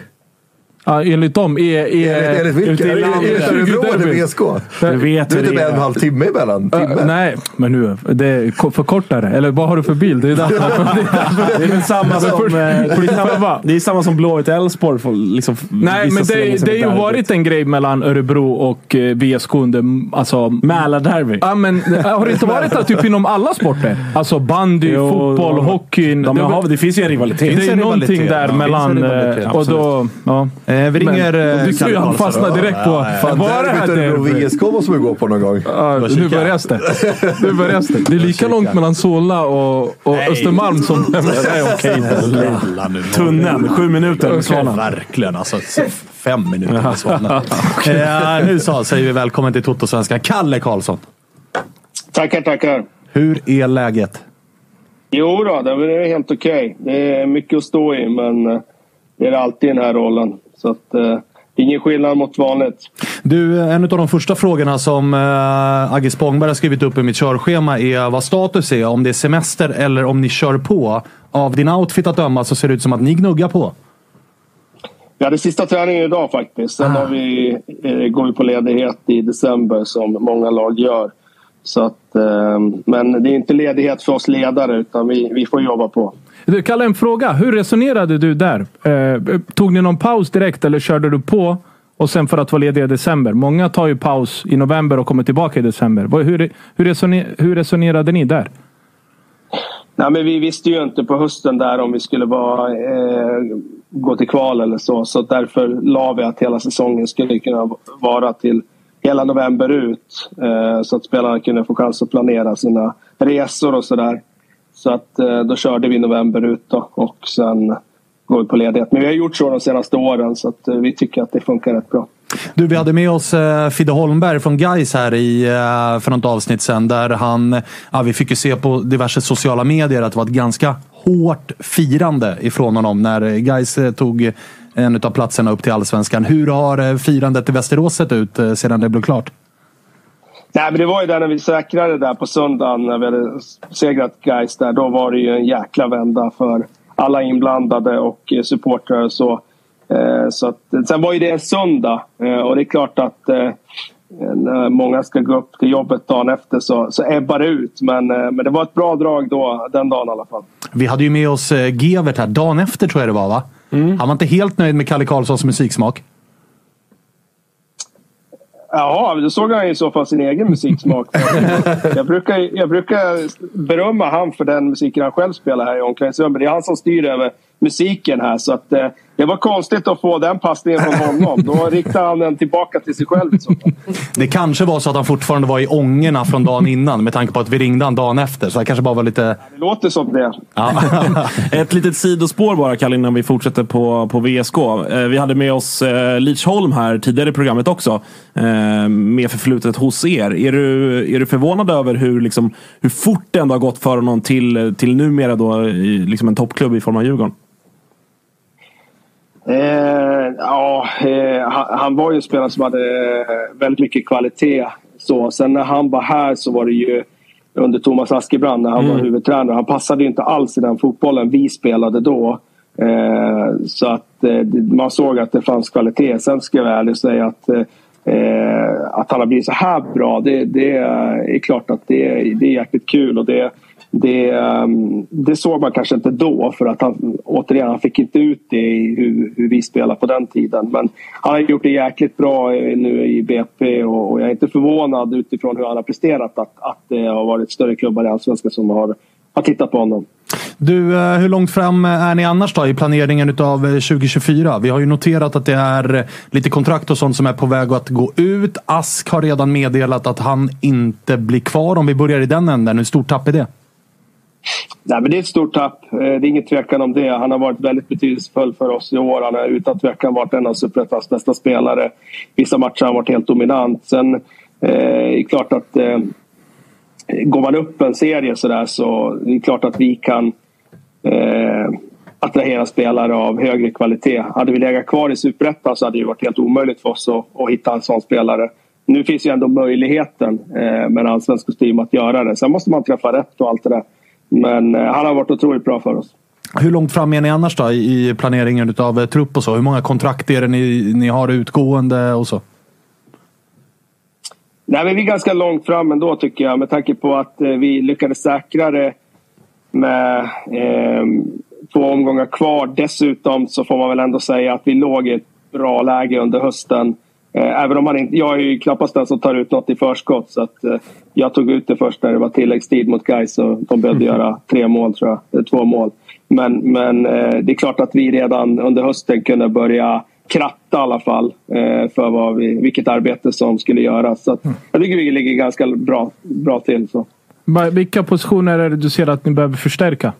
Ja, enligt dem är... är Enligt, enligt vilka? det enligt Örebro eller. VSK? Du vet Det är typ det en halv timme emellan. Timme. Äh, nej, men nu. Det är ko- förkortare. Eller vad har du för bil? Det är därför. [LAUGHS] Det är väl samma som, eh, det är samma, det är samma som Blåvitt Elfsborg. Liksom, Nej, men det, det har ju med varit en grej mellan Örebro och eh, VSK under... mm, Alltså, Mälarderby. Ja, men har det inte varit det typ inom alla sporter? Alltså bandy, Jo, fotboll, de- hockeyn. De det, har, det finns ju en rivalitet. det är någonting där. Det mellan... eh, och då, ja. Eh, vi ringer... Men, eh, du ser ju fastnar direkt på... Fan, Var det här derbyt? VSK måste vi gå på någon gång. Ja, nu börjar det. Nu börjar det. Det är lika långt mellan Solna och, och Östermalm som... Nej, okej. [LAUGHS] Tunneln, sju minuter. med Svanen. Verkligen alltså. Fem minuter med [LAUGHS] Svanen. eh, nu så säger vi välkommen till Toto-svenskan. Kalle Karlsson. Tackar, tackar. Hur är läget? Jo då, det är helt okej. Det är mycket att stå i, men det är alltid i den här rollen. Så att, eh, det är ingen skillnad mot vanligt. Du, en av de första frågorna som äh, Agge Spångberg har skrivit upp i mitt körschema är vad status är. Om det är semester eller om ni kör på. Av din outfit att döma så ser det ut som att ni gnuggar på. Vi hade sista träningen idag faktiskt. Sen har vi, eh, går vi på ledighet i december som många lag gör. Så att, eh, men det är inte ledighet för oss ledare utan vi, vi får jobba på. Du, Kalle, en fråga. Hur resonerade du där? Eh, tog ni någon paus direkt eller körde du på och sen för att vara ledig i december? Många tar ju paus i november och kommer tillbaka i december. Hur, hur, resoner, hur resonerade ni där? Nej, men vi visste ju inte på hösten där om vi skulle vara, eh, gå till kval eller så. Så därför la vi att hela säsongen skulle kunna vara till hela november ut. Eh, så att spelarna kunde få chans att planera sina resor och sådär. Så att eh, då körde vi november ut då. Och sen går vi på ledighet. Men vi har gjort så de senaste åren så att eh, vi tycker att det funkar rätt bra. Du, vi hade med oss eh, Fidde Holmberg från Geis här i, för något avsnitt sen. Där han, ja, vi fick ju se på diverse sociala medier att det var ett ganska hårt firande ifrån honom när Geis tog en av platserna upp till allsvenskan. Hur har firandet i Västerås sett ut sedan det blev klart? Nej, men det var ju där när vi säkrade där på söndagen när vi hade segrat Gais där. Då var det ju en jäkla vända för alla inblandade och eh, supportrar och så. Eh, så att, sen var ju det en söndag eh, och det är klart att när många ska gå upp till jobbet dagen efter så, så ebbar det ut. Men, men det var ett bra drag då, den dagen i alla fall. Vi hade ju med oss Gevert här dagen efter tror jag det var va? Han var inte helt nöjd med Kalle Karlssons musiksmak. Jaha, då såg han i så fall sin egen musiksmak. [LAUGHS] jag, brukar, jag brukar berömma han för den musiken han själv spelar här i omklädningsrummet. Det är han som styr över musiken här. Så att, eh, det var konstigt att få den passningen från honom. Då riktar han den tillbaka till sig själv. Det kanske var så att han fortfarande var i ångorna från dagen innan med tanke på att vi ringde han dagen efter. Så det kanske bara var lite... Det låter som det. [LAUGHS] Ett litet sidospår bara, Kalle, innan vi fortsätter på, på VSK. Eh, Vi hade med oss eh, Lidsholm här tidigare i programmet också. eh, Med förflutet hos er. Är du, är du förvånad över hur, liksom, hur fort det ändå har gått för honom till, till numera då, i, liksom en toppklubb i form av Djurgården? Eh, ja, eh, han, han var ju en spelare som hade eh, väldigt mycket kvalitet. Så, sen när han var här så var det ju under Thomas Askebrand när han var huvudtränare. Han passade ju inte alls i den fotbollen vi spelade då. Eh, så att eh, man såg att det fanns kvalitet. Sen ska jag vara ärlig och säga att, eh, eh, att han har blivit så här bra. Det, det är klart att det, är- det är jäkligt kul. Och det, det, ehm, det såg man kanske inte då för att han återigen han fick inte ut det i hur, hur vi spelade på den tiden. Men han har gjort det jäkligt bra nu i BP och, och jag är inte förvånad utifrån hur han har presterat att, att det har varit större klubbar i Allsvenskan som har, har tittat på honom. Du, eh, hur långt fram eh, är ni annars då i planeringen av 2024? Eh, vi har ju noterat att det är lite kontrakt och sånt som är på väg att gå ut. Ask har redan meddelat att han inte blir kvar. Om vi börjar i den änden, hur stort tapp är det? Nej, men det är ett stort tapp. Eh, det är ingen tvekan om det. Han har varit väldigt betydelsefull för oss i år. Han har utan tvekan varit en av Superettans bästa spelare. Vissa matcher har han varit helt dominant. Sen eh, är det klart att eh, går man upp en serie så där så det är klart att vi kan eh, attrahera spelare av högre kvalitet. Hade vi legat kvar i Superettan så hade det varit helt omöjligt för oss att, att hitta en sån spelare. Nu finns ju ändå möjligheten eh, med en allsvensk kostym att göra det. Sen måste man träffa rätt och allt det där. Men eh, han har varit otroligt bra för oss. Hur långt fram är ni annars då i planeringen av eh, trupp och så? Hur många kontrakt är det ni, ni har utgående och så? Nej, men vi är ganska långt fram ändå tycker jag med tanke på att eh, vi lyckades säkra det med eh, två omgångar kvar. Dessutom så får man väl ändå säga att vi låg i ett bra läge under hösten. Eh, även om man inte, jag är ju knappast den som tar ut något i förskott. Så att, eh, jag tog ut det först när det var tilläggstid mot Gais och de behövde göra tre mål tror jag. Eller två mål. Men, men eh, det är klart att vi redan under hösten kunde börja kratta i alla fall för vad vi, vilket arbete som skulle göras. Så att, jag tycker vi ligger ganska bra, bra till. Så. Vilka positioner är det du ser att ni behöver förstärka?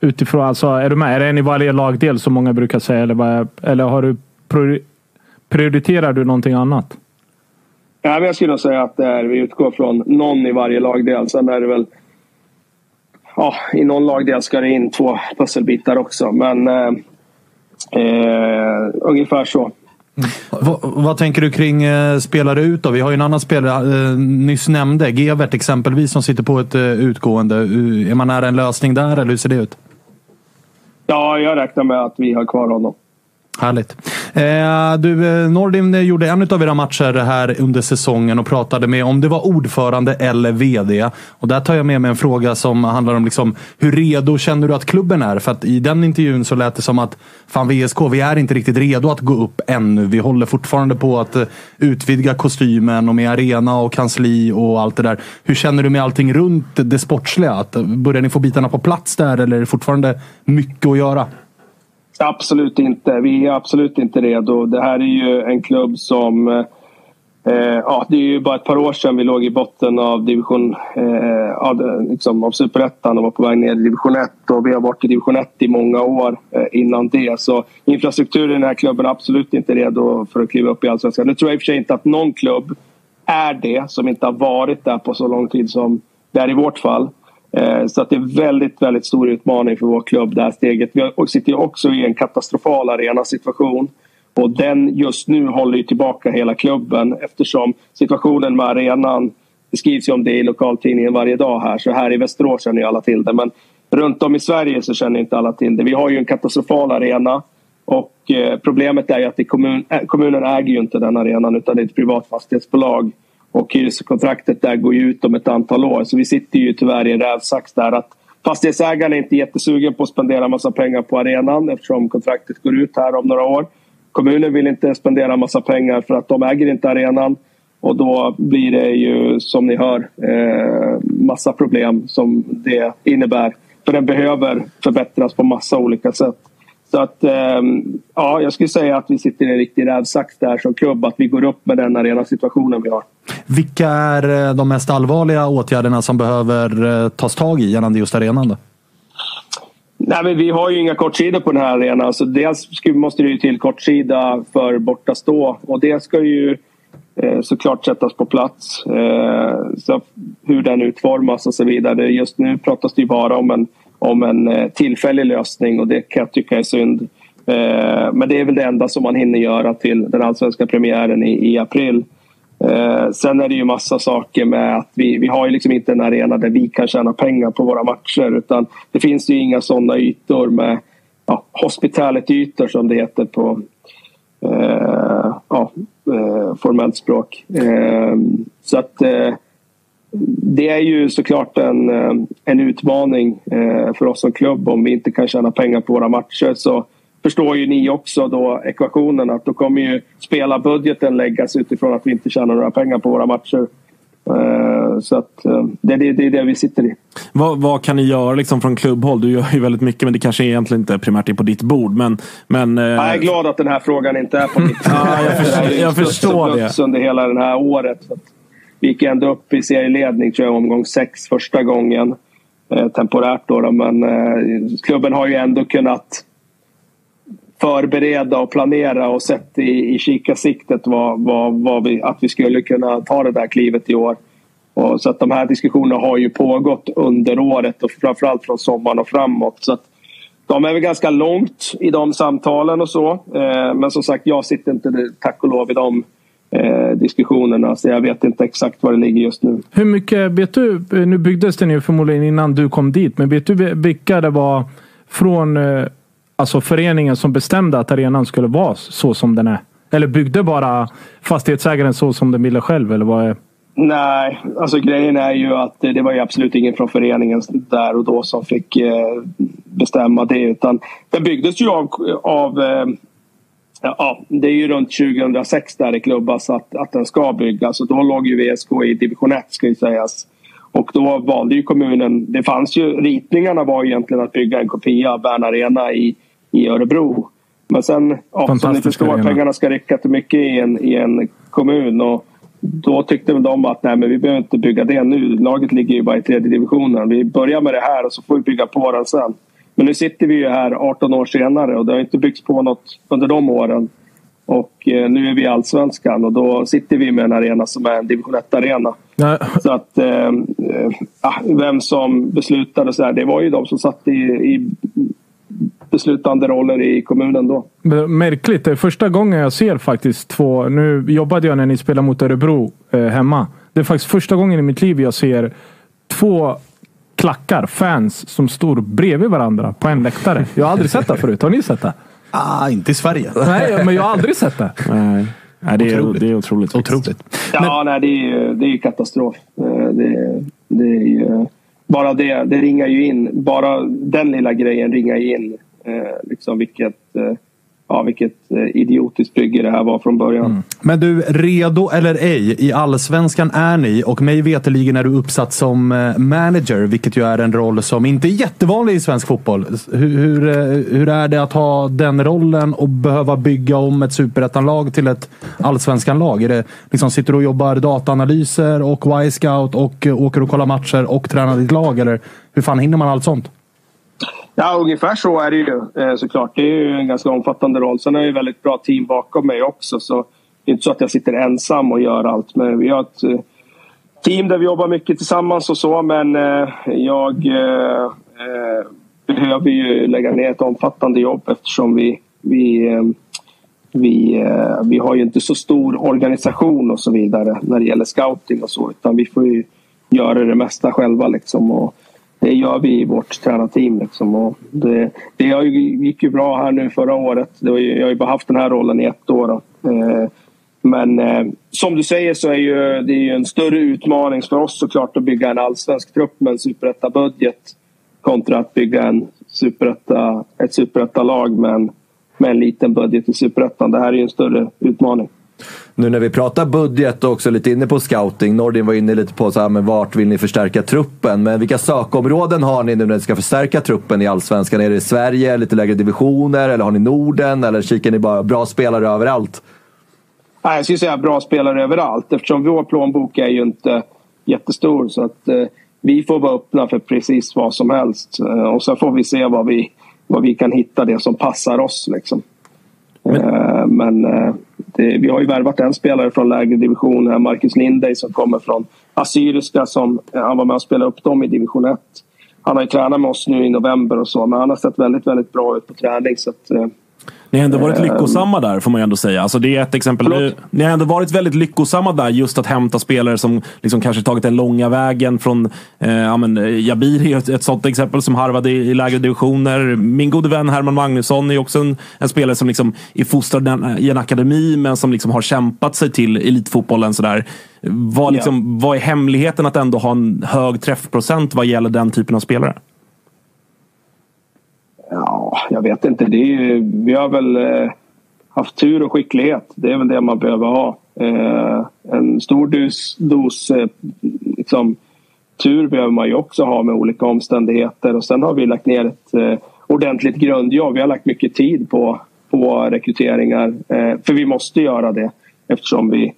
Utifrån, alltså, är du med? Är det en i varje lagdel som många brukar säga? Eller, vad eller har du prioriterar du någonting annat? Ja, men jag skulle säga att det är, vi utgår från någon i varje lagdel. Sen är det väl... Ja, I någon lagdel ska det in två pusselbitar också. Men eh, eh, ungefär så. Va, vad tänker du kring eh, spelare ut då? Vi har ju en annan spelare, eh, nyss nämnde, Gevert exempelvis, som sitter på ett eh, utgående. Uh, är man nära en lösning där eller hur ser det ut? Ja, jag räknar med att vi har kvar honom. Härligt. Eh, du, eh, Nordin eh, gjorde en av era matcher här under säsongen och pratade med om det var ordförande eller VD. Och där tar jag med mig en fråga som handlar om liksom, hur redo känner du att klubben är? För att i den intervjun så lät det som att fan VSK, vi är inte riktigt redo att gå upp ännu. Vi håller fortfarande på att eh, utvidga kostymen och med arena och kansli och allt det där. Hur känner du med allting runt det sportsliga? Att, börjar ni få bitarna på plats där eller är det fortfarande mycket att göra? Absolut inte. Vi är absolut inte redo. Det här är ju en klubb som Eh, ja, det är ju bara ett par år sedan vi låg i botten av division eh, av, liksom, av superettan och var på väg ner i division 1. Och vi har varit i division 1 i många år eh, innan det. Så infrastrukturen i den här klubben är absolut inte redo för att kliva upp i allsvenskan. Nu tror jag i och för sig inte att någon klubb är det som inte har varit där på så lång tid som det är i vårt fall. Eh, så att det är väldigt, väldigt stor utmaning för vår klubb det här steget. Vi sitter ju också i en katastrofal arenasituation. Och den just nu håller ju tillbaka hela klubben eftersom situationen med arenan det skrivs ju om det i lokaltidningen varje dag här. Så här i Västerås känner ju alla till det. Men runt om i Sverige så känner inte alla till det. Vi har ju en katastrofal arena. Och eh, problemet är ju att kommun, eh, kommunen äger ju inte den arenan utan det är ett privat fastighetsbolag. Och hyreskontraktet där går ju ut om ett antal år. Så vi sitter ju tyvärr i en rävsax där att fastighetsägaren är inte jättesugen på att spendera massa pengar på arenan eftersom kontraktet går ut här om några år. Kommunen vill inte spendera massa pengar för att de äger inte arenan. Och då blir det ju som ni hör eh, massa problem som det innebär. För den behöver förbättras på massa olika sätt. Så att eh, ja, jag skulle säga att vi sitter i en riktig rävsax där som klubb. Att vi går upp med den arenasituationen vi har. Vilka är eh, de mest allvarliga åtgärderna som behöver eh, tas tag i gällande just arenan? Då? Nej, men vi har ju inga kortsidor på den här arenan. Så dels måste det ju till kortsida för bortastå och det ska ju eh, såklart sättas på plats. Så hur den utformas och så vidare. Just nu pratas det ju bara om en, om en eh, tillfällig lösning och det kan jag tycka är synd. Eh, men det är väl det enda som man hinner göra till den allsvenska premiären i, i april. Eh, sen är det ju massa saker med att vi, vi har ju liksom inte en arena där vi kan tjäna pengar på våra matcher utan det finns ju inga sådana ytor med ja, hospitality-ytor som det heter på eh, ja, eh, formellt språk. Eh, så att eh, det är ju såklart en, eh, en utmaning för oss som klubb om vi inte kan tjäna pengar på våra matcher. Så förstår ju ni också då ekvationen att då kommer ju spelarbudgeten läggas utifrån att vi inte tjänar några pengar på våra matcher. Eh, så att eh, det, det, det är det vi sitter i. Vad, vad, kan ni göra liksom från klubbhåll? Du gör ju väldigt mycket men det kanske egentligen inte primärt är på ditt bord. Men, men, eh, Jag är glad att den här frågan inte är på mitt bord. [LAUGHS] ja, jag förstår, jag förstår det. under hela det här året vi gick ändå upp i serieledning tror jag omgång sex första gången. Eh, temporärt då, då men eh, klubben har ju ändå kunnat förbereda och planera och sett i, i kikarsiktet vad, vad, vad vi, att vi skulle kunna ta det där klivet i år. Och så att de här diskussionerna har ju pågått under året och framförallt från sommaren och framåt. Så att de är väl ganska långt i de samtalen och så. Eh, men som sagt, jag sitter inte tack och lov i de eh, diskussionerna. Så jag vet inte exakt var det ligger just nu. Hur mycket, vet du, nu byggdes den ju förmodligen innan du kom dit, men vet du vilka det var från eh, alltså föreningen som bestämde att arenan skulle vara så som den är? Eller byggde bara fastighetsägaren så som den ville själv? Eller vad är... Nej, alltså grejen är ju att det var ju absolut ingen från föreningen där och då som fick eh, bestämma det. Utan den byggdes ju av, av eh, ja, det är ju runt 2006 där det klubbas att, att den ska byggas. Och då låg ju VSK i division 1 ska ju sägas. Och då valde ju kommunen, det fanns ju, ritningarna var egentligen att bygga en kopia av Bern Arena i, i Örebro. Men sen, ja, som ni förstår, pengarna ska räcka till mycket i en, i en kommun. Och då tyckte de att nej, men vi behöver inte bygga det nu. Laget ligger ju bara i tredje divisionen. Vi börjar med det här och så får vi bygga på den sen. Men nu sitter vi ju här 18 år senare och det har inte byggts på något under de åren. Och eh, nu är vi i Allsvenskan och då sitter vi med en arena som är en division 1-arena. Så att eh, eh, vem som beslutade så här, det var ju de som satt i, i beslutande roller i kommunen då. Märkligt. Det är första gången jag ser faktiskt två. Nu jobbade jag när ni spelade mot Örebro eh, hemma. Det är faktiskt första gången i mitt liv jag ser två klackar, fans, som står bredvid varandra på en läktare. Jag har aldrig sett det förut. Har ni sett det? Ah, inte i Sverige. Nej, men jag har aldrig sett det. Nej. Nej, det, är, otroligt. det är otroligt. otroligt. Ja, nej, det är, det är katastrof. Eh, det, det är ju, bara det, det ringar ju in. Bara den lilla grejen ringar in. Eh, liksom vilket, eh, ja, vilket eh, idiotiskt bygge det här var från början. Mm. Men du, redo eller ej, i Allsvenskan är ni och mig veterligen är du uppsatt som eh, manager, vilket ju är en roll som inte är jättevanlig i svensk fotboll. Hur, hur, hur är det att ha den rollen och behöva bygga om ett superettanlag till ett allsvenskan-lag? Är det liksom, sitter du och jobbar dataanalyser och Y-scout och åker och kollar matcher och tränar ditt lag? Eller hur fan hinner man allt sånt? Ja, ungefär så är det ju eh, såklart. Det är ju en ganska omfattande roll. Sen har jag ju väldigt bra team bakom mig också. Så det är inte så att jag sitter ensam och gör allt. Men vi har ett eh, team där vi jobbar mycket tillsammans och så. Men eh, jag behöver ju lägga ner ett omfattande jobb eftersom vi, vi, vi, vi har ju inte så stor organisation och så vidare när det gäller scouting och så. Utan vi får ju göra det mesta själva liksom. Och, det gör vi i vårt tränarteam. Liksom. Och det, det har ju- gick ju bra här nu förra året. Det var ju, jag har ju bara haft den här rollen i ett år. Då. Eh, men eh, som du säger så är ju, det är ju en större utmaning för oss såklart att bygga en allsvensk trupp med en superetta-budget kontra att bygga en superetta, ett superetta-lag med en, med en liten budget i superettan. Det här är ju en större utmaning. Nu när vi pratar budget och också lite inne på scouting. Nordin var inne lite på så här, men vart vill ni förstärka truppen? Men vilka sökområden har ni nu när ni ska förstärka truppen i Allsvenskan? Är det Sverige, lite lägre divisioner eller har ni Norden? Eller kikar ni bara bra spelare överallt? Nej, jag skulle säga bra spelare överallt eftersom vår plånbok är ju inte jättestor. Så att eh, vi får vara öppna för precis vad som helst. Eh, och så får vi se vad vi, vad vi kan hitta det som passar oss. Liksom. Men, men eh, det, eh, vi har ju värvat en spelare från lägre division, här, Marcus Lindey som kommer från Assyriska. Som, eh, han var med och spelade upp dem i division 1. Han har ju tränat med oss nu i november och så, men han har sett väldigt, väldigt bra ut på träning. Så att, eh, ni har ändå varit Ehm. lyckosamma där, får man ju ändå säga. Alltså, det är ett exempel. Ni, ni har ändå varit väldigt lyckosamma där, just att hämta spelare som liksom kanske tagit den långa vägen från... Eh, ja, men, eh, Jabir är ett, ett sånt exempel som harvade i, i lägre divisioner. Min gode vän Herman Magnusson är också en, en spelare som liksom är fostrad i en akademi, men som liksom har kämpat sig till elitfotbollen. Sådär. Vad, liksom, vad är hemligheten att ändå ha en hög träffprocent vad gäller den typen av spelare? Ja, jag vet inte. Det är ju, vi har väl eh, haft tur och skicklighet. Det är väl det man behöver ha. Eh, en stor dos, dos eh, liksom, tur behöver man ju också ha med olika omständigheter. Och sen har vi lagt ner ett ordentligt grundjobb. Vi har lagt mycket tid på, på rekryteringar. För vi måste göra det eftersom vi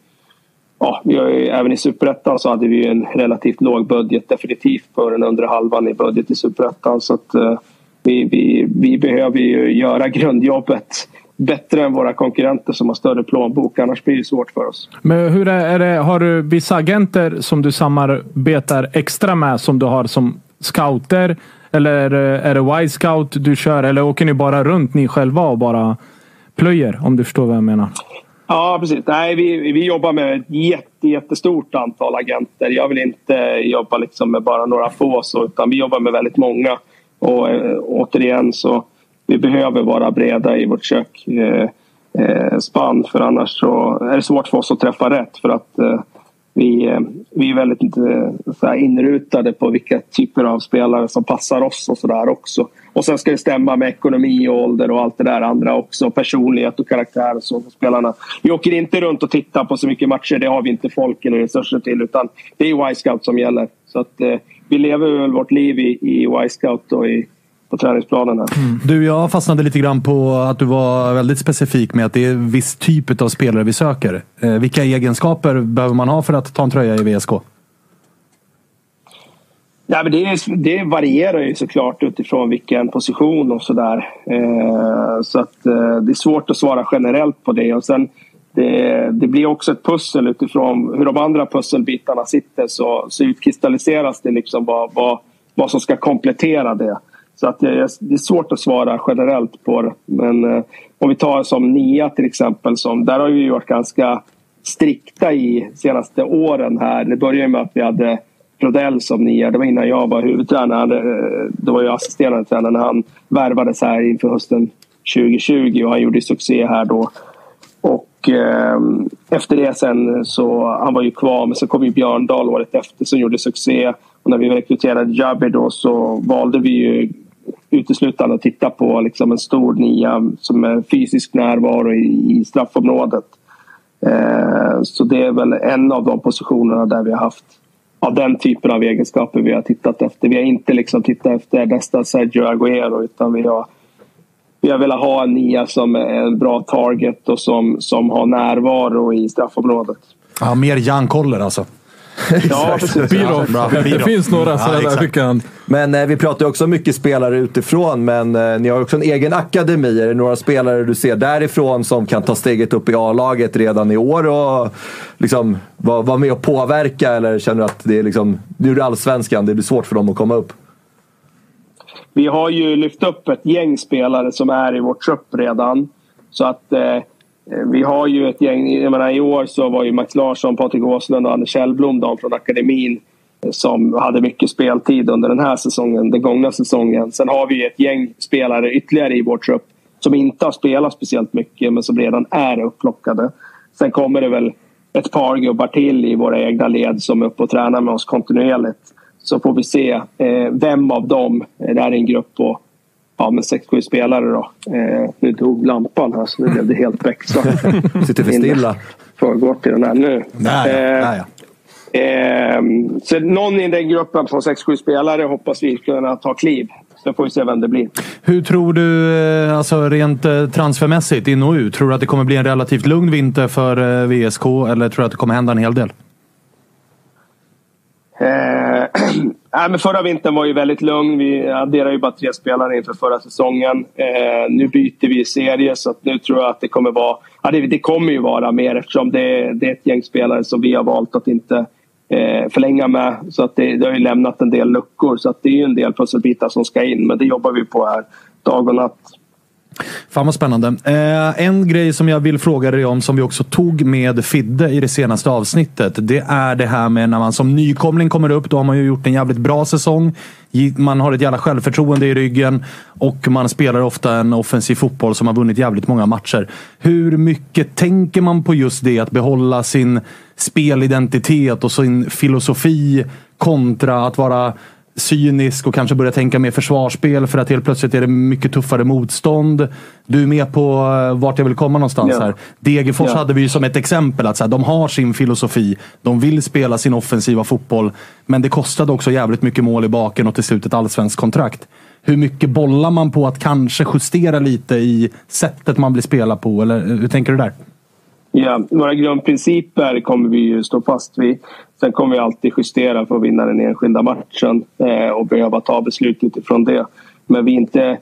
Ja, vi har ju, även i superettan så hade vi en relativt låg budget definitivt för den undre halvan i budget i superettan. Så att, eh, vi, vi, vi behöver ju göra grundjobbet bättre än våra konkurrenter som har större plånbok. Annars blir det svårt för oss. Men hur är, det, har du vissa agenter som du samarbetar extra med som du har som scouter? Eller är det, är det Y-scout du kör? Eller åker ni bara runt ni själva och bara plöjer? Om du förstår vad jag menar. Ja, precis. Nej, vi, vi jobbar med ett jätte, jättestort antal agenter. Jag vill inte jobba liksom med bara några få, så, utan vi jobbar med väldigt många. Och eh, återigen så vi behöver vara breda i vårt kök. Eh, eh, spann för annars så är det svårt för oss att träffa rätt. För att eh, vi, eh, vi är väldigt eh, så här inrutade på vilka typer av spelare som passar oss och sådär också. Och sen ska det stämma med ekonomi och ålder och allt det där andra också. Personlighet och karaktär och så för spelarna. Vi åker inte runt och tittar på så mycket matcher. Det har vi inte folk eller resurser till. Utan det är Y-scout som gäller. Så att eh, vi lever väl vårt liv i, i Y-scout och i, på träningsplanen här. Du, jag fastnade lite grann på att du var väldigt specifik med att det är en viss typ av spelare vi söker. Eh, vilka egenskaper behöver man ha för att ta en tröja i VSK? Ja, men det, är, det varierar ju såklart utifrån vilken position och sådär. Eh, så att eh, det är svårt att svara generellt på det. Och sen, det, det blir också ett pussel utifrån hur de andra pusselbitarna sitter så, så utkristalliseras det liksom vad, vad, vad som ska komplettera det. Så att det, det är svårt att svara generellt på det. Men eh, om vi tar som NIA till exempel, som, där har vi varit ganska strikta i senaste åren här. Det började med att vi hade Brodell som nia. Det var innan jag var huvudtränare. Eh, då Det var jag assisterande tränare när han värvades här inför hösten 2020 och han gjorde succé här då. Och eh, efter det sen så, han var ju kvar, men så kom ju Björndal året efter som gjorde succé. Och när vi rekryterade Jabber då så valde vi ju uteslutande att titta på liksom en stor nia som är fysisk närvaro i, i straffområdet. Eh, så det är väl en av de positionerna där vi har haft av den typen av egenskaper vi har tittat efter. Vi har inte liksom tittat efter nästa Sergio Agüero utan vi har, vi har velat ha en nia som är en bra target och som, som har närvaro i straffområdet. Ja, mer Jan Koller alltså. [LAUGHS] Ja, precis. Birov. Bra. Det finns några sådana där exakt. tycker jag. Men eh, vi pratar ju också mycket spelare utifrån, men eh, ni har också en egen akademi. Är det några spelare du ser därifrån som kan ta steget upp i A-laget redan i år och liksom vara vara med och påverka? Eller känner du att det är liksom, nu är det allsvenskan, det blir svårt för dem att komma upp? Vi har ju lyft upp ett gäng spelare som är i vår trupp redan. Så att eh, vi har ju ett gäng. Jag menar, I år så var ju Max Larsson, Patrik Åslund och Anders Kjellblom de från akademin eh, som hade mycket speltid under den här säsongen, den gångna säsongen. Sen har vi ett gäng spelare ytterligare i vår trupp som inte har spelat speciellt mycket men som redan är upplockade. Sen kommer det väl ett par gubbar till i våra egna led som är uppe och tränar med oss kontinuerligt. Så får vi se eh, vem av dem, eh, det här är en grupp på ja, men 6-7 spelare då. Eh, nu dog lampan här så nu blev det helt becksvart. [LAUGHS] Sitter för stilla. Förgår till den här nu. Där. Eh, Där, ja. Ehm, så någon i den gruppen på 6-7 spelare hoppas vi kunna ta kliv. Sen får vi se vem det blir. Hur tror du, eh, alltså rent eh, transfermässigt, in och ut, tror du att det kommer bli en relativt lugn vinter för eh, VSK eller tror du att det kommer hända en hel del? Eh, [CLEARS THROAT] men förra vintern var ju väldigt lugn. Vi adderade ju bara tre spelare inför förra säsongen. Eh, nu byter vi serie så att nu tror jag att det kommer vara... Ja, det, det kommer ju vara mer eftersom det, det är ett gäng spelare som vi har valt att inte eh, förlänga med. Så att det, det har ju lämnat en del luckor. Så att det är ju en del pusselbitar som ska in. Men det jobbar vi på här dag och natt. Fan vad spännande. Eh, en grej som jag vill fråga dig om som vi också tog med Fidde i det senaste avsnittet. Det är det här med när man som nykomling kommer upp. Då har man ju gjort en jävligt bra säsong. Man har ett jävla självförtroende i ryggen och man spelar ofta en offensiv fotboll som har vunnit jävligt många matcher. Hur mycket tänker man på just det? Att behålla sin spelidentitet och sin filosofi kontra att vara cynisk och kanske börja tänka mer försvarsspel för att helt plötsligt är det mycket tuffare motstånd. Du är med på eh, vart jag vill komma någonstans Ja. här. Degerfors Ja. hade vi ju som ett exempel att så här, de har sin filosofi. De vill spela sin offensiva fotboll. Men det kostade också jävligt mycket mål i baken och till slut ett allsvenskt kontrakt. Hur mycket bollar man på att kanske justera lite i sättet man blir spela på? Eller eh, hur tänker du där? Ja, våra grundprinciper kommer vi ju stå fast vid. Sen kommer vi alltid justera för att vinna den enskilda matchen eh, och behöva ta beslut utifrån det. Men vi är inte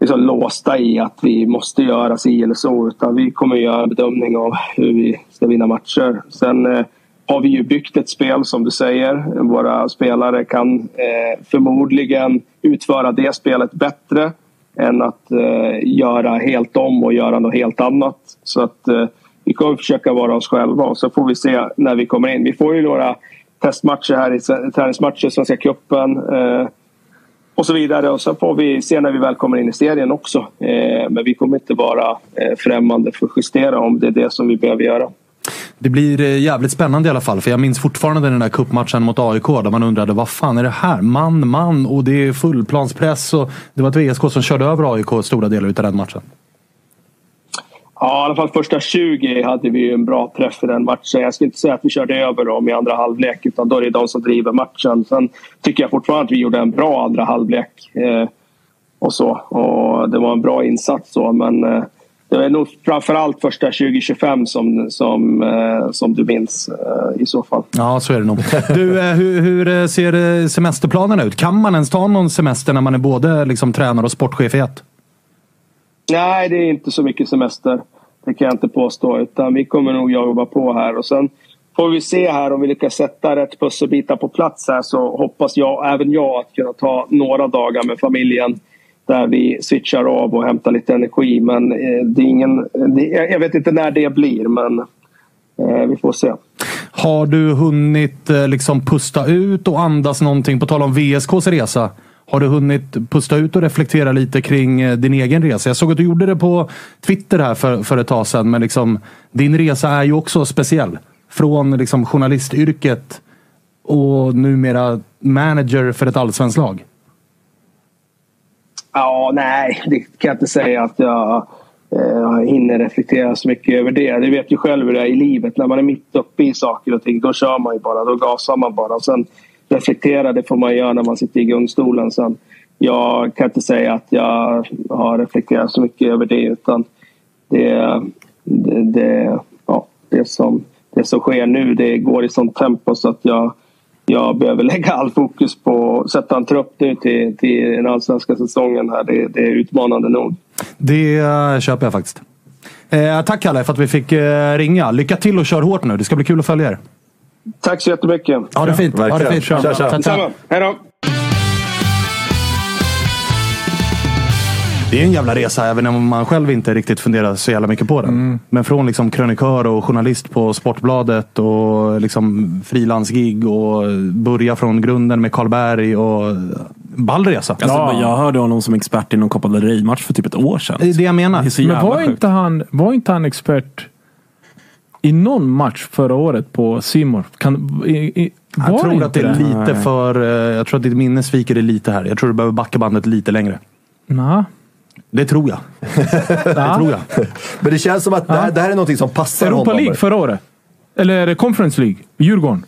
liksom låsta i att vi måste göra si eller så utan vi kommer göra en bedömning av hur vi ska vinna matcher. Sen eh, har vi ju byggt ett spel som du säger. Våra spelare kan eh, förmodligen utföra det spelet bättre än att eh, göra helt om och göra något helt annat. Så att eh, vi kommer försöka vara oss själva och så får vi se när vi kommer in. Vi får ju några testmatcher här i träningsmatcher, Svenska cupen eh, och så vidare. Och så får vi se när vi väl kommer in i serien också. Eh, men vi kommer inte vara eh, främmande för att justera om det är det som vi behöver göra. Det blir eh, jävligt spännande i alla fall. För jag minns fortfarande den där kuppmatchen mot AIK där man undrade vad fan är det här? Man, man och det är fullplanspress. Och det var ett VSK som körde över AIK stora delar av den matchen. Ja, i alla fall första 20 hade vi en bra träff i den matchen. Jag ska inte säga att vi körde över dem i andra halvlek utan då är det de som driver matchen. Sen tycker jag fortfarande att vi gjorde en bra andra halvlek. Eh, och så. Och det var en bra insats så men eh, det är nog framförallt första 20-25 som, som, eh, som du minns eh, i så fall. Ja, så är det nog. Du, eh, hur, hur eh, ser eh, semesterplanerna ut? Kan man ens ta någon semester när man är både liksom, tränare och sportchef i ett? Nej, det är inte så mycket semester. Det kan jag inte påstå. Utan vi kommer nog jobba på här. Och sen får vi se här om vi lyckas sätta rätt pusselbitar på plats här så hoppas jag, även jag, att kunna ta några dagar med familjen där vi switchar av och hämtar lite energi. Men eh, det är ingen, det, jag vet inte när det blir, men eh, vi får se. Har du hunnit eh, liksom pusta ut och andas någonting? På tal om VSKs resa. Har du hunnit pusta ut och reflektera lite kring eh, din egen resa? Jag såg att du gjorde det på Twitter här för, för ett tag sedan. Men liksom, din resa är ju också speciell. Från liksom journalistyrket och numera manager för ett allsvenskt lag. Ja, nej, det kan jag inte säga att jag eh, hinner reflektera så mycket över det. Du vet ju själv hur det är i livet. När man är mitt uppe i saker och ting, då kör man ju bara. Då gasar man bara. Sen reflektera, det får man göra när man sitter i gungstolen. Sen, jag kan inte säga att jag har reflekterat så mycket över det. Utan det, det, det, ja, det, som, det som sker nu, det går i sånt tempo så att jag jag behöver [LAUGHS] lägga all fokus på att sätta en trupp nu till, till den allsvenska säsongen. här. Det, det är utmanande nog. Det eh, köper jag faktiskt. Eh, tack Kalle för att vi fick eh, ringa. Lycka till och kör hårt nu. Det ska bli kul att följa er. Tack så jättemycket. Ha det fint. Ha det fint. Tja, tja. Detsamma. Hej då. Det är en jävla resa även om man själv inte riktigt funderar så jävla mycket på den. Men från liksom krönikör och journalist på Sportbladet och liksom frilansgig och börja från grunden med Karlberg och ball resa. Alltså, Jag hörde honom som expert i någon Copa del Rey-match för typ ett år sedan. Det är det jag menar. Det är Men var sjukt. inte, han, var inte han expert i någon match förra året på Simor? Kan, i, i, var Jag tror att det är lite för... eh, Jag tror att ditt minne sviker det lite här. Jag tror du behöver backa bandet lite längre. Nå. Det tror jag. [LAUGHS] Det tror jag. Men det känns som att det, här, det här är någonting som passar Europa honom. League förra året. Eller är det Conference League? Djurgården.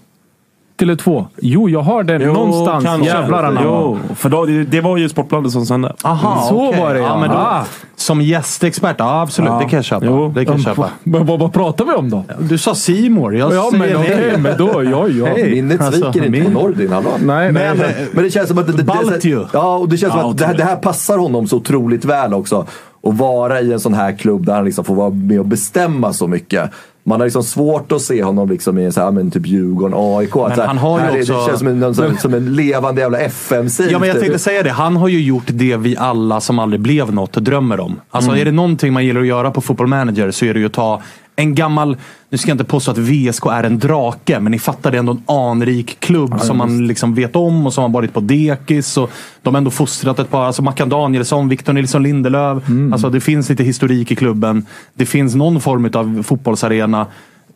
Tele2. Jo, jag har den någonstans. kanske. Jävlar anamma. Jo, för då, det, det var ju Sportbladet som sände. Aha, Så okej. var det, ja. men då, Ah. Som gästexpert, ja absolut. Ja. Det kan jag köpa. Jo. Det kan jag köpa. [LAUGHS] Men vad, vad pratar vi om då? Du sa Simor. Jag Ja, säger men nej. men då, ja, ja. [LAUGHS] Hej. Minnet Alltså, sviker inte min- på Nordin, hallå? Nej, Men, nej. eh, Men det känns som att det, det, det, ja, och det känns som Ja, att det här, det här passar honom så otroligt väl också. Att vara i en sån här klubb där han liksom får vara med och bestämma så mycket. Man har liksom svårt att se honom liksom i så här, men typ Djurgården, AIK. Att så här, han har ju också- Det känns som en, som, som en levande jävla FM-sid. Ja, men jag tänkte säga det. Han har ju gjort det vi alla som aldrig blev något drömmer om. Alltså är det någonting man gillar att göra på Football Manager så är det ju att ta en gammal, nu ska jag inte påstå att VSK är en drake, men ni fattar det är ändå en anrik klubb som man liksom vet om och som har varit på dekis. Och de har ändå fostrat ett par, alltså Mackan Danielsson, Victor Nilsson Lindelöf. Alltså det finns lite historik i klubben. Det finns någon form av fotbollsarena.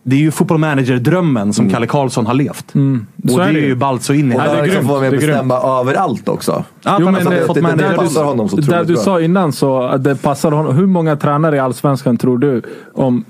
Det är ju Football Manager-drömmen som Kalle Karlsson har levt. Och Så det är ju. ju ballt så in i Och det är där liksom får vara med och bestämma överallt också. Ja, Jo, men det- fått det- manager- det passar honom så Där otroligt du bra. sa innan så att det passar honom. Hur många tränare i Allsvenskan tror du om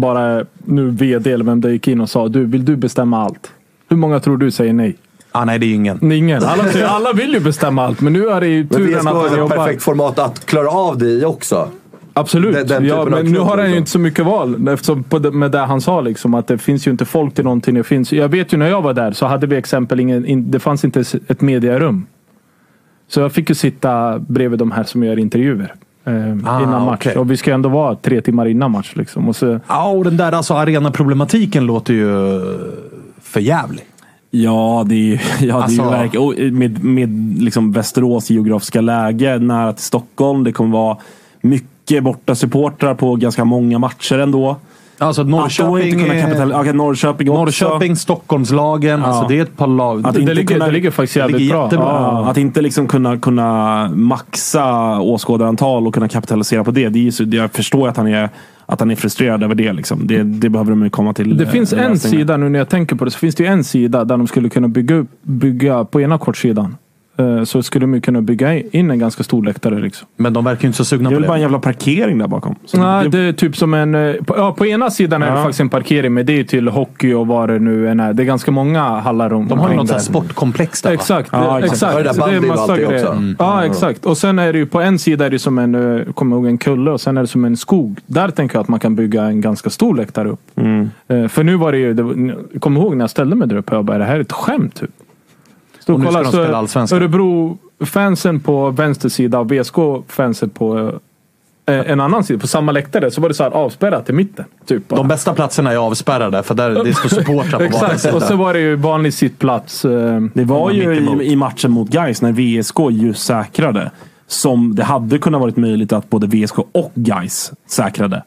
bara nu VD eller vem det gick in och sa du, vill du bestämma allt? Hur många tror du säger nej? Ah, nej, det är ingen. Ingen. Alla, alla vill ju bestämma allt, men nu är det ju turen att han ett jobbar. perfekt format att klara av det i också. Absolut. Den- den ja, men nu har han ju liksom. inte så mycket val. Eftersom på det, med det han sa, liksom, att det finns ju inte folk till någonting. Det finns, jag vet ju när jag var där så hade vi exempel ingen, in, det fanns inte ett mediarum. Så jag fick ju sitta bredvid de här som gör intervjuer. Eh, Ah, innan match. okej. Och vi ska ändå vara tre timmar innan match. Liksom. Och så, Ja, och den där alltså arenaproblematiken låter ju för jävlig. Ja, det är ju, [LAUGHS] ja, det är Alltså- ju verkligen. Och med med liksom Västerås geografiska läge nära till Stockholm. Det kommer vara mycket borta supportrar på ganska många matcher ändå. Alltså Att Norrköping, eh, kapital... okay, Norrköping också. Norrköping, Stockholmslagen. Alltså det är ett par lag. Att det, inte ligger, kunna- det ligger faktiskt jävligt ligger bra. Ja. Att inte liksom kunna, kunna maxa åskådarantal och kunna kapitalisera på det. det är så, jag förstår att han är, att han är frustrerad över det. Liksom. Det, det behöver de ju komma till. Det eh, finns en sida, nu när jag tänker på det, så finns det ju en sida där de skulle kunna bygga, bygga på ena kortsidan. Eh, Så skulle de ju kunna bygga in en ganska stor läktare. Liksom. Men de verkar ju inte så sugna Det är på väl bara en det. jävla parkering där bakom. Så Nej, det, det är typ som en... eh, På, ja, på ena sidan är det Ja. faktiskt en parkering, men det är ju till hockey och vad det nu än är. Det är ganska många hallar runt De har något där. sportkomplex där va? Exakt, Ja, det- exakt. exakt. Ja, det där Så det är massa det grejer. också. Mm. Ja, exakt. Och sen är det ju på en sida är det som en, eh, kommer ihåg, en kulle och sen är det som en skog. Där tänker jag att man kan bygga en ganska stor läktare upp. Mm. För nu var det ju, det kom ihåg när jag ställde mig där uppe, jag bara, är det här är ett skämt typ? Stod Och nu ska de spela allsvenskan. Örebro-fansen på vänster sida och VSK-fansen på eh, en annan sida, på samma läktare, så var det så här avspärrat i mitten. Typ. De bästa platserna är avspärrade för där det står supportrar på [LAUGHS] Exakt, och så var det ju vanlig sittplats. eh, det var ju i, i matchen mot Gais när VSK ju säkrade. Som det hade kunnat varit möjligt att både VSK och Gais säkrade.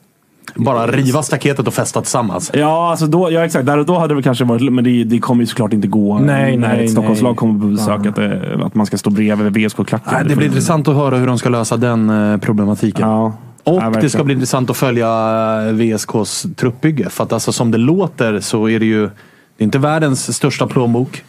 Bara riva staketet och fästa tillsammans. Ja, alltså då, ja exakt. Där och då hade det kanske varit... Men det, det kommer ju såklart inte gå Nej, när nej, ett Stockholmslag kommer på besök. Att, det, att man ska stå bredvid VSK-klacken. Nej, Det blir intressant att höra hur de ska lösa den eh, problematiken. Ja. Och Ja, det ska bli intressant att följa eh, VSKs truppbygge. För att alltså, som det låter så är det ju det är inte världens största plånbok.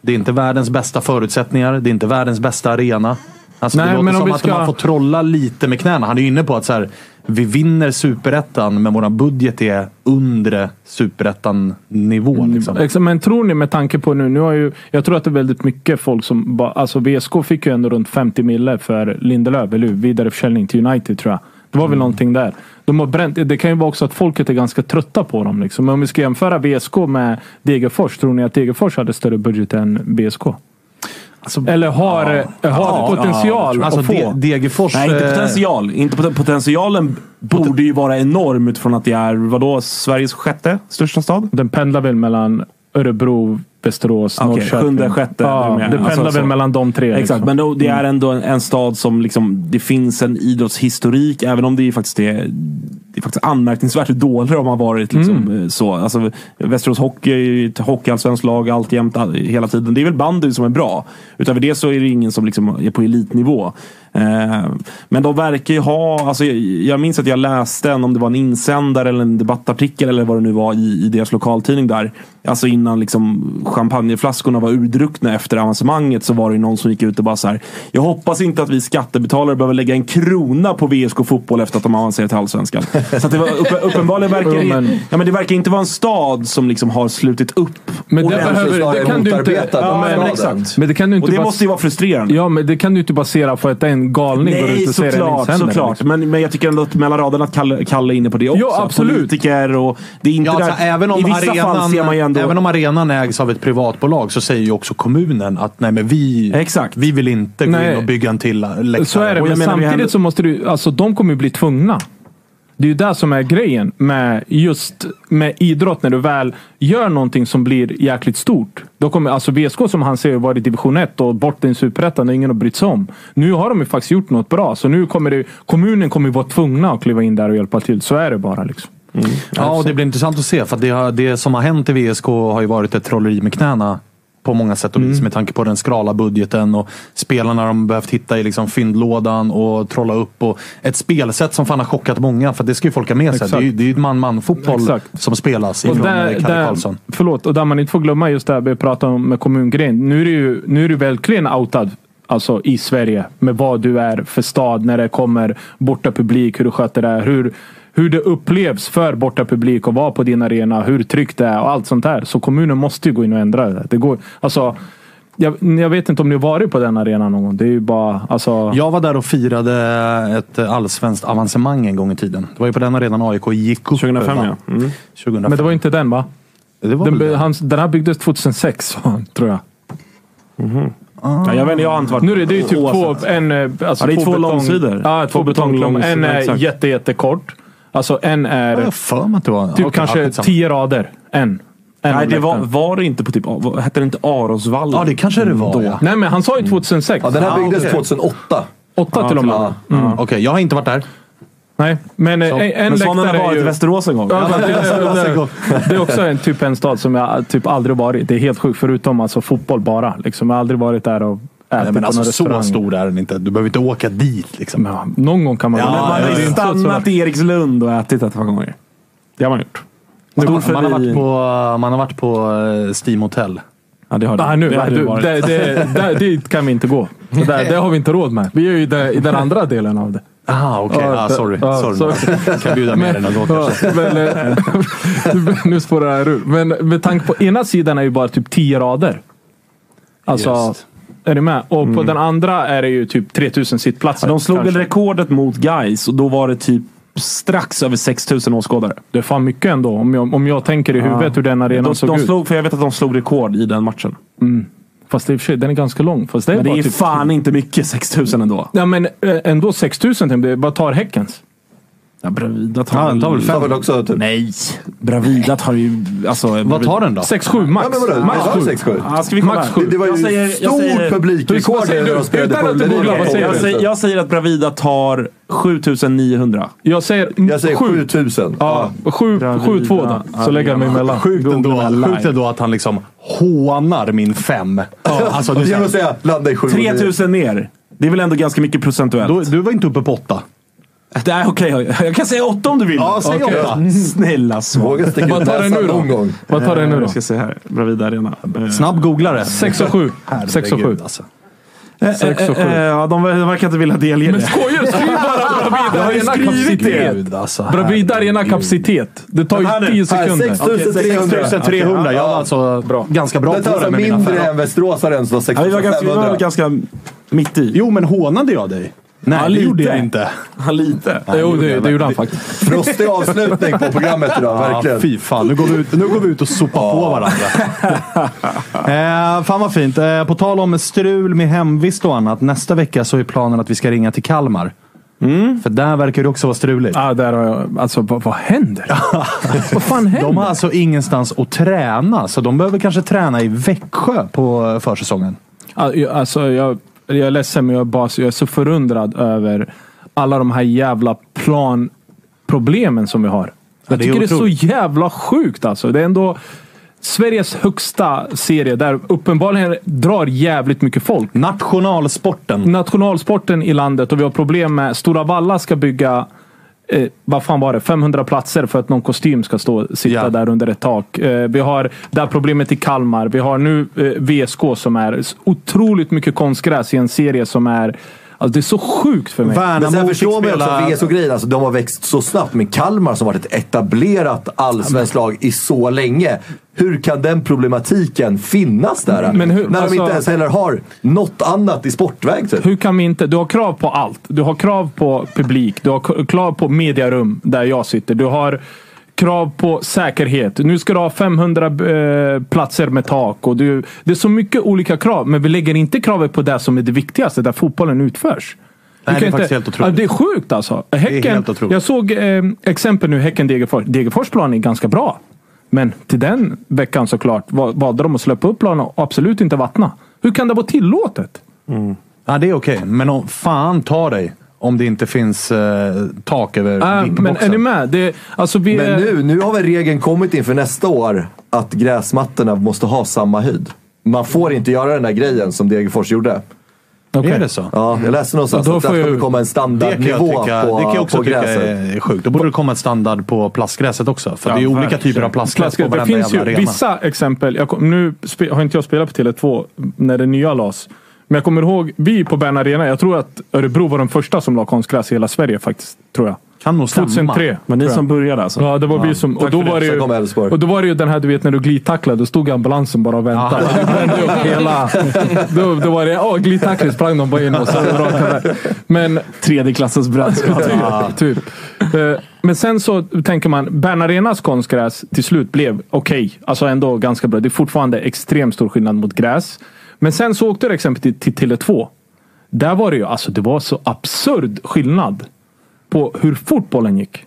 Det är inte världens bästa förutsättningar. Det är inte världens bästa arena. Alltså, Nej, det låter men om som att ska- man får trolla lite med knäna. Han är inne på att så här, vi vinner superettan, men vår budget är undre superettan-nivån. Liksom. Exakt, Men tror ni med tanke på nu, nu har ju, jag tror att det är väldigt mycket folk som bara, alltså VSK fick ju ändå runt 50 mille för Lindelöf, eller hur? Vidareförsäljning till United tror jag. Det var väl någonting där. De har bränt, det kan ju vara också att folket är ganska trötta på dem. Liksom. Men om vi ska jämföra VSK med Degerfors, tror ni att Degerfors hade större budget än VSK? Eller har, har Ja, potential ja. Alltså, att få? De- Degerfors... Nej, inte eh, potential. Inte pot- potentialen borde ju vara enorm utifrån att det är, vadå, Sveriges sjätte största stad? Den pendlar väl mellan Örebro, Västerås, Okej, Norrköping. sjunde, sjätte. Ja, det pendlar Alltså, väl så. mellan de tre. Exakt, liksom. men då, det är ändå en, en stad som liksom, det finns en idrottshistorik, även om det är faktiskt är, det är faktiskt anmärkningsvärt hur dålig de har varit. Liksom, Mm. eh, så. Alltså, Västerås Hockey är ju ett hockeyallsvenskt lag alltjämt, all, hela tiden. Det är väl bandy som är bra. Utöver det så är det ingen som liksom är på elitnivå. Eh, men de verkar ju ha, alltså, jag, jag minns att jag läste en, om det var en insändare eller en debattartikel eller vad det nu var i, i deras lokaltidning där. Alltså innan liksom champagneflaskorna var urdruckna efter avancemanget så var det någon som gick ut och bara så här. Jag hoppas inte att vi skattebetalare behöver lägga en krona på VSK fotboll efter att de avancerat till Allsvenskan. [LAUGHS] Så att det var uppe, uppenbarligen verkar det, men- ja, men det verkar inte vara en stad som liksom har slutit upp. Men det, den- behöver, det kan du inte... Ja, men exakt. men det kan du inte Och det bas- måste ju vara frustrerande. Ja, men det kan du inte basera på att galning går ut Nej, och säger såklart. insändare, såklart. liksom. Men, men jag tycker ändå att mellan raderna att Kalle, Kalle är inne på det också. Ja, absolut. Politiker och... Det är inte Ja, där, alltså, även, om I vissa fall arenan, ser man ju ändå... även om arenan ägs av ett privatbolag så säger ju också kommunen att nej, men vi, Exakt. vi vill inte gå Nej. in och bygga en till läktare. Så är det, men samtidigt så måste du... Alltså de kommer ju bli tvungna. Det är ju det som är grejen med just med idrott. När du väl gör någonting som blir jäkligt stort. Då kommer, alltså VSK som han säger var i division 1 och bort i en superettan och ingen har brytt sig om. Nu har de ju faktiskt gjort något bra. Så nu kommer det, kommunen kommer vara tvungna att kliva in där och hjälpa till. Så är det bara. liksom. Mm. Ja, och det blir intressant att se. För det, har, det som har hänt i VSK har ju varit ett trolleri med knäna. På många sätt och vis med tanke på den skrala budgeten och spelarna de behövt hitta i liksom fyndlådan och trolla upp. Och ett spelsätt som fan har chockat många. För det ska ju folk ha med sig. Exakt. Det är ju det är ju man-man-fotboll som spelas Och ifrån där, Kalle Karlsson. förlåt, och där man inte får glömma just det här vi pratade om med kommungrejen. Nu är det ju nu är du verkligen outad alltså, i Sverige med vad du är för stad när det kommer borta publik, hur du sköter det. Hur, hur det upplevs för borta publik att vara på din arena, hur tryggt det är och allt sånt där. Så kommunen måste ju gå in och ändra det. det går, alltså, jag, jag vet inte om ni har varit på den arenan någon gång. Det är ju bara... Alltså, Jag var där och firade ett allsvenskt avancemang en gång i tiden. Det var ju på den arenan AIK gick upp. 2005 va? ja. Mm. 2005. men det var inte den va? det var Den, det. hans, den här byggdes 2006 [LAUGHS] tror jag. Ja, jag vet inte, jag har inte varit Nu är det, ju typ två, en, eh, alltså Ja, det är två betong- långsidor. Ja, två Två betonglångsidor. En är exakt. jätte, jättekort. Alltså en Jag är har för mig att det var... typ okej, kanske ja, tio rader. En. en Nej, det var, var det inte på typ... Hette det inte Arosvallen? Ja, det kanske det var. Då. Ja. Nej men han sa ju 2006. Ja, den här Ah, byggdes okej. 2008. Åtta till och med. Ja. Mm. Okej, jag har inte varit där. Nej, men eh, en, en Men läktare har är varit i ju... Västerås en gång. Ja, det, [LAUGHS] det, det är också en, typ en stad som jag typ aldrig varit. Det är helt sjukt, förutom alltså fotboll bara. Liksom, jag har aldrig varit där och Nej, men alltså så stor är den inte. Du behöver inte åka dit liksom. Ja, någon gång kan man Ja, man har ja, stannat i Erikslund och ätit ett par gånger. Det har man gjort. Man, Stor man, har varit på, man har varit på eh, Steam Hotel. Ja, det har Ah, nu, det har du, det det, det, [LAUGHS] det, dit kan vi inte gå. Det, där, det har vi inte råd med. Vi är ju i den, i den andra delen av det. Ah, okej. Ja, ah, sorry. ja, sorry. sorry. Jag kan bjuda med dig någon gång kanske. nu spårar det här ur. Men med tanke på ena sidan är ju bara typ 10 rader. Alltså, Just. Är ni med? Och på den andra är det ju typ 3000 sittplatser. Ja, de slog väl kanske. rekordet mot Guys och då var det typ strax över 6000 åskådare. Det är fan mycket ändå. Om jag, om jag tänker i huvudet hur den arenan de, såg de ut. slog, för jag vet att de slog rekord i den matchen. Fast i och för sig, den är ganska lång. Fast det är Men det bara är typ fan inte mycket 6000 ändå. Ja men eh, ändå 6000. tänk, Det bara tar Häckens. Ja, Bravida tar Ja, den tar väl fem. var väl också typ... Nej, Bravida tar ju... Alltså, Vad tar den då? 6-7 max. Ja, men vadå? max Det var sju. 6-7. Ja, ska vi kolla Max här? sju. Det, det var ju Jag säger- stort publikrekord när de spelade Utan på säger Jag jag säger att Bravida tar 7900. Jag säger, Jag säger 7. 7000. Ja, 7-2 då. Så lägger jag mig emellan. Sjukt ändå, sjukt ändå att han liksom hånar min fem. Alltså, Genom att säga landa i 7 3000 mer. Det är väl ändå ganska mycket procentuellt. du, du var inte uppe på åtta. [LAUGHS] Det är okej. Jag kan säga 8 om du vill. Ja, säg Okej. åtta. [LAUGHS] Snälla ut Vad tar den näsan nu då? gång. Vad tar det nu då? Jag ska se här. Bravida Arena. Eh, Snabb googlare. 6 och 7. 6 och 7. Alltså. Sex och sju. Eh, eh, Ja, de ver- de verkar inte vilja delge Men det. skojar Skriv bara [LAUGHS] Bravida har Arena skrivit det. kapacitet. Alltså. Bravida Arena kapacitet. Det tar Men ju nu. 10 Här, sekunder. 6300. 6300. Jag var alltså ganska bra Det på tar det med mina mindre fem. än Västerås Arena som var Ja, vi var 6500. ganska mitt i. Jo, men hånade jag dig? Nej, Ja, det gjorde jag inte. Ja, lite. Jo, det, det gjorde han faktiskt. Frostig avslutning på programmet idag, Ja, verkligen. fy fan, nu går vi ut, nu går vi ut och sopar på varandra. [LAUGHS] eh, fan vad fint. Eh, på tal om strul med hemvist och annat. Nästa vecka så är planen att vi ska ringa till Kalmar. För där verkar det också vara struligt. Ja, där har jag, alltså vad, vad händer? vad fan händer? De har alltså ingenstans att träna, så de behöver kanske träna i Växjö på försäsongen. Ja, jag- Alltså, jag, jag är ledsen, men jag är, bara, så- jag är så förundrad över alla de här jävla planproblemen som vi har. Jag det är tycker det är så jävla sjukt alltså. Det är ändå Sveriges högsta serie där uppenbarligen drar jävligt mycket folk. Nationalsporten. Nationalsporten i landet och vi har problem med Stora Valla ska bygga Eh, vad fan var det? 500 platser för att någon kostym ska stå sitta Ja. där under ett tak. Eh, vi har det här problemet i Kalmar. Vi har nu eh, VSK som är otroligt mycket konstgräs i en serie som är... Alltså det är så sjukt för mig. Men sen Värnamo förstår man också VSK-grejen. Alltså, de har växt så snabbt. Men Kalmar som varit ett etablerat allsvenskt lag i så länge. Hur kan den problematiken finnas där? Men hur- när alltså- de inte ens heller har något annat i sportväg. Typ. Hur kan vi inte... Du har krav på allt. Du har krav på publik. Du har krav på mediarum där jag sitter. Du har krav på säkerhet. Nu ska du ha 500 eh, platser med tak. Och du, det är så mycket olika krav. Men vi lägger inte kravet på det som är det viktigaste, där fotbollen utförs. Nej, det är faktiskt helt otroligt. Ja, det är sjukt alltså. Häcken, jag såg eh, exempel nu, Häcken-Degerfors. Degerfors plan är ganska bra. Men till den veckan såklart va- valde de att släppa upp planen och absolut inte vattna. Hur kan det vara tillåtet? Ja, det är okej. Men om, fan ta dig om det inte finns eh, tak över Äh, men är ni med? Det, alltså vi Men nu, nu har väl regeln kommit inför nästa år att gräsmattorna måste ha samma höjd. Man får inte göra den där grejen som Degerfors gjorde. Okej. Är det så? Ja, jag läste någonstans Ja, att det får kommer komma en standardnivå på, det kan jag också på tycka gräset. är sjukt. Då borde det komma ett standard på plastgräset också. För Ja, det är olika typer av plastgräs på Klassiker. Det varenda finns ju arena. vissa exempel. Jag nu har inte jag spelat på Tele2 när det nya lades. Men jag kommer ihåg, vi på Bern Arena, jag tror att Örebro var de första som la konstgräs i hela Sverige faktiskt. Tror jag. Kan nog stämma. 2003. Men ni som började alltså? Ja, det var vi som... Och då, var det ju, och då var det ju den här, du vet när du glidtacklade, då stod ambulansen bara och väntade. Du brände upp hela... [LAUGHS] Då, då var det, åh glidtackling, sprang de bara in och så [LAUGHS] raka där. Men Tredje klassens brännskap. [LAUGHS] typ. typ. Eh, Men sen så tänker man, Bern Arenas konstgräs till slut blev okej. Alltså ändå ganska bra. Det är fortfarande extremt stor skillnad mot gräs. Men sen så åkte du exempelvis till, till Tele2. Där var det ju, alltså det var så absurd skillnad på hur fort bollen gick.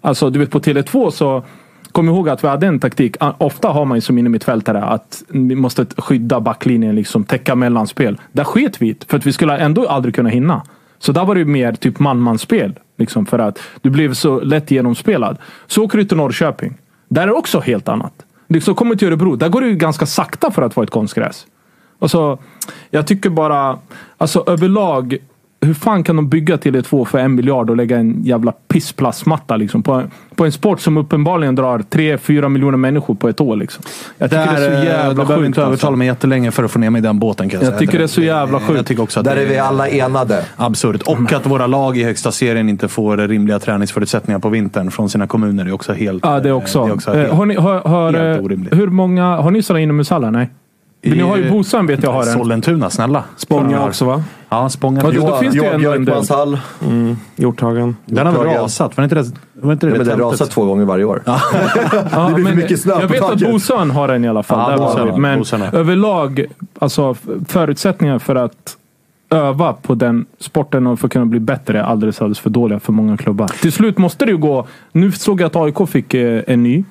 Alltså du vet på Tele2 så Kom ihåg att vi hade en taktik. Ofta har man ju som innermittfältare att vi måste skydda backlinjen, liksom täcka mellanspel. Där sket vi i det, för att vi skulle ändå aldrig kunna hinna. Så där var det ju mer typ man-man-spel. Liksom för att du blev så lätt genomspelad. Så åker du till Norrköping. Där är det också helt annat. Liksom kommer till Örebro. Där går det ju ganska sakta för att vara ett konstgräs. Alltså, jag tycker bara, alltså överlag, hur fan kan de bygga till ett två för en miljard och lägga en jävla pissplastmatta liksom, på, på en sport som uppenbarligen drar 3-4 miljoner människor på ett år. Liksom. Jag tycker Där, det är så eh, jävla du behöver sjukt. inte övertala Alltså. mig jättelänge för att få ner mig i den båten kan jag, Jag säga. tycker det är så jävla sjukt. Jag tycker också att Där det är vi alla enade. Absurt. Och att våra lag i högsta serien inte får rimliga träningsförutsättningar på vintern från sina kommuner är också helt... Ja, det också. Det är också Eh, helt, har ni, har, har, helt eh, orimligt. hur många, har ni sådana inomhushallar? Nej? Men ni har ju Bosön vet jag har en. Sollentuna, snälla. Spånga också va? Ja, Spånga. Ja, då- då finns det en. Björkmans hall. Hjorthagen. Den har väl rasat? Var inte det, var inte det, Ja, men den rasar två gånger varje år. Ja, [LAUGHS] Det blir för mycket snö Jag på vet att taket. Bosön har en i alla fall. Ja, Bosön vi. Men Bosön överlag, alltså förutsättningar för att öva på den sporten och för att kunna bli bättre är alldeles, alldeles för dåliga för många klubbar. Till slut måste det ju gå. Nu såg jag att AIK fick eh, en ny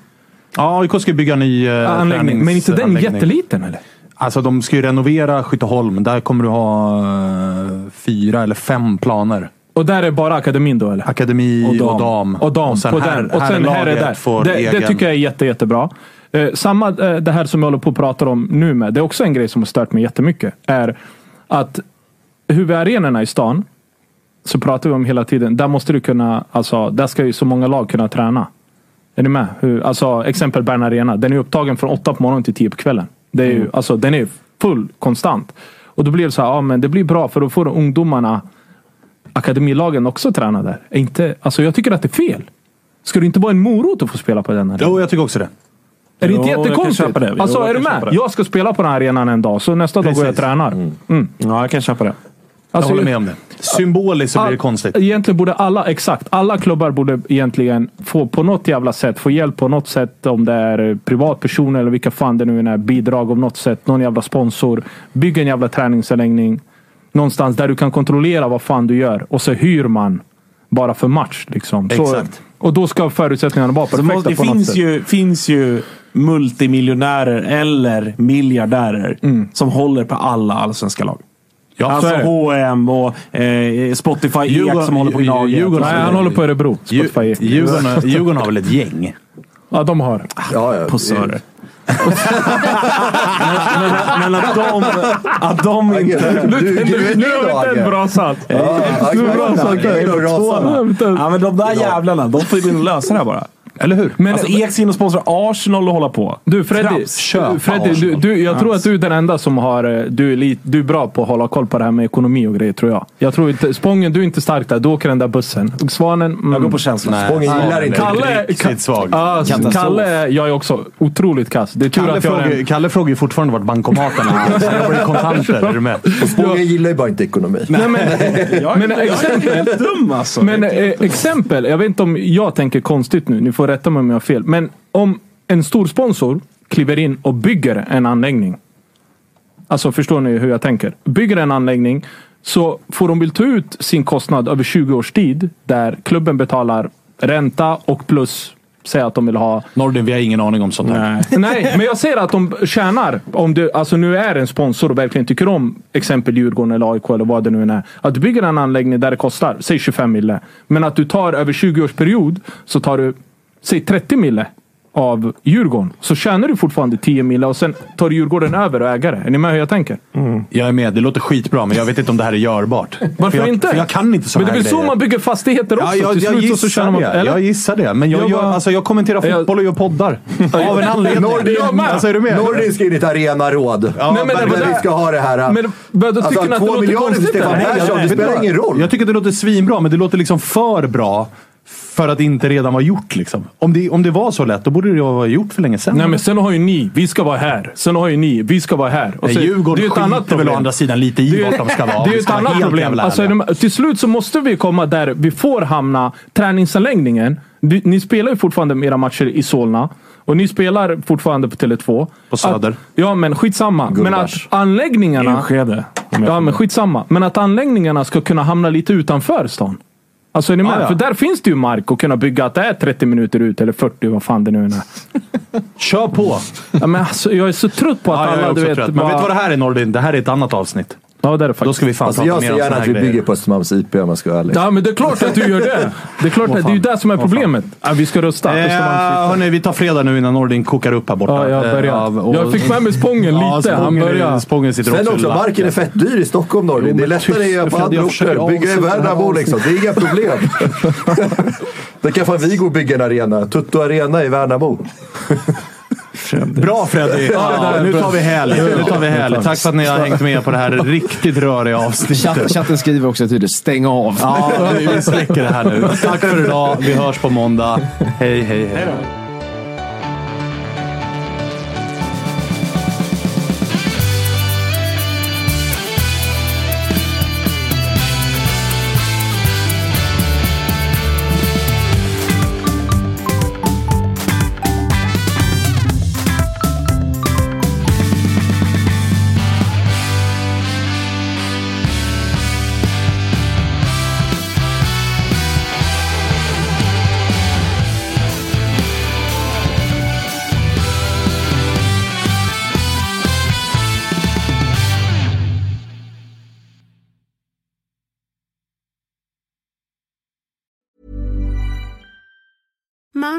Ja, AIK ska bygga en ny eh, anläggning. Men inte den jätteliten eller? Alltså de ska ju renovera Skytteholm. Där kommer du ha eh, fyra eller fem planer. Och där är bara akademin då eller? Akademi och dam. Och dam. sen på här- den. Och sen här är där. Det, egen- det tycker jag är jätte, jättebra. Eh, samma eh, det här som jag håller på att prata om nu med. Det är också en grej som har stört mig jättemycket. Är att huvudarenorna i stan så pratar vi om hela tiden. Där måste du kunna, alltså där ska ju så många lag kunna träna. Är ni med? Hur, alltså exempel Bern Arena. Den är upptagen från åtta på morgonen till tio på kvällen. Det är ju, alltså, den är full konstant. Och då blir det så här, ja men det blir bra för då får ungdomarna, akademilagen också träna där. Är Inte, alltså jag tycker att det är fel. Ska det inte vara en morot att få spela på den arenan? Jo, jag tycker också det. Är det Jo, inte jättekonstigt? Jo, Alltså jag är du med? Jag ska spela på den här arenan en dag, så nästa dag går jag och Precis. tränar. Mm. Ja, jag kan köpa det. Alltså, jag håller med om det. Symboliskt så blir det konstigt. Egentligen borde alla, exakt, alla klubbar borde egentligen få på något jävla sätt, få hjälp på något sätt. Om det är privatpersoner eller vilka fan det nu är, bidrag av något sätt. Någon jävla sponsor. Bygg en jävla träningsanläggning. Någonstans där du kan kontrollera vad fan du gör. Och så hyr man bara för match. Liksom. Så, Exakt. Och då ska förutsättningarna vara perfekta det på något finns sätt. ju, finns ju multimiljonärer eller miljardärer som håller på alla allsvenska lag. Ja, så alltså. H&M och eh, Spotify Djurgården- Ek som håller på Gnaget. Djurgården- Nej, han håller på Örebro. Spotify. Djurgården, Djurgården har väl ett gäng? Ja, de har. Ja, ja. Posörer. men, men att de, att de inte... Du, du, du, Nu har vi inte en bra. Ja, Nu är det bra satt. Ja, men de där jävlarna, de får ju lösa det här bara. Eller hur? Men, Alltså Eks in och sponsrar Arsenal och hålla på. Du Freddy. Köpa Freddy du, du, jag tror att du är den enda som har... eh, Du är, lit, du är bra på att hålla koll på det här med ekonomi och grejer tror jag. Jag tror inte... Spången, du är inte stark där. Du åker den där bussen. Svanen... Mm. Jag går på känslan. Spången gillar inte Kalle, Riktigt svag. Ja, Kalle, jag är också otroligt kass. Det är tur Kalle att jag frågar, en... Kalle frågar ju fortfarande vart bankomaten är. Så jag blir kontanter. Är du med? Spången gillar ju bara inte ekonomi. Nej, men, men [LAUGHS] Jag är exempel, helt dum alltså. men eh, exempel, jag vet inte om jag tänker konstigt nu, ni får rätta mig om jag har fel. Men om en stor sponsor kliver in och bygger en anläggning. Alltså förstår ni hur jag tänker? Bygger en anläggning så får de väl ta ut sin kostnad över 20 års tid där klubben betalar ränta och plus säga att de vill ha Nordin, vi har ingen aning om sånt här. Nej. Nej, men jag ser att de tjänar. Om du alltså nu är en sponsor och verkligen tycker om exempel Djurgården eller AIK eller vad det nu är. Att du bygger en anläggning där det kostar, säg 25 mille. Men att du tar över 20 års period så tar du, säg 30 mille av Djurgården. Så tjänar du fortfarande 10 mille och sen tar Djurgården över och ägare. Är ni med hur jag tänker? Jag är med. Det låter skitbra, men jag vet inte om det här är görbart. [LAUGHS] Varför för jag, inte? För jag kan inte Men såna det är här väl så man bygger fastigheter också? Ja, jag, Till jag, slut så tjänar man, det. eller? jag gissar det. Men jag, Jag jag, bara- alltså, jag kommenterar Jag- fotboll och gör poddar. [LAUGHS] Av en anledning. Nordin, Jag med. alltså, är du med? Nordin ska in i ett arenaråd. Ja, Nej, men det men var vi ska ha det här. Men vad, då tycker ni att det två miljarder till? Stefan? Persson, det spelar ingen roll. Jag tycker det låter svinbra, men det låter liksom för bra för att det inte redan var gjort. Liksom. Om, det, om det var så lätt, då borde det vara gjort för länge sedan. Nej men sen har ju ni, vi ska vara här. Sen har ju ni, vi ska vara här. Och Nej, så- Djurgården det är ett annat skiter väl problem. å andra sidan lite i Det är- vart de ska vara. Det är ett annat problem. Alltså, de- till slut så måste vi komma där vi får hamna. Träningsanläggningen. Ni, ni spelar ju fortfarande era matcher i Solna. Och ni spelar fortfarande på Tele2. På Söder. Att, ja men skitsamma. Men att anläggningarna... Enskede. Ja men skitsamma. Men att anläggningarna ska kunna hamna lite utanför stan. Alltså är ni med? Ja, ja. För där finns det ju mark att kunna bygga att det är 30 minuter ut eller 40 vad fan det nu är. [LAUGHS] Kör på! Ja, men alltså, jag är så trött på att Ja, jag är alla också du vet... trött. Men bara- vet du vad det här är Nordin? Det här är ett annat avsnitt. Ja det är det faktiskt. Då ska vi fan Alltså, jag ser gärna att vi bygger grejer. på Östermalms IP om man ska vara ärlig. Ja men det är klart att du gör det. Det är klart att det är ju det som är problemet. Ja, vi ska rösta. Eh, hörni, vi tar fredag nu innan Nordin kokar upp här borta. Ja, jag Eh, börjar. och- Jag fick med mig Spången [LAUGHS] Ja, lite. Han Spången, börjar. Spången sitter Sen också marken är fett dyr i Stockholm Nordin. Det är lättare att göra på andra jag orter. Bygga i Värnamo liksom. Det är inga [LAUGHS] problem. Då kan fan vi gå och bygga en arena. Tutto Arena i Värnamo. Bra Freddy! Ja, nu tar vi helg. Nu tar vi helg. Tack för att ni har hängt med på det här riktigt röriga avsnittet. Chatt, chatten skriver också tydligt stäng av. Ja, vi släcker det här nu. Tack för idag. Vi hörs på måndag. Hej, hej, hej. Mom